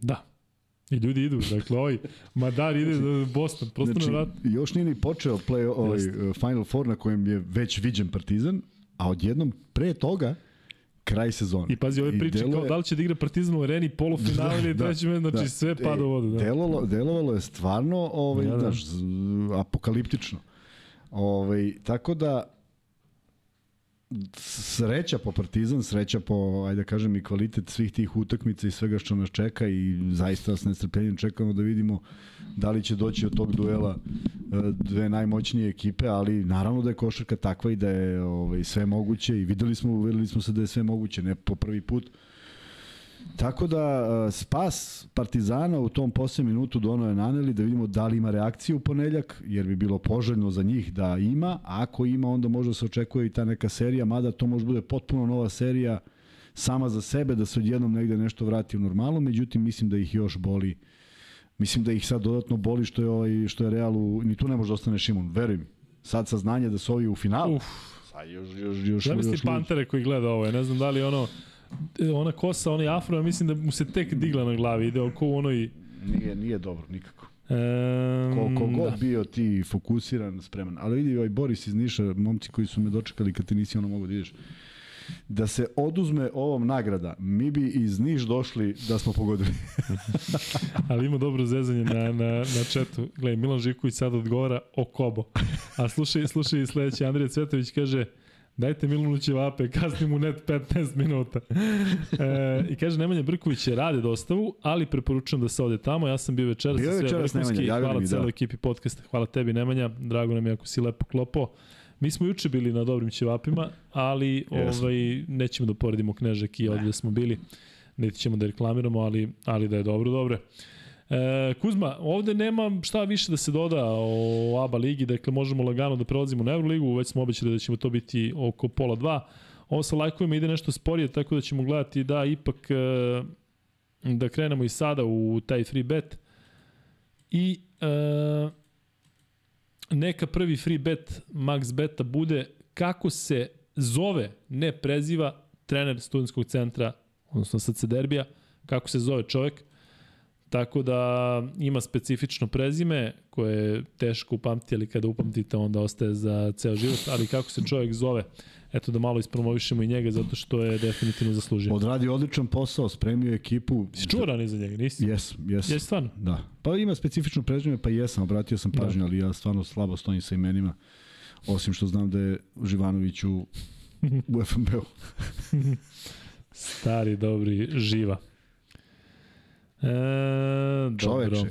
Da. I ljudi idu, dakle, ovaj Madar ide za Boston, prosto znači, nevratno. Još nije ni počeo play, ovaj, Final Four na kojem je već viđen Partizan, a odjednom pre toga kraj sezone. I pazi ove priče deluje... kao da li će da igra Partizan u areni polufinale da, ili da, treći da, znači da. sve pada u vodu. Da. Delovalo, delovalo je stvarno ovaj, da, da. Daš, apokaliptično. Ovaj, tako da sreća po Partizan, sreća po, ajde da kažem, i kvalitet svih tih utakmica i svega što nas čeka i zaista s nestrpljenjem čekamo da vidimo da li će doći od tog duela e, dve najmoćnije ekipe, ali naravno da je košarka takva i da je ovaj, sve moguće i videli smo, uverili smo se da je sve moguće, ne po prvi put. Tako da uh, spas Partizana u tom posljednjem minutu dono je naneli da vidimo da li ima reakciju u poneljak, jer bi bilo poželjno za njih da ima, a ako ima onda možda se očekuje i ta neka serija, mada to može bude potpuno nova serija sama za sebe, da se odjednom negde nešto vrati u normalu, međutim mislim da ih još boli Mislim da ih sad dodatno boli što je ovaj što je Realu ni tu ne može da ostane Šimun, veruj mi. Sad saznanje da su ovi u finalu. Uf. Sad još još još Zamisli još Pantere koji gleda ovo, ja ne znam da li ono ona kosa, onaj afro, ja mislim da mu se tek digla na glavi, ide oko u onoj... Nije, nije dobro, nikako. Um, Koliko god da. bio ti fokusiran, spreman. Ali vidi, ovaj Boris iz Niša, momci koji su me dočekali kad ti nisi ono mogu da ideš, da se oduzme ovom nagrada, mi bi iz Niš došli da smo pogodili. Ali ima dobro zezanje na, na, na četu. Gledaj, Milan Živković sad odgovara o Kobo. A slušaj, slušaj sledeći, Andrija Cvetović kaže dajte Milanu ćevape, kasni mu net 15 minuta. E, I kaže, Nemanja Brković je rade dostavu, ali preporučujem da se ode tamo. Ja sam bio večeras Bio je sve vrhunski. Hvala mi, da. celoj ekipi podcasta. Hvala tebi, Nemanja. Drago nam je ako si lepo klopo. Mi smo juče bili na dobrim ćevapima, ali Jesmo. ovaj, nećemo da poredimo Knežak i ovde smo bili. Niti ćemo da reklamiramo, ali, ali da je dobro, dobro. E, Kuzma, ovde nema šta više da se doda o ABA ligi, dakle možemo lagano da prelazimo na Euroligu, već smo obećali da ćemo to biti oko pola dva. Ovo sa lajkovima ide nešto sporije, tako da ćemo gledati da ipak e, da krenemo i sada u taj free bet. I e, neka prvi free bet max beta bude kako se zove, ne preziva trener studentskog centra, odnosno SC Derbija, kako se zove čovek. Tako da ima specifično prezime koje je teško upamtiti, ali kada upamtite onda ostaje za ceo život, ali kako se čovjek zove, eto da malo ispromovišemo i njega zato što je definitivno zaslužio. Odradio odličan posao, spremio ekipu. Si čuo rani za njega, nisi? Jes, jes. Jesi stvarno? Da. Pa ima specifično prezime, pa jesam, obratio sam pažnju, ali ja stvarno slabo stojim sa imenima. Osim što znam da je Živanović u, u FNB-u. Stari, dobri, živa. E, dobro. Čoveče,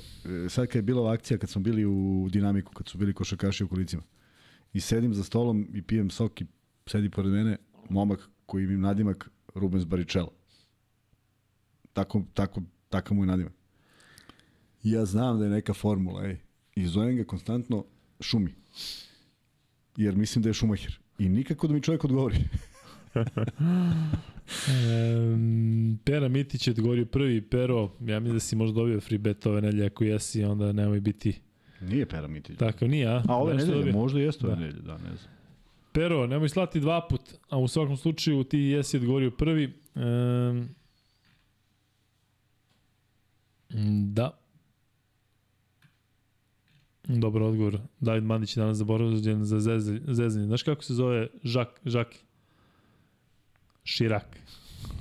e, sad kad je bila ova akcija, kad smo bili u dinamiku, kad su bili košarkaši u kolicima, i sedim za stolom i pijem sok i sedi pored mene momak koji mi nadimak Rubens Baričelo. Tako, tako, tako mu je nadimak. I ja znam da je neka formula, ej. I zovem ga konstantno šumi. Jer mislim da je šumacher. I nikako da mi čovjek odgovori. E, Pera Mitić je odgovorio prvi, Pero, ja mislim da si možda dobio free bet ove nedelje, ako jesi, onda nemoj biti Nije Pera Mitić. tako, nije, a? A ove nedelje, dobio? možda jeste ove Da. nedelje, da, ne znam. Pero, nemoj slati dva put, a u svakom slučaju ti jesi odgovorio prvi. Um, da. Dobar odgovor. David Mandić je danas zaboravljen za zezanje. Znaš kako se zove Žak, Žaki? Širak.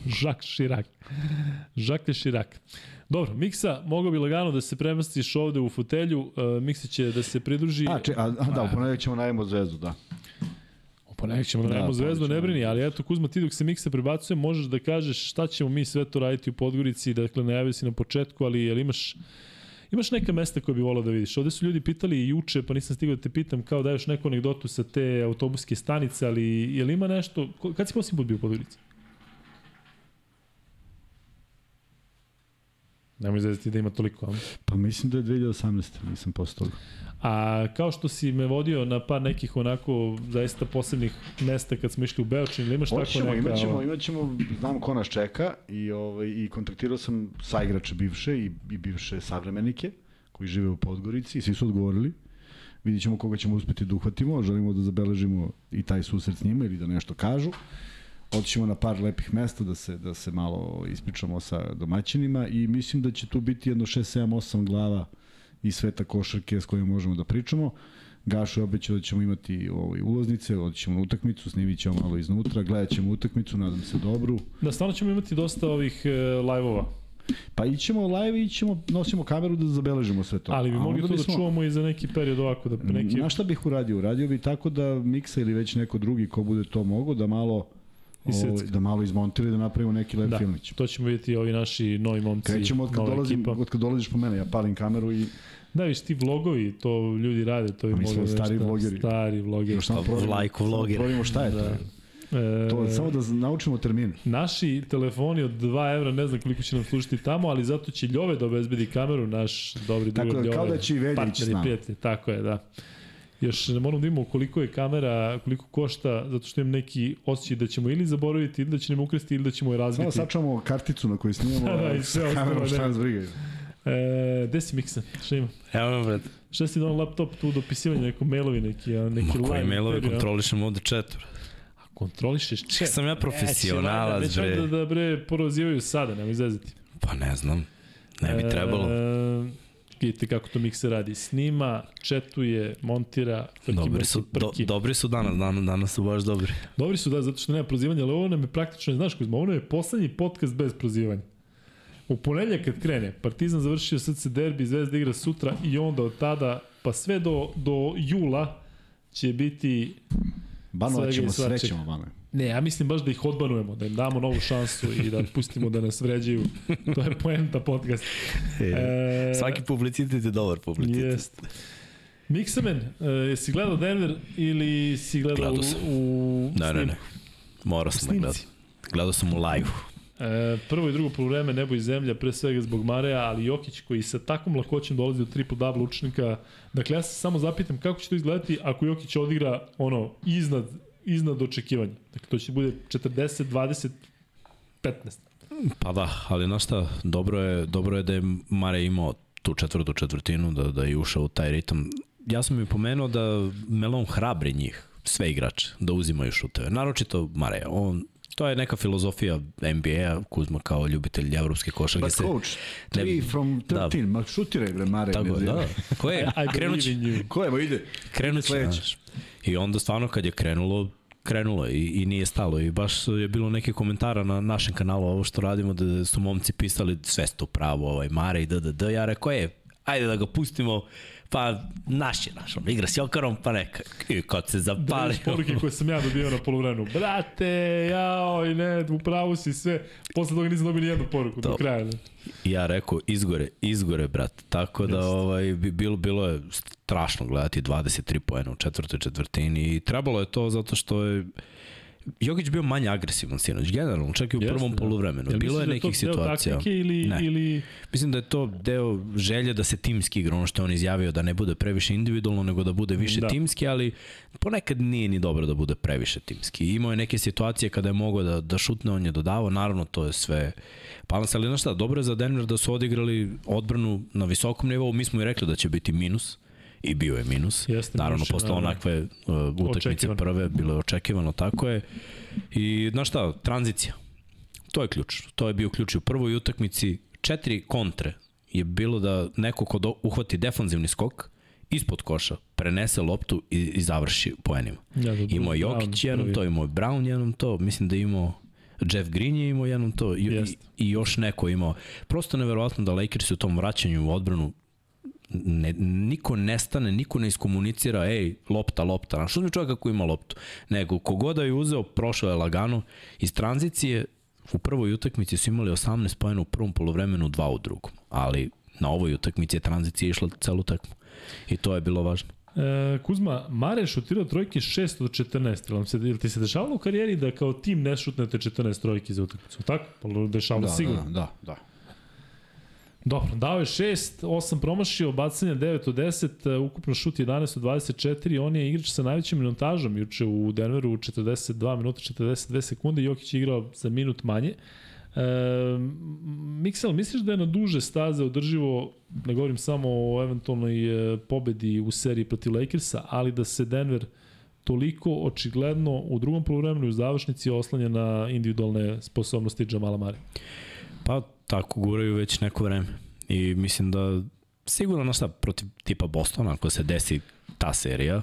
Žak Širak. Žak Širak. Dobro, Miksa, mogao bi lagano da se premestiš ovde u fotelju. Uh, Miksa će da se pridruži. A, če, a, a da, u ponedjeljak ćemo najemo zvezdu, da. Pa nek ćemo da Da, najemo zvezdu, ne brini, ali eto Kuzma, ti dok se mikse prebacuje, možeš da kažeš šta ćemo mi sve to raditi u Podgorici, dakle najavio si na početku, ali jel imaš Imaš neka mesta koje bi volao da vidiš. Ovde su ljudi pitali i juče, pa nisam stigao da te pitam, kao da još neku anegdotu sa te autobuske stanice, ali je li ima nešto... Kad si posljednji put bio u Podgorici? Nemoj zvezati da ima toliko, a? Pa mislim da je 2018. Nisam toga. A kao što si me vodio na par nekih onako zaista posebnih mesta kad smo išli u Beočin, ili imaš tako neka... imat ćemo, ovo- imat ćemo, znam ko nas čeka i, ovaj, i kontaktirao sam sa igrače bivše i, i bivše savremenike koji žive u Podgorici i svi su odgovorili. Vidjet ćemo koga ćemo uspeti da uhvatimo, želimo da zabeležimo i taj susret s njima ili da nešto kažu. Otićemo na par lepih mesta da se, da se malo ispričamo sa domaćinima i mislim da će tu biti jedno 6, 7, 8 glava iz sveta košarke s kojima možemo da pričamo. Gašo je obećao da ćemo imati ovaj, ulaznice, otićemo na utakmicu, snimit ćemo malo iznutra, gledat ćemo utakmicu, nadam se dobru. Da, stvarno ćemo imati dosta ovih e, live-ova, Pa ićemo live i ićemo, nosimo kameru da zabeležimo sve to. ali bi mogli to da bismo- čuvamo i za neki period ovako, da neki... Na šta bih uradio? Uradio bi tako da Miksa ili već neko drugi ko bude to mogo, da malo Isecka. ovaj, da malo izmontira i da napravimo neki lep Da, filmić. to ćemo vidjeti ovi naši novi momci, Krećemo od kad, dolazim, ekipa. od kad dolaziš po mene, ja palim kameru i Da, viš ti vlogovi, to ljudi rade, to bi A mi smo mogli stari nešto- vlogeri. Stari vlogeri. još samo Pa samo vlogeri. proverimo šta je to. Da. E, To je samo da naučimo termine. Naši telefoni od 2 evra, ne znam koliko će nam slušati tamo, ali zato će Ljove da obezbedi kameru, naš dobri Tako drug da, Ljove. kao da će i Veljić s i nama. prijatelj, tako je, da. Još ne moramo da imamo koliko je kamera, koliko košta, zato što imam neki osjećaj da ćemo ili zaboraviti, ili da će nam ukrasti, ili da ćemo je Samo razbiti. sačuvamo karticu na kojoj snimamo, Da, da, i a sve s kamerom ostalo, šta ne. nas briga. E, gde si miksa? Šta ima? Evo, bret, Šta si donao laptop tu dopisivanje, neko mailovi, neki, a, neki ma koji live mailove a? kontrolišem ovde četvr. Kontrolišeš chat. Sam ja profesionalac, Neće valjda, bre. Neće valjda da bre porozivaju sada, nemoj izvezati. Pa ne znam, ne bi trebalo. E, vidite kako to mikse radi. Snima, četuje, montira, frki, Dobri su, do, prki. dobri su danas, danas, danas su baš dobri. Dobri su da, zato što nema prozivanja, ali ovo nam je praktično, znaš Kuzma, ovo je poslednji podcast bez prozivanja. U ponedljak kad krene, Partizan završio srce derbi, Zvezda igra sutra i onda od tada, pa sve do, do jula će biti i ćemo, srećemo, banove. Ne, ja mislim baš da ih odbanujemo, da im damo novu šansu i da pustimo da nas vređaju. To je poenta podcasta. E, Svaki publicitet je dobar publicitet. Jest. Miksamen, e, jesi gledao Denver ili si gledao Gledao u, sam. u Ne, ne, ne. snimku? Morao sam da gledam. Gledao sam u live. E, prvo i drugo polovreme nebo i zemlja, pre svega zbog Mareja, ali Jokić koji sa takvom lakoćem dolazi do triple-double učenika. Dakle, ja se samo zapitam kako će to izgledati ako Jokić odigra ono iznad, iznad očekivanja. Dakle, to će bude 40, 20, 15. Pa da, ali znaš šta, dobro je, dobro je da je Mare imao tu četvrtu četvrtinu, da, da je ušao u taj ritam. Ja sam mi pomenuo da Melon hrabri njih, sve igrače, da uzimaju šuteve. Naročito Mare, on To je neka filozofija NBA-a, Kuzma kao ljubitelj evropske košarke. But se- coach, 3 from 13, ma šutiraj bre, Mare. Tako, da. Ko je? You. Ko je, evo ide. Znaš. I onda stvarno kad je krenulo, krenulo i, i nije stalo. I baš je bilo neke komentara na našem kanalu, ovo što radimo, da su momci pisali sve ste u pravo, ovaj Mare i da. Ja rekao je, ajde da ga pustimo, pa naš je naš, on igra s Jokarom, pa neka. I kad se Da zapali, vidiš poruke koje sam ja dobio na polovremenu. Brate, jao, i ne, u pravu si sve. Posle toga nisam dobio ni jednu poruku do Dobro. kraja. Ne. Ja rekao, izgore, izgore, brat. Tako da, Jeste. ovaj, bi- bilo, bilo je strašno gledati 23 poena u četvrtoj četvrtini i trebalo je to zato što je Jokić bio manje agresivan sinoć, generalno, čak i u Jeste, prvom da. poluvremenu. Jel Bilo je da nekih deo situacija. taktike ili, Ne. ili Mislim da je to deo želje da se timski igra, ono što je on izjavio, da ne bude previše individualno, nego da bude više Da. da. timski, ali ponekad nije ni dobro da bude previše timski. Imao je neke situacije kada je mogao da, da šutne, on je dodavao, naravno to je sve balans, ali znaš šta, dobro je za Denver da su odigrali odbranu na visokom nivou, mi smo i rekli da će biti minus, i bio je minus. Jeste Naravno, minus, posle da, da. onakve uh, utakmice prve, bilo je očekivano, tako je. I, znaš šta, tranzicija. To je ključ. To je bio ključ u prvoj utakmici. Četiri kontre je bilo da neko ko do, uhvati defanzivni skok ispod koša, prenese loptu i, i završi poenima. Ja, da, Imao je Jokić jednom to, imao je Brown jednom to, mislim da je imao Jeff Green je imao jednom to i, i, i još neko je imao. Prosto neverovatno da Lakers u tom vraćanju u odbranu ne, niko nestane, niko ne iskomunicira, ej, lopta, lopta, znaš, uzmi čovjeka koji ima loptu, nego kogoda je uzeo, prošao je lagano, iz tranzicije u prvoj utakmici su imali 18 pojena u prvom polovremenu, dva u drugom, ali na ovoj utakmici je tranzicija išla celu tekmu i to je bilo važno. E, Kuzma, Mare je šutirao trojke 6 od 14. Jel, vam se, jel ti se dešavalo u karijeri da kao tim ne šutnete 14 trojki za utakmicu? Tako? Pa dešavalo Da, sigurno. da, da, da. Dobro, dao je 6, 8 promašio, bacanje 9 od 10, e, ukupno šut 11 od 24, on je igrač sa najvećim minutažom juče u Denveru u 42 minuta 42 sekunde, Jokić je igrao za minut manje. E, Miksel, misliš da je na duže staze održivo, ne govorim samo o eventualnoj e, pobedi u seriji protiv Lakersa, ali da se Denver toliko očigledno u drugom polovremenu i u završnici oslanja na individualne sposobnosti Jamala Mare? Pa tako guraju već neko vreme. I mislim da sigurno na šta protiv tipa Bostona, ako se desi ta serija,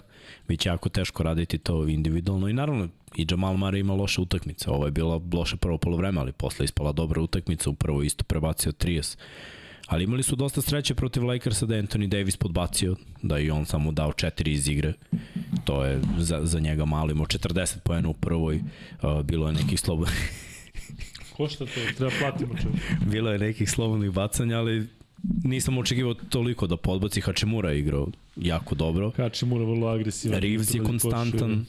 bit će jako teško raditi to individualno i naravno i Jamal Murray ima loše utakmice. Ovo je bila loše prvo polovreme, ali posle ispala dobra utakmica, u prvo isto prebacio 30. Ali imali su dosta sreće protiv Lakersa da je Anthony Davis podbacio, da i on samo dao četiri iz igre. To je za, za njega malo, imao 40 poena u prvoj, uh, bilo je nekih slobodnih Košta to, treba platimo čovjek. Bilo je nekih slobodnih bacanja, ali nisam očekivao toliko da podbaci. Hačimura je igrao jako dobro. Hačimura vrlo agresivan. Reeves je konstantan.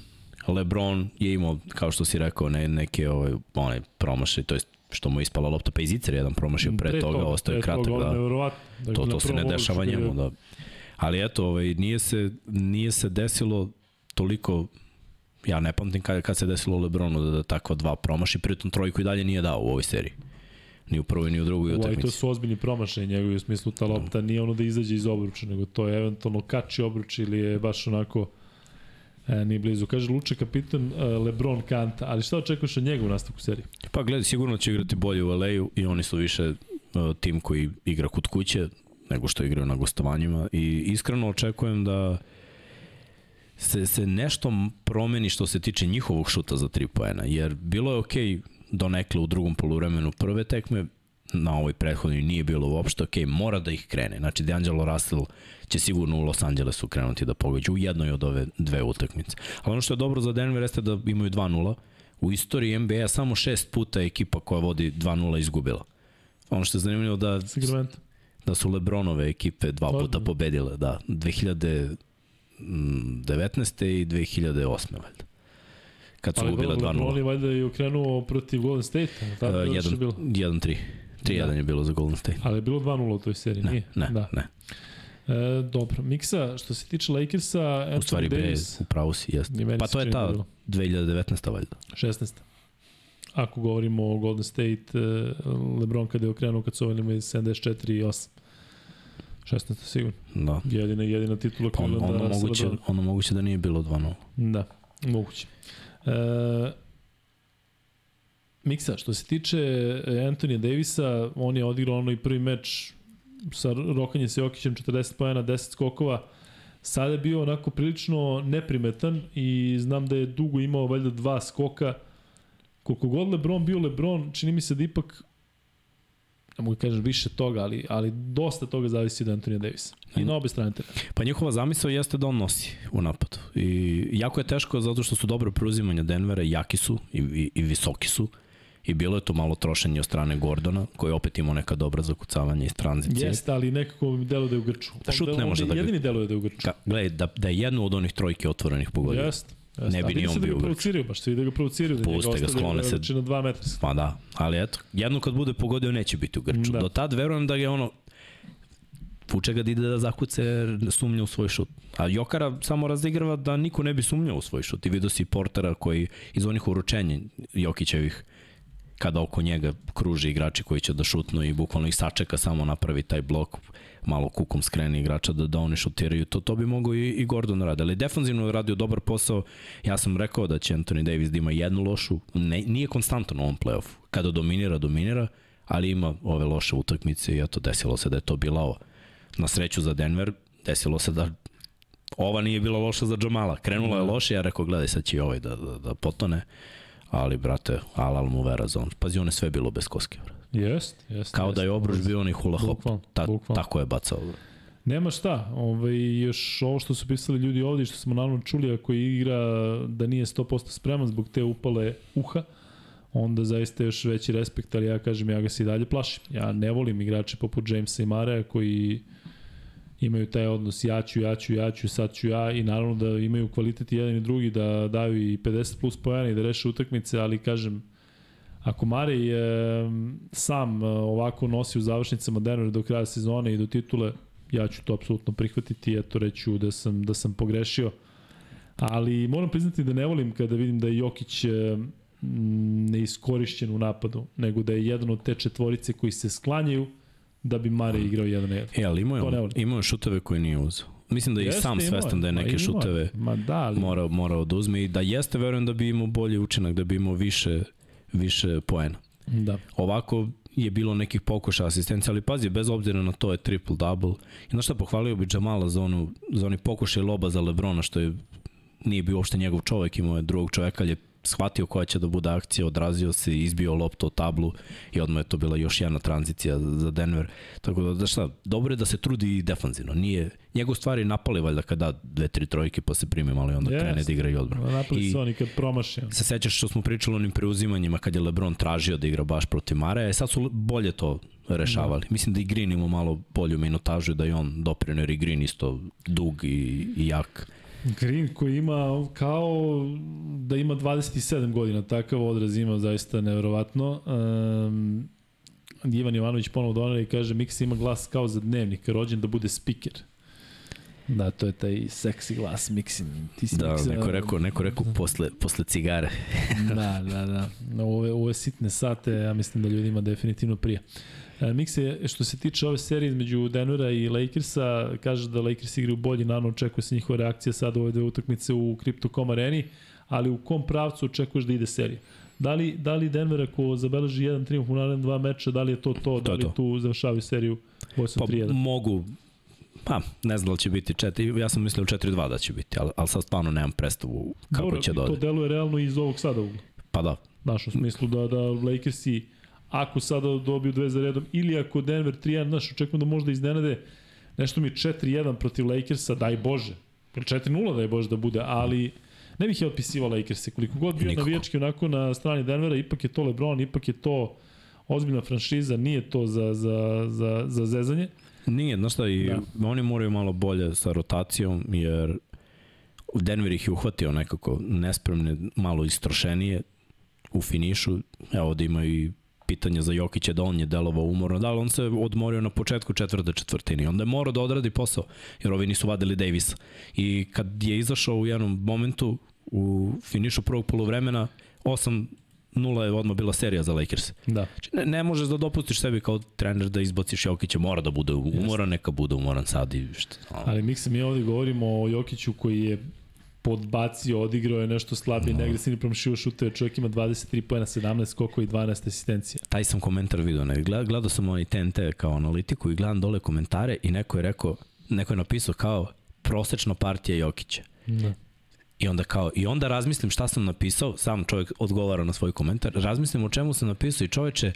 Lebron je imao, kao što si rekao, ne, neke ovaj, one promaše, to jest što mu je ispala lopta, pa i Zicer jedan promašio pre, pre toga, ostaje kratak. Toga, da. Dakle, to, to se ne dešava njemu. Da. Ali eto, ovaj, nije, se, nije se desilo toliko ja ne pamtim kad, kad se desilo Lebronu da, da takva dva promaši, pritom trojku i dalje nije dao u ovoj seriji. Ni u prvoj, ni u drugoj utakmici. To su ozbiljni promašaj njegovi u smislu ta lopta nije ono da izađe iz obruča, nego to je eventualno kači obruč ili je baš onako E, nije blizu. Kaže Luče kapitan e, Lebron Kanta, ali šta očekuješ od njega u nastavku serije? Pa gledaj, sigurno će igrati bolje u LA-u i oni su više uh, tim koji igra kod kuće nego što igraju na gostovanjima i iskreno očekujem da se, se nešto promeni što se tiče njihovog šuta za 3 poena, jer bilo je okej okay donekle u drugom poluvremenu prve tekme, na ovoj prethodnoj nije bilo uopšte ok, mora da ih krene. Znači, DeAngelo Russell će sigurno u Los Angelesu krenuti da pogađa u jednoj od ove dve utakmice. Ali ono što je dobro za Denver jeste da imaju 2-0. U istoriji NBA samo šest puta je ekipa koja vodi 2-0 izgubila. Ono što je zanimljivo da, da su Lebronove ekipe dva puta pobedile. Da, 2019. i 2008. valjda kad su gubile 2-0. Ali valjda je okrenuo protiv Golden State. Uh, 1-3. 3-1 da. je bilo za Golden State. Ali je bilo 2-0 u toj seriji, ne, nije? Ne, da. ne. E, dobro, Miksa, što se tiče Lakersa, Anthony U stvari, Davis... u pravu si, jeste. Pa to je ta 2019. valjda. 16. Ako govorimo o Golden State, e, LeBron kada je okrenuo kad su ovdje 74 i 8. 16. sigurno. Da. Jedina, jedina titula pa on, ono, moguće, ono moguće da nije bilo 2-0. Da, moguće. E, Miksa, što se tiče Antonija Davisa, on je odigrao ono i prvi meč sa Rokanjem sa Jokićem 40 pojena, 10 skokova. Sada je bio onako prilično neprimetan i znam da je dugo imao valjda dva skoka. Koliko god Lebron bio Lebron, čini mi se da ipak ne mogu da kažem više toga, ali, ali dosta toga zavisi od Antonija Davisa. I na obe strane terena. Pa njihova zamisao jeste da on nosi u napadu. I jako je teško zato što su dobro preuzimanja Denvera, jaki su i, i, i visoki su. I bilo je to malo trošenje od strane Gordona, koji opet imao neka dobra zakucavanja iz tranzicije. Jeste, ali nekako mi deluje da je u grču. Da šut ne može da... Jedini deluje da je u grču. Ka, gledaj, da, da je jednu od onih trojke otvorenih pogodio. Jeste. Jeste, ne bi ni on da bio provociraju, baš se vidi da ga provociraju. Da Puste ga, sklone se. Na dva metra. Pa da, ali eto, jedno kad bude pogodio neće biti u grču. Da. Do tad verujem da je ono, Vuče ga da ide da zakuce sumnja u svoj šut. A Jokara samo razigrava da niko ne bi sumnjao u svoj šut. I vidio si Portera koji iz onih uručenja Jokićevih kada oko njega kruže igrači koji će da šutnu i bukvalno ih sačeka samo napravi taj blok malo kukom skrene igrača da, da oni šutiraju, to, to bi mogo i, i Gordon radi. Ali defanzivno je radio dobar posao. Ja sam rekao da će Anthony Davis da ima jednu lošu, ne, nije konstantan u ovom playoffu. Kada dominira, dominira, ali ima ove loše utakmice i eto, desilo se da je to bila ovo. Na sreću za Denver, desilo se da ova nije bila loša za Jamala. Krenula je da. loše, ja rekao, gledaj, sad će i ovaj da, da, da potone. Ali, brate, alal mu vera za on. Pazi, on je sve bilo bez koske, brate. Jest, jest. Kao jest, da je obruč bio onaj hula hop. Bukval, Ta, bukval. Tako je bacao. Nema šta, ovaj, još ovo što su pisali ljudi ovde što smo naravno čuli, ako igra da nije 100% spreman zbog te upale uha, onda zaista još veći respekt, ali ja kažem, ja ga se i dalje plašim. Ja ne volim igrače poput Jamesa i Mareja koji imaju taj odnos ja ću, ja ću, ja ću, sad ću ja i naravno da imaju kvalitet jedan i drugi da daju i 50 plus pojena i da reše utakmice, ali kažem, Ako Marej e, sam ovako nosi u završnicama Denver do kraja sezone i do titule, ja ću to apsolutno prihvatiti, eto reću da sam, da sam pogrešio. Ali moram priznati da ne volim kada vidim da je Jokić e, neiskorišćen u napadu, nego da je jedan od te četvorice koji se sklanjaju da bi Mare igrao jedan na jedan. E, ali imao je, imao je šuteve koje nije uzao. Mislim da je i sam svestan da je neke šuteve Ma da, ali... morao, morao da uzme i da jeste, verujem da bi imao bolji učinak, da bi imao više više poena. Da. Ovako je bilo nekih pokuša asistencija, ali pazi, bez obzira na to je triple-double. I znaš šta, pohvalio bi Jamala za, onu, za oni pokušaj loba za Lebrona, što je nije bio uopšte njegov čovek, imao je drugog čoveka, ali je shvatio koja će da bude akcija, odrazio se, izbio loptu o tablu i odmah je to bila još jedna tranzicija za Denver. Tako da, da šta, dobro je da se trudi i defanzivno. Nije, njegov stvari napali valjda kada dve, tri trojke pa se primi malo i onda yes. krene da igra i odbranu. Napali su oni kad promaši. Se sećaš što smo pričali o onim preuzimanjima kad je Lebron tražio da igra baš protiv Mare, e sad su bolje to rešavali. Da. Mislim da i Green ima malo bolju minutažu da i on doprinio jer i Green isto dug i, i jak Green koji ima kao da ima 27 godina, takav odraz ima zaista nevjerovatno. Um, Ivan Ivanović ponovo donara i kaže Mix ima glas kao za dnevnik, rođen da bude speaker. Da, to je taj seksi glas Mixin. Ti si Da, Mixin, neko rekao, neko rekao posle, posle cigare. da, da, da. Ove, ove sitne sate, ja mislim da ljudima definitivno prija. E, Mikse, što se tiče ove serije između Denvera i Lakersa, kaže da Lakers igraju bolje, naravno očekuje se njihova reakcija sada u ove dve utakmice u Crypto.com areni, ali u kom pravcu očekuješ da ide serija? Da li, da li Denver ako zabeleži jedan triumf u narednim dva meča, da li je to to, da li to. tu završavaju seriju 8-3-1? Pa mogu, pa ne znam da li će biti 4, ja sam mislio 4-2 da će biti, ali, ali sad stvarno nemam predstavu kako Dobro, će da To deluje realno iz ovog sada ugla. Pa da, Znaš, u smislu da, da Lakersi, ako sada dobiju dve za redom, ili ako Denver 3-1, znaš, očekujem da možda iznenade, nešto mi je 4-1 protiv Lakersa, daj Bože. Ili 4-0 daj Bože da bude, ali ne bih je otpisivao Lakerse. Koliko god bio navijački onako na strani Denvera, ipak je to LeBron, ipak je to ozbiljna franšiza, nije to za, za, za, za zezanje. Nije, znaš šta, i Da. oni moraju malo bolje sa rotacijom, jer Denver ih je uhvatio nekako nespremne, malo istrošenije u finišu. Evo da ima i pitanje za Jokića da on je delovao umorno, da li on se odmorio na početku četvrte četvrtini, onda je morao da odradi posao, jer ovi nisu vadili Davisa. I kad je izašao u jednom momentu u finišu prvog polovremena, 8 0 je odmah bila serija za Lakers. Da. Znači, ne, ne možeš da dopustiš sebi kao trener da izbaciš Jokića, mora da bude umoran, neka bude umoran sad i šta. Ali mi mi ovdje govorimo o Jokiću koji je podbacio, odigrao je nešto slabije, no. negde se ni promašio šuteve, čovjek ima 23 pojena, 17 skokova i 12 asistencija. Taj sam komentar video, ne, gledao, gledao sam ovaj TNT kao analitiku i gledam dole komentare i neko je rekao, neko je napisao kao prosečna partija Jokića. Da. I onda kao, i onda razmislim šta sam napisao, sam čovjek odgovara na svoj komentar, razmislim o čemu sam napisao i čoveče,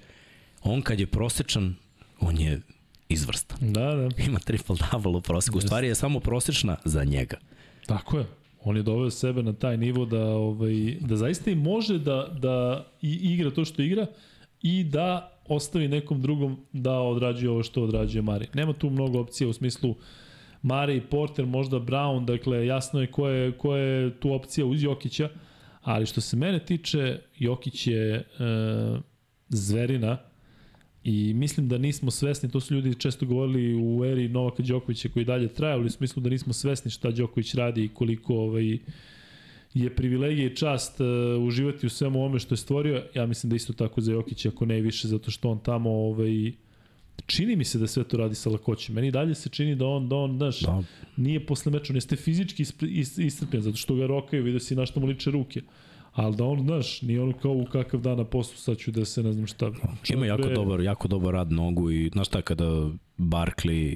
on kad je prosečan, on je izvrstan. Da, da. Ima triple double u proseku. U stvari je samo prosečna za njega. Tako je. On je doveo sebe na taj nivo da ovaj da zaista i može da da i igra to što igra i da ostavi nekom drugom da odrađuje ovo što odrađuje Mari. Nema tu mnogo opcija u smislu Mari Porter, možda Brown, dakle jasno je ko je, ko je tu opcija uz Jokića, ali što se mene tiče, Jokić je e, zverina i mislim da nismo svesni, to su ljudi često govorili u eri Novaka Đokovića koji dalje traje, ali u smislu da nismo svesni šta Đoković radi i koliko ovaj, je privilegija i čast uh, uživati u svemu ovome što je stvorio. Ja mislim da isto tako za Jokića, ako ne više, zato što on tamo ovaj, čini mi se da sve to radi sa lakoćem. Meni dalje se čini da on, da on, znaš, Da. nije posle meča, on jeste fizički iscrpljen, zato što ga rokaju, vidio si na što mu liče ruke. Ali da on, znaš, nije ono kao u kakav dan na poslu, sad ću da se ne znam šta. Ima jako Bre, dobar, jako dobar rad nogu i znaš šta kada Barkley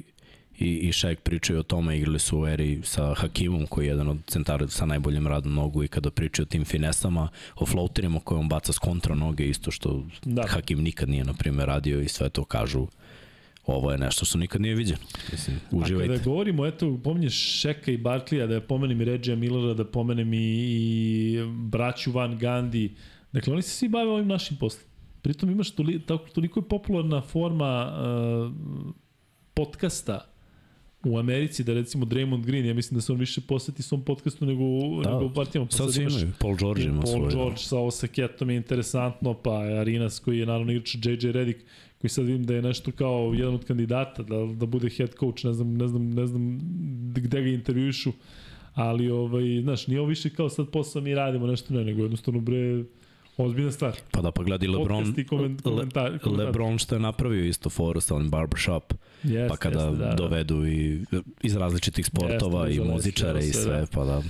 i, i Shaq pričaju o tome, igrali su u eri sa Hakimom koji je jedan od centara sa najboljim radom nogu i kada pričaju o tim finesama, o floaterima koje on baca s kontra noge, isto što da. Hakim nikad nije, na primjer, radio i sve to kažu ovo je nešto što nikad nije viđeno. Mislim, A uživajte. kada govorimo, eto, pominješ Šeka i Barklija, da pomenem i Regija Millera, da pomenem i, i braću Van Gandhi. Dakle, oni se svi bave ovim našim poslom. Pritom imaš toli, tako, toliko je popularna forma uh, podcasta u Americi, da recimo Draymond Green, ja mislim da se on više posveti svom podcastu nego, da. Da. nego u partijama. Pa Sad svi imaju, Paul George ima Paul svoj. George sa Osaketom je interesantno, pa Arinas koji je naravno igrač JJ Redick, koji sad vidim da je nešto kao jedan od kandidata da, da bude head coach, ne znam, ne znam, ne znam gde ga intervjuišu, ali ovaj, znaš, nije ovo više kao sad posao mi radimo nešto ne, nego jednostavno bre, ozbiljna stvar. Pa da, pa gledaj LeBron, koment- komentar- Le, komentar. LeBron što je napravio isto foru sa onim barbershop, Jeste, pa kada jeste, da, da. dovedu i iz različitih sportova Jeste, i muzičare i sve, sve, da. pa da.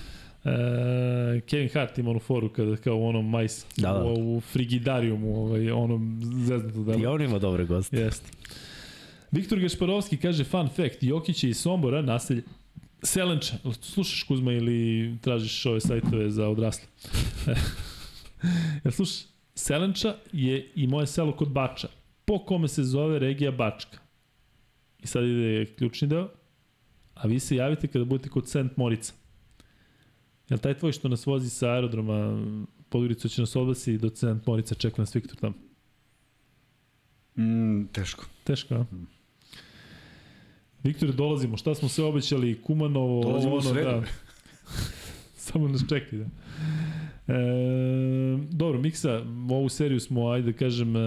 E, Kevin Hart ima onu foru kada kao u onom majs, Da, da. u, u frigidarijumu, ovaj, onom zeznuto delo. I on ima dobre goste. Jeste. Viktor Gašparovski kaže fun fact, Jokić je iz Sombora, naselje Selenča. Slušaš Kuzma ili tražiš ove sajtove za odrasle? Jel slušaš? Selenča je i moje selo kod Bača, po kome se zove regija Bačka. I sad ide ključni deo, a vi se javite kada budete kod Sent Morica. Jel taj tvoj što nas vozi sa aerodroma Podgorica će nas odvesti do Sent Morica, čeka nas Viktor tamo. Mm, teško. Teško, a? Viktore, dolazimo. Šta smo sve obećali? Kumanovo, Dolazimo ovo, ono, da. Samo nas čekaj, da. E, dobro, Miksa, ovu seriju smo, ajde da kažem... E,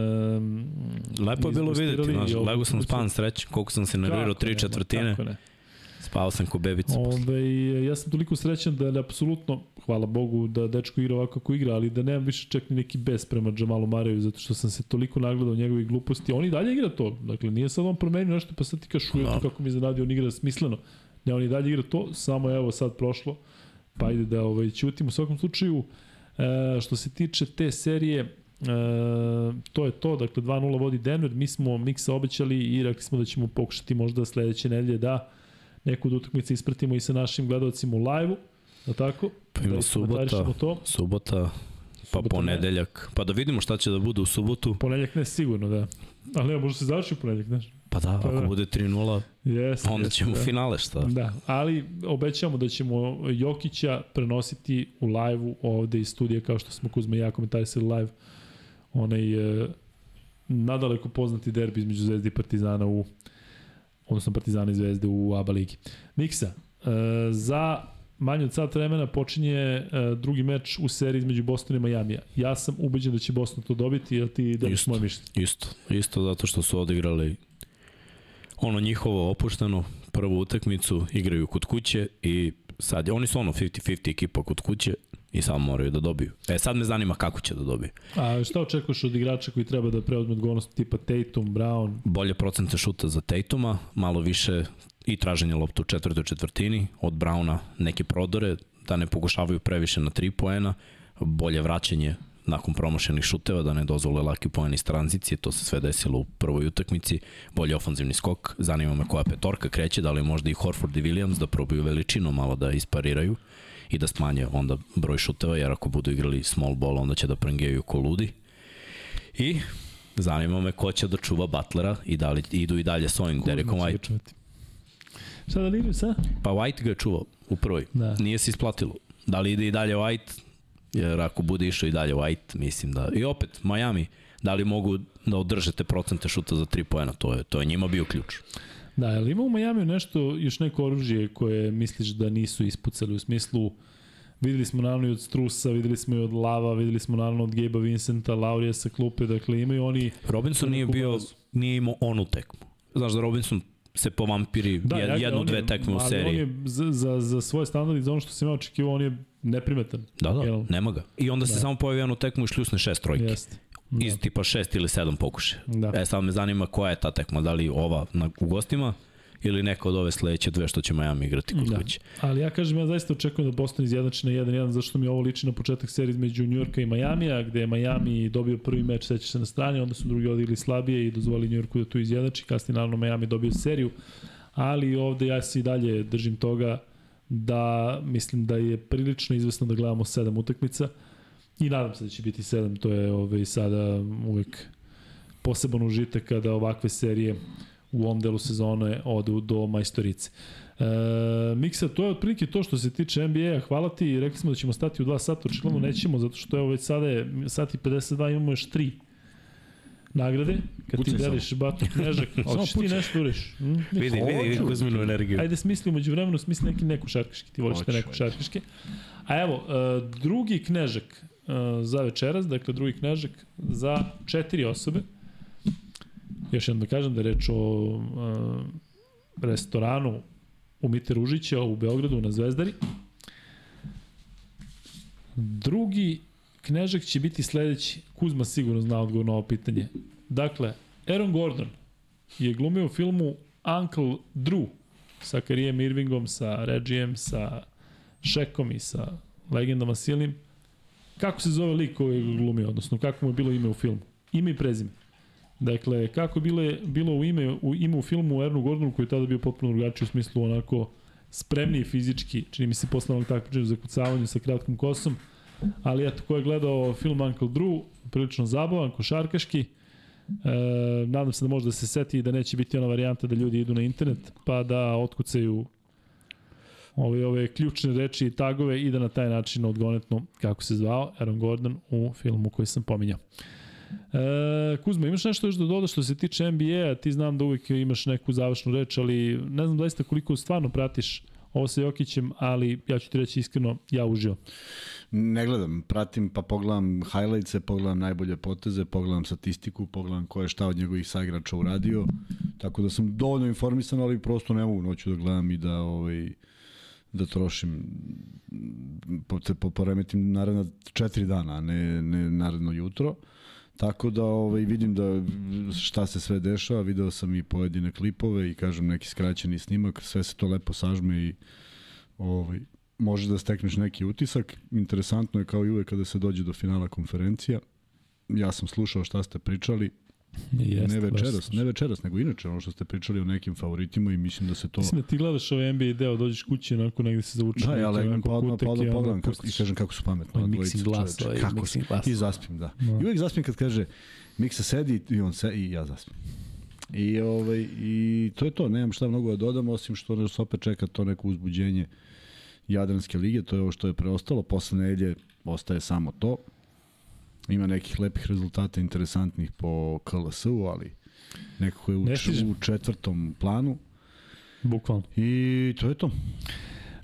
Lepo je bilo videti, znaš, lego sam span srećan, koliko sam se nervirao tri četvrtine. Kako ne. Spao sam ko bebica. Ove, ja sam toliko srećan da je apsolutno, hvala Bogu, da dečko igra ovako kako igra, ali da nemam više čak ni neki bes prema Džamalu Mareju, zato što sam se toliko nagledao njegovih gluposti. On i dalje igra to. Dakle, nije sad on promenio nešto, pa sad ti kaš no. kako mi zanadio, on igra smisleno. Ne, on i dalje igra to, samo evo sad prošlo, pa ide da ovaj, ćutim. U svakom slučaju, e, što se tiče te serije, e, to je to, dakle 2-0 vodi Denver, mi smo Miksa obećali i rekli smo da ćemo pokušati možda sledeće nedelje da neku od utakmica ispratimo i sa našim gledalcima u live-u, da tako? Pa ima da subota, to. subota, pa subota ponedeljak, pa da vidimo šta će da bude u subotu. Ponedeljak ne sigurno, da. Ali evo, možda se završi u ponedeljak, znaš. Pa da, pa ako da. bude 3-0, yes, onda yes, ćemo da. finale, šta? Da, ali obećamo da ćemo Jokića prenositi u live-u ovde iz studija, kao što smo Kuzma i ja komentarisali live, onaj e, nadaleko poznati derbi između Zvezde i Partizana u odnosno Partizana i Zvezde u ABA ligi. Miksa, e, za manje od sat vremena počinje e, drugi meč u seriji između Bostona i Majamija. Ja sam ubeđen da će Boston to dobiti, jel ti deliš moje mišljenje? Isto, isto zato što su odigrali ono njihovo opušteno prvu utakmicu, igraju kod kuće i sad, oni su ono 50-50 ekipa kod kuće i samo moraju da dobiju. E sad me zanima kako će da dobiju. A šta očekuješ od igrača koji treba da preuzme odgovornost tipa Tatum, Brown? Bolje procente šuta za Tatuma, malo više i traženje loptu u četvrtoj četvrtini, od Browna neke prodore, da ne pokušavaju previše na 3 poena, bolje vraćanje nakon promošenih šuteva, da ne dozvole laki poen iz tranzicije, to se sve desilo u prvoj utakmici, bolje ofanzivni skok, zanima me koja petorka kreće, da li možda i Horford i Williams da probaju veličinu malo da ispariraju i da smanje onda broj šuteva, jer ako budu igrali small ball, onda će da prengijaju ko ludi. I zanima me ko će da čuva Butlera i da li idu i dalje s ovim Derekom White. Šta da li idu sa? Pa White ga je čuvao u prvoj. Da. Nije se isplatilo. Da li ide i dalje White? Jer ako bude išao i dalje White, mislim da... I opet, Miami, da li mogu da održete procente šuta za 3 poena? To je, to je njima bio ključ. Da, ali ima u Majamiju nešto, još neko oružje koje misliš da nisu ispucali u smislu videli smo naravno i od Strusa, videli smo i od Lava, videli smo naravno od Geba Vincenta, Laurija sa klupe, dakle imaju oni... Robinson nije bio, nije imao onu tekmu. Znaš da Robinson se povampiri da, jed, jednu, dve tekme u seriji. Ali on je za, za, za svoje standarde, za ono što sam ja očekivao, on je neprimetan. Da, da, jel? nema ga. I onda da. se samo pojavi jednu tekmu i šljusne šest trojke. Jeste. Da. Iz tipa šest ili sedam pokuše. Da. E sad me zanima koja je ta tekma, da li ova na, u gostima ili neka od ove sledeće dve što će Miami igrati kod da. kuće. Ali ja kažem, ja zaista očekujem da Boston izjednači na 1-1, zašto mi ovo liči na početak serije između Njujorka i Majamija, gde je Miami dobio prvi meč, seća se na strani, onda su drugi odigli slabije i dozvoli Njujorku da tu izjednači, kasnije naravno Miami dobio seriju, ali ovde ja se i dalje držim toga da mislim da je prilično izvesno da gledamo sedam utakmica i nadam se da će biti sedam, to je ovaj, sada uvek poseban užitak kada ovakve serije u ovom delu sezone odu do majstorice. E, Miksa, to je otprilike to što se tiče NBA-a. Hvala ti, rekli smo da ćemo stati u 2 sata, očigledno nećemo, zato što evo već sada je sati 52, imamo još 3 nagrade, kad Puci ti deliš bato knježak, hoćeš ti nešto uriš? Hm? Vidi, vidi, uzmenu energiju. Ajde smisli umeđu vremenu, smisli neki neku šarkaški, ti voliš te neku šarkaški. A evo, uh, drugi knežak uh, za večeras, dakle drugi knežak za četiri osobe, Još jednom da kažem da je reč o uh, restoranu u Mite Ružića u Beogradu na Zvezdari. Drugi knežak će biti sledeći. Kuzma sigurno zna odgovor na ovo pitanje. Dakle, Aaron Gordon je glumio u filmu Uncle Drew sa Karijem Irvingom, sa Regijem, sa Šekom i sa legendama silnim. Kako se zove lik koji je glumio, odnosno kako mu je bilo ime u filmu? Ime i prezime. Dakle, kako bile, bilo u ime, u ime u filmu Ernu Gordonu koji je tada bio potpuno drugačiji u smislu onako spremniji fizički, čini mi se posle onog za kucavanje sa kratkom kosom, ali eto, ko je gledao film Uncle Drew, prilično zabavan, košarkaški, E, nadam se da može da se seti da neće biti ona varijanta da ljudi idu na internet pa da otkucaju ove, ove ključne reči i tagove i da na taj način odgonetno kako se zvao Aaron Gordon u filmu koji sam pominjao. E, Kuzma, imaš nešto još da dodaš što se tiče NBA-a? Ti znam da uvijek imaš neku završnu reč, ali ne znam zaista koliko stvarno pratiš ovo sa Jokićem, ali ja ću ti reći iskreno, ja uživam. Ne gledam, pratim pa pogledam highlightse, pogledam najbolje poteze, pogledam statistiku, pogledam ko je šta od njegovih saigrača uradio. Tako da sam dovoljno informisan, ali prosto ne mogu noću da gledam i da ovaj da trošim po, po, poremetim naravno četiri dana, ne, ne naredno jutro. Tako da ovaj, vidim da šta se sve dešava, video sam i pojedine klipove i kažem neki skraćeni snimak, sve se to lepo sažme i ovaj, može da stekneš neki utisak. Interesantno je kao i uvek kada se dođe do finala konferencija. Ja sam slušao šta ste pričali, Jeste, ne večeras, ne večeras, nego inače ono što ste pričali o nekim favoritima i mislim da se to... Mislim da ti gledaš ovaj NBA deo, dođeš kući onako negde se zavuče. Da, ja legnem pa odmah, pa odmah pogledam kako, i kažem kako su pametno. Ovaj mixing glas, ovaj kako mixing glas. I zaspim, da. No. I uvijek zaspim kad kaže Miksa sedi i on se i ja zaspim. I, ovaj, I to je to, nemam šta mnogo da dodam, osim što nas opet čeka to neko uzbuđenje Jadranske lige, to je ovo što je preostalo, posle nedelje ostaje samo to. Ima nekih lepih rezultata interesantnih po KLS-u, ali nekako je u, u četvrtom planu. Bukvalno. I to je to.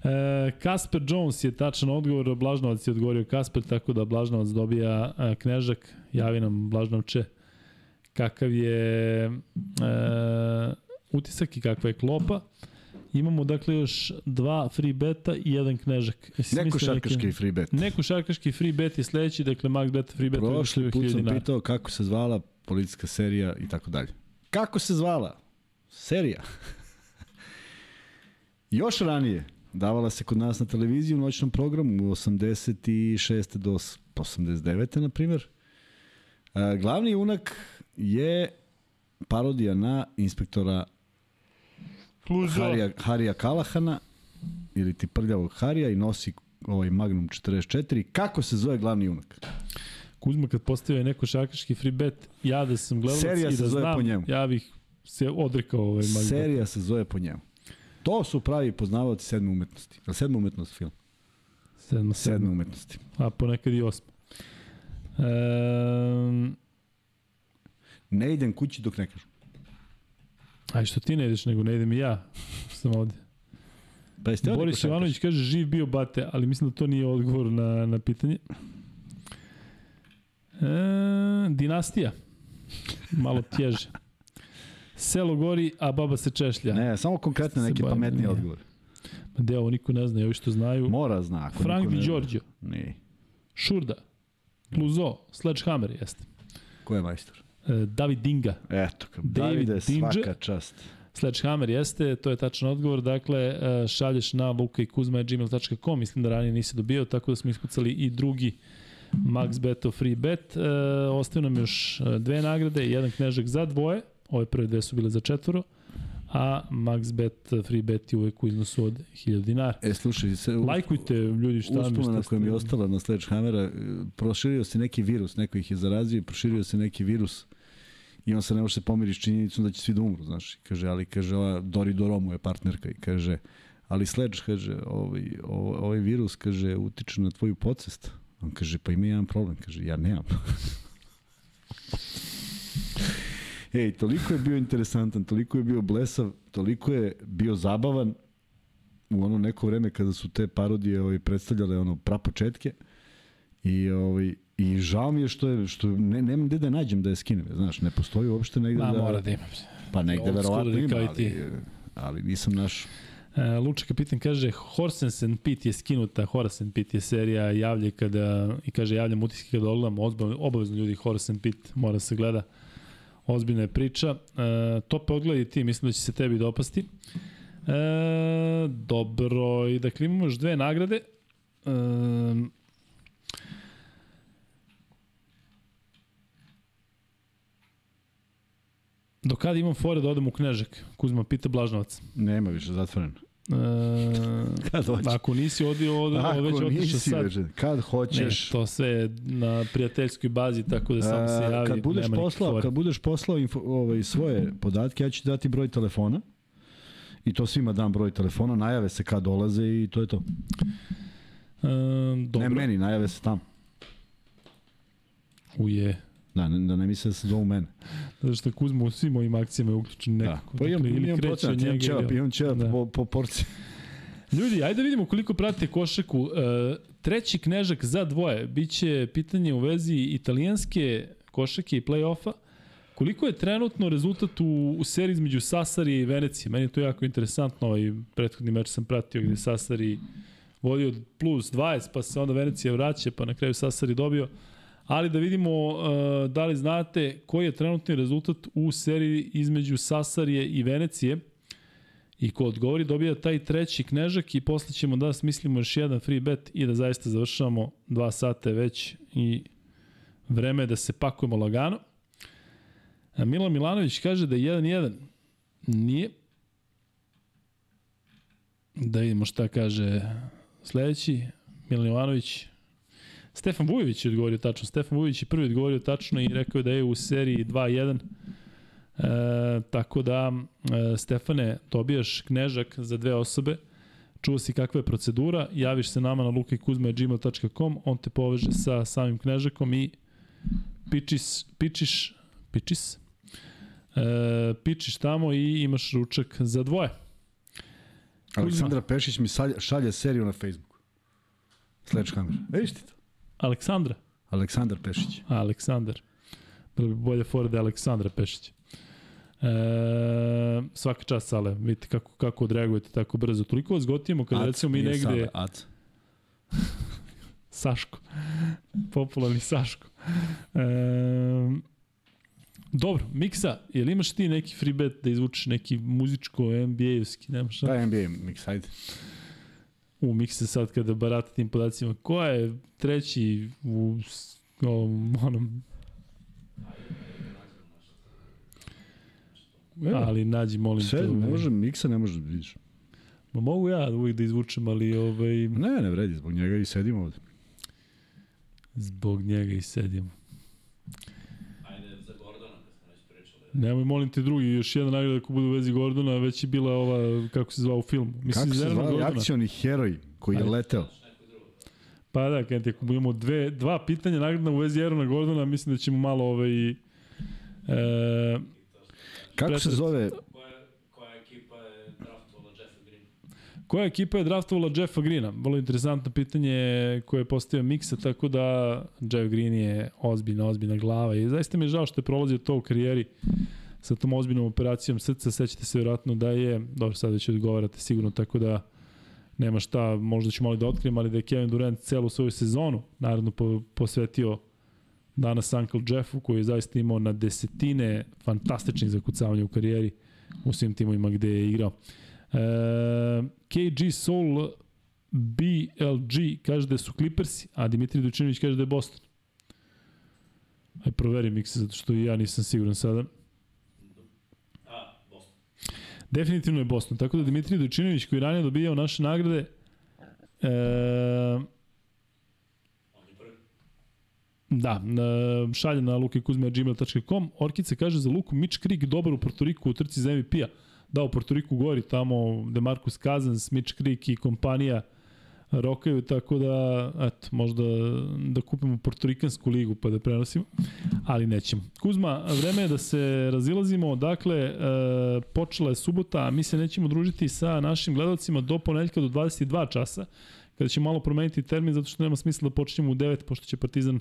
E, Kasper Jones je tačan odgovor, Blažnovac je odgovorio Kasper, tako da Blažnovac dobija e, knežak, javi nam Blažnovče kakav je e, utisak i kakva je klopa. Imamo dakle još dva free beta i jedan knežak. Jesi neko šarkaški neki... free bet. Neko šarkaški free bet je sledeći, dakle max beta free bet. Prošli put sam pitao kako se zvala policijska serija i tako dalje. Kako se zvala? Serija. još ranije davala se kod nas na televiziji u noćnom programu 86. do 89. na primjer. Glavni junak je parodija na inspektora Kluzo. Harija, Harija Kalahana ili ti prljavog Harija i nosi ovaj Magnum 44. Kako se zove glavni junak? Kuzma kad postavio neko šarkaški free bet, ja da sam gledalac Serija i da znam, po njemu. ja bih se odrekao ovaj Magnum. Serija se zove po njemu. To su pravi poznavaoci sedme umetnosti. Je sedma umetnost film? Sedma, sedma. sedma umetnosti. A ponekad i osma. Um, ne idem kući dok ne kažem. Aj što ti ne ideš, nego ne idem i ja. Sam ovde. Pa jeste Boris Ivanović kaže živ bio bate, ali mislim da to nije odgovor na, na pitanje. E, dinastija. Malo tježe. Selo gori, a baba se češlja. Ne, samo konkretno neki pametni odgovor. Ma deo, ovo niko ne zna, ovi što znaju. Mora zna. Ako Frank Di Giorgio. Ne. Šurda. Pluzo. Sledgehammer jeste. Ko je majstor? E, David Dinga. Eto, David Davide, svaka čast. Sledgehammer jeste, to je tačan odgovor, dakle e, šalješ na lukajkuzma.gmail.com, mislim da ranije nisi dobio, tako da smo ispucali i drugi Max Beto Free Bet. E, ostaju nam još dve nagrade, jedan knežak za dvoje, ove prve dve su bile za četvoro, a Max Bet Free Bet je uvek u iznosu od 1000 dinara. E, slušaj, se, lajkujte ljudi šta mi Uspomena koja mi je ostala na Sledgehammera, proširio se neki virus, neko ih je zarazio i proširio se neki virus i on se ne može se pomiri s činjenicom da će svi da umru, znaš. Kaže, ali kaže, ova Dori Doromu je partnerka i kaže, ali Sledge, kaže, ovaj, ovaj virus, kaže, utiče na tvoju podsvest. On kaže, pa ima jedan problem, kaže, ja nemam. Ej, toliko je bio interesantan, toliko je bio blesav, toliko je bio zabavan u ono neko vreme kada su te parodije ovaj, predstavljale ono prapočetke i ovaj, I žao mi je što je što ne nemam gde da nađem da je skinem, znaš, ne postoji uopšte negde Ma, da mora da ima. Pa negde verovatno ima, ali, ali nisam naš Uh, Luča kapitan kaže Horsensen Pit je skinuta, Horsen Pit je serija javlje kada, i kaže javljam utiske kada ogledam, obavezno ljudi Horsen Pit mora se gleda, ozbiljna je priča. Uh, to pa ti, mislim da će se tebi dopasti. Uh, dobro, i dakle imamo još dve nagrade. Uh, Do kada imam fore da odem u Knežak? Kuzma pita Blažnovac. Nema više, zatvoren. E, kad hoćeš. Ako nisi odio, od, ako već otišao sad. Već, kad hoćeš. Ne, to sve na prijateljskoj bazi, tako da samo se javi. Kad budeš poslao, kad budeš poslao info, ovaj, svoje podatke, ja ću ti dati broj telefona. I to svima dam broj telefona, najave se kad dolaze i to je to. E, dobro. Ne meni, najave se tamo. Uje. Da, ne, da ne misle da se zovu mene. Zato što Kuzma u svim mojim akcijama je uključen da. nekako. Da. Pa imam, dakle, imam procenat, imam čevap, imam čevap da. po, po porciji. Ljudi, ajde da vidimo koliko pratite košaku. E, treći knežak za dvoje. Biće pitanje u vezi italijanske košake i play-offa. Koliko je trenutno rezultat u, u seriji između Sasari i Venecije? Meni je to jako interesantno. Ovaj prethodni meč sam pratio gde Sasari vodio plus 20, pa se onda Venecija vraća, pa na kraju Sasari dobio. Ali da vidimo uh, da li znate koji je trenutni rezultat u seriji između Sasarije i Venecije. I ko odgovori dobija taj treći knežak i posle ćemo da smislimo još jedan free bet i da zaista završavamo dva sata već i vreme je da se pakujemo lagano. A Milan Milanović kaže da je 1-1. Nije. Da vidimo šta kaže sledeći. Milan Milanović. Stefan Vujović je odgovorio tačno. Stefan Vujović je prvi odgovorio tačno i rekao da je u seriji 2-1. E, tako da, e, Stefane, dobijaš knežak za dve osobe, čuo si kakva je procedura, javiš se nama na lukajkuzma.gmail.com, on te poveže sa samim knežakom i pičis, pičiš, pičis, e, pičiš tamo i imaš ručak za dvoje. Aleksandra Pešić mi šalje, šalje seriju na Facebooku. Sledgehammer. Vidiš ti to? Aleksandra? Aleksandar Pešić. Aleksandar. Bilo bi bolje fora da je Aleksandra Pešić. E, svaka čast, Sale. Vidite kako, kako odreagujete tako brzo. Toliko vas gotimo kada recimo mi negde... Sale, Ac. Saško. Popularni Saško. E, dobro, Miksa, je li imaš ti neki free bet da izvučeš neki muzičko NBA-ovski? Nemaš šta? Da, NBA mix, ajde. U Miksa sad kada barata tim podacima. Ko je treći u ovom, onom Evo, ali nađi, molim Sve, te. ne ovaj. može, miksa ne može, vidiš. Ma mogu ja uvijek da izvučem, ali ovaj, Ne, ne vredi, zbog njega i sedimo ovde. zbog njega i sedimo. Ajde, za Gordona, kad smo već pričali. Nemoj, molim te drugi, još jedna nagrada ako bude u vezi Gordona, već je bila ova, kako se zvao u filmu. Mislim, Kako se Gordona. akcioni heroj koji je Ajde. leteo? Pa da, kad ako budemo dve, dva pitanja nagradna u vezi Erona Gordona, mislim da ćemo malo ovaj... E, Kako se Pretrati. zove? Koja, koja ekipa je draftovala Jeffa Green? Koja ekipa je draftovala Jeffa Greena? Vrlo interesantno pitanje koje je postavio Miksa, tako da Jeff Green je ozbiljna, ozbiljna glava i zaista mi je žao što je prolazio to u karijeri sa tom ozbiljnom operacijom srca, sećate se vjerojatno da je, dobro sad već odgovarate sigurno, tako da nema šta, možda ću malo da otkrijem, ali da je Kevin Durant celu svoju sezonu naravno po, posvetio danas Uncle Jeffu koji je zaista imao na desetine fantastičnih zakucavanja u karijeri u svim timovima gde je igrao. E, KG Soul BLG kaže da su Clippersi, a Dimitri Dučinović kaže da je Boston. Aj proveri mikse, zato što i ja nisam siguran sada. A, Boston. Definitivno je Boston. Tako da Dimitrij Dojčinović koji je ranije dobijao naše nagrade e, da, e, šalje na lukekuzme.gmail.com Orkice kaže za Luku Mitch Creek dobar u Portoriku u trci za MVP-a. Da, u Portoriku gori tamo Demarcus Cousins, Mitch Creek i kompanija rokaju, tako da, eto, možda da kupimo portorikansku ligu pa da prenosimo, ali nećemo. Kuzma, vreme je da se razilazimo, dakle, e, počela je subota, a mi se nećemo družiti sa našim gledalcima do ponedljka do 22 časa, kada ćemo malo promeniti termin, zato što nema smisla da počnemo u 9, pošto će Partizan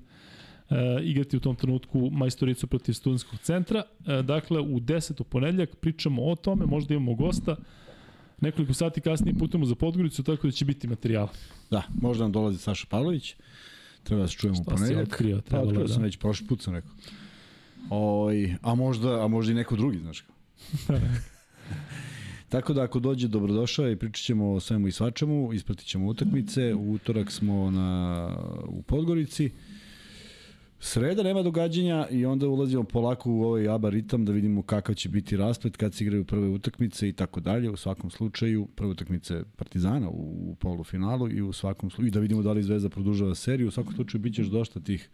e, igrati u tom trenutku majstoricu protiv studentskog centra. E, dakle, u 10. u ponedljak pričamo o tome, možda imamo gosta, nekoliko sati kasnije putujemo za Podgoricu, tako da će biti materijala. Da, možda nam dolazi Saša Pavlović. Treba da se čujemo u Šta ponedljak. otkrio? Pa otkrio da. sam već prošli put sam rekao. Oj, a možda, a možda i neko drugi, znaš kako. Tako da ako dođe dobrodošao i pričat ćemo o svemu i svačemu, ispratit ćemo utakmice, u utorak smo na, u Podgorici, Sreda nema događanja i onda ulazimo polako u ovaj ABA ritam da vidimo kakav će biti rasplet kad se igraju prve utakmice i tako dalje. U svakom slučaju prve utakmice Partizana u, polufinalu i u svakom slučaju i da vidimo da li Zvezda produžava seriju. U svakom slučaju biće još dosta tih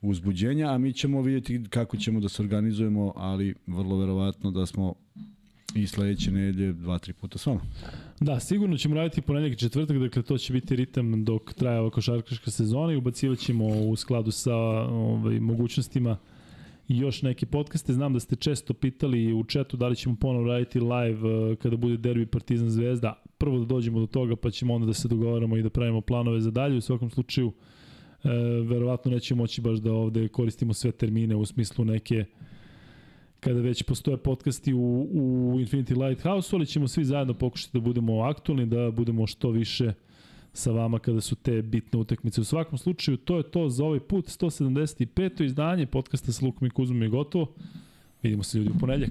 uzbuđenja, a mi ćemo vidjeti kako ćemo da se organizujemo, ali vrlo verovatno da smo i sledeće nedelje dva, tri puta s vama. Da, sigurno ćemo raditi ponedjeljak četvrtak, dakle to će biti ritam dok traje ova košarkaška sezona i ubacivat ćemo u skladu sa ovaj, mogućnostima i još neke podcaste. Znam da ste često pitali u četu da li ćemo ponovo raditi live uh, kada bude derbi Partizan Zvezda. Prvo da dođemo do toga pa ćemo onda da se dogovaramo i da pravimo planove za dalje. U svakom slučaju e, verovatno nećemo moći baš da ovde koristimo sve termine u smislu neke kada već postoje podcasti u, u Infinity Lighthouse, ali ćemo svi zajedno pokušati da budemo aktualni, da budemo što više sa vama kada su te bitne utakmice. U svakom slučaju, to je to za ovaj put, 175. izdanje podcasta sa Lukom i Kuzmom je gotovo. Vidimo se ljudi u ponedljak.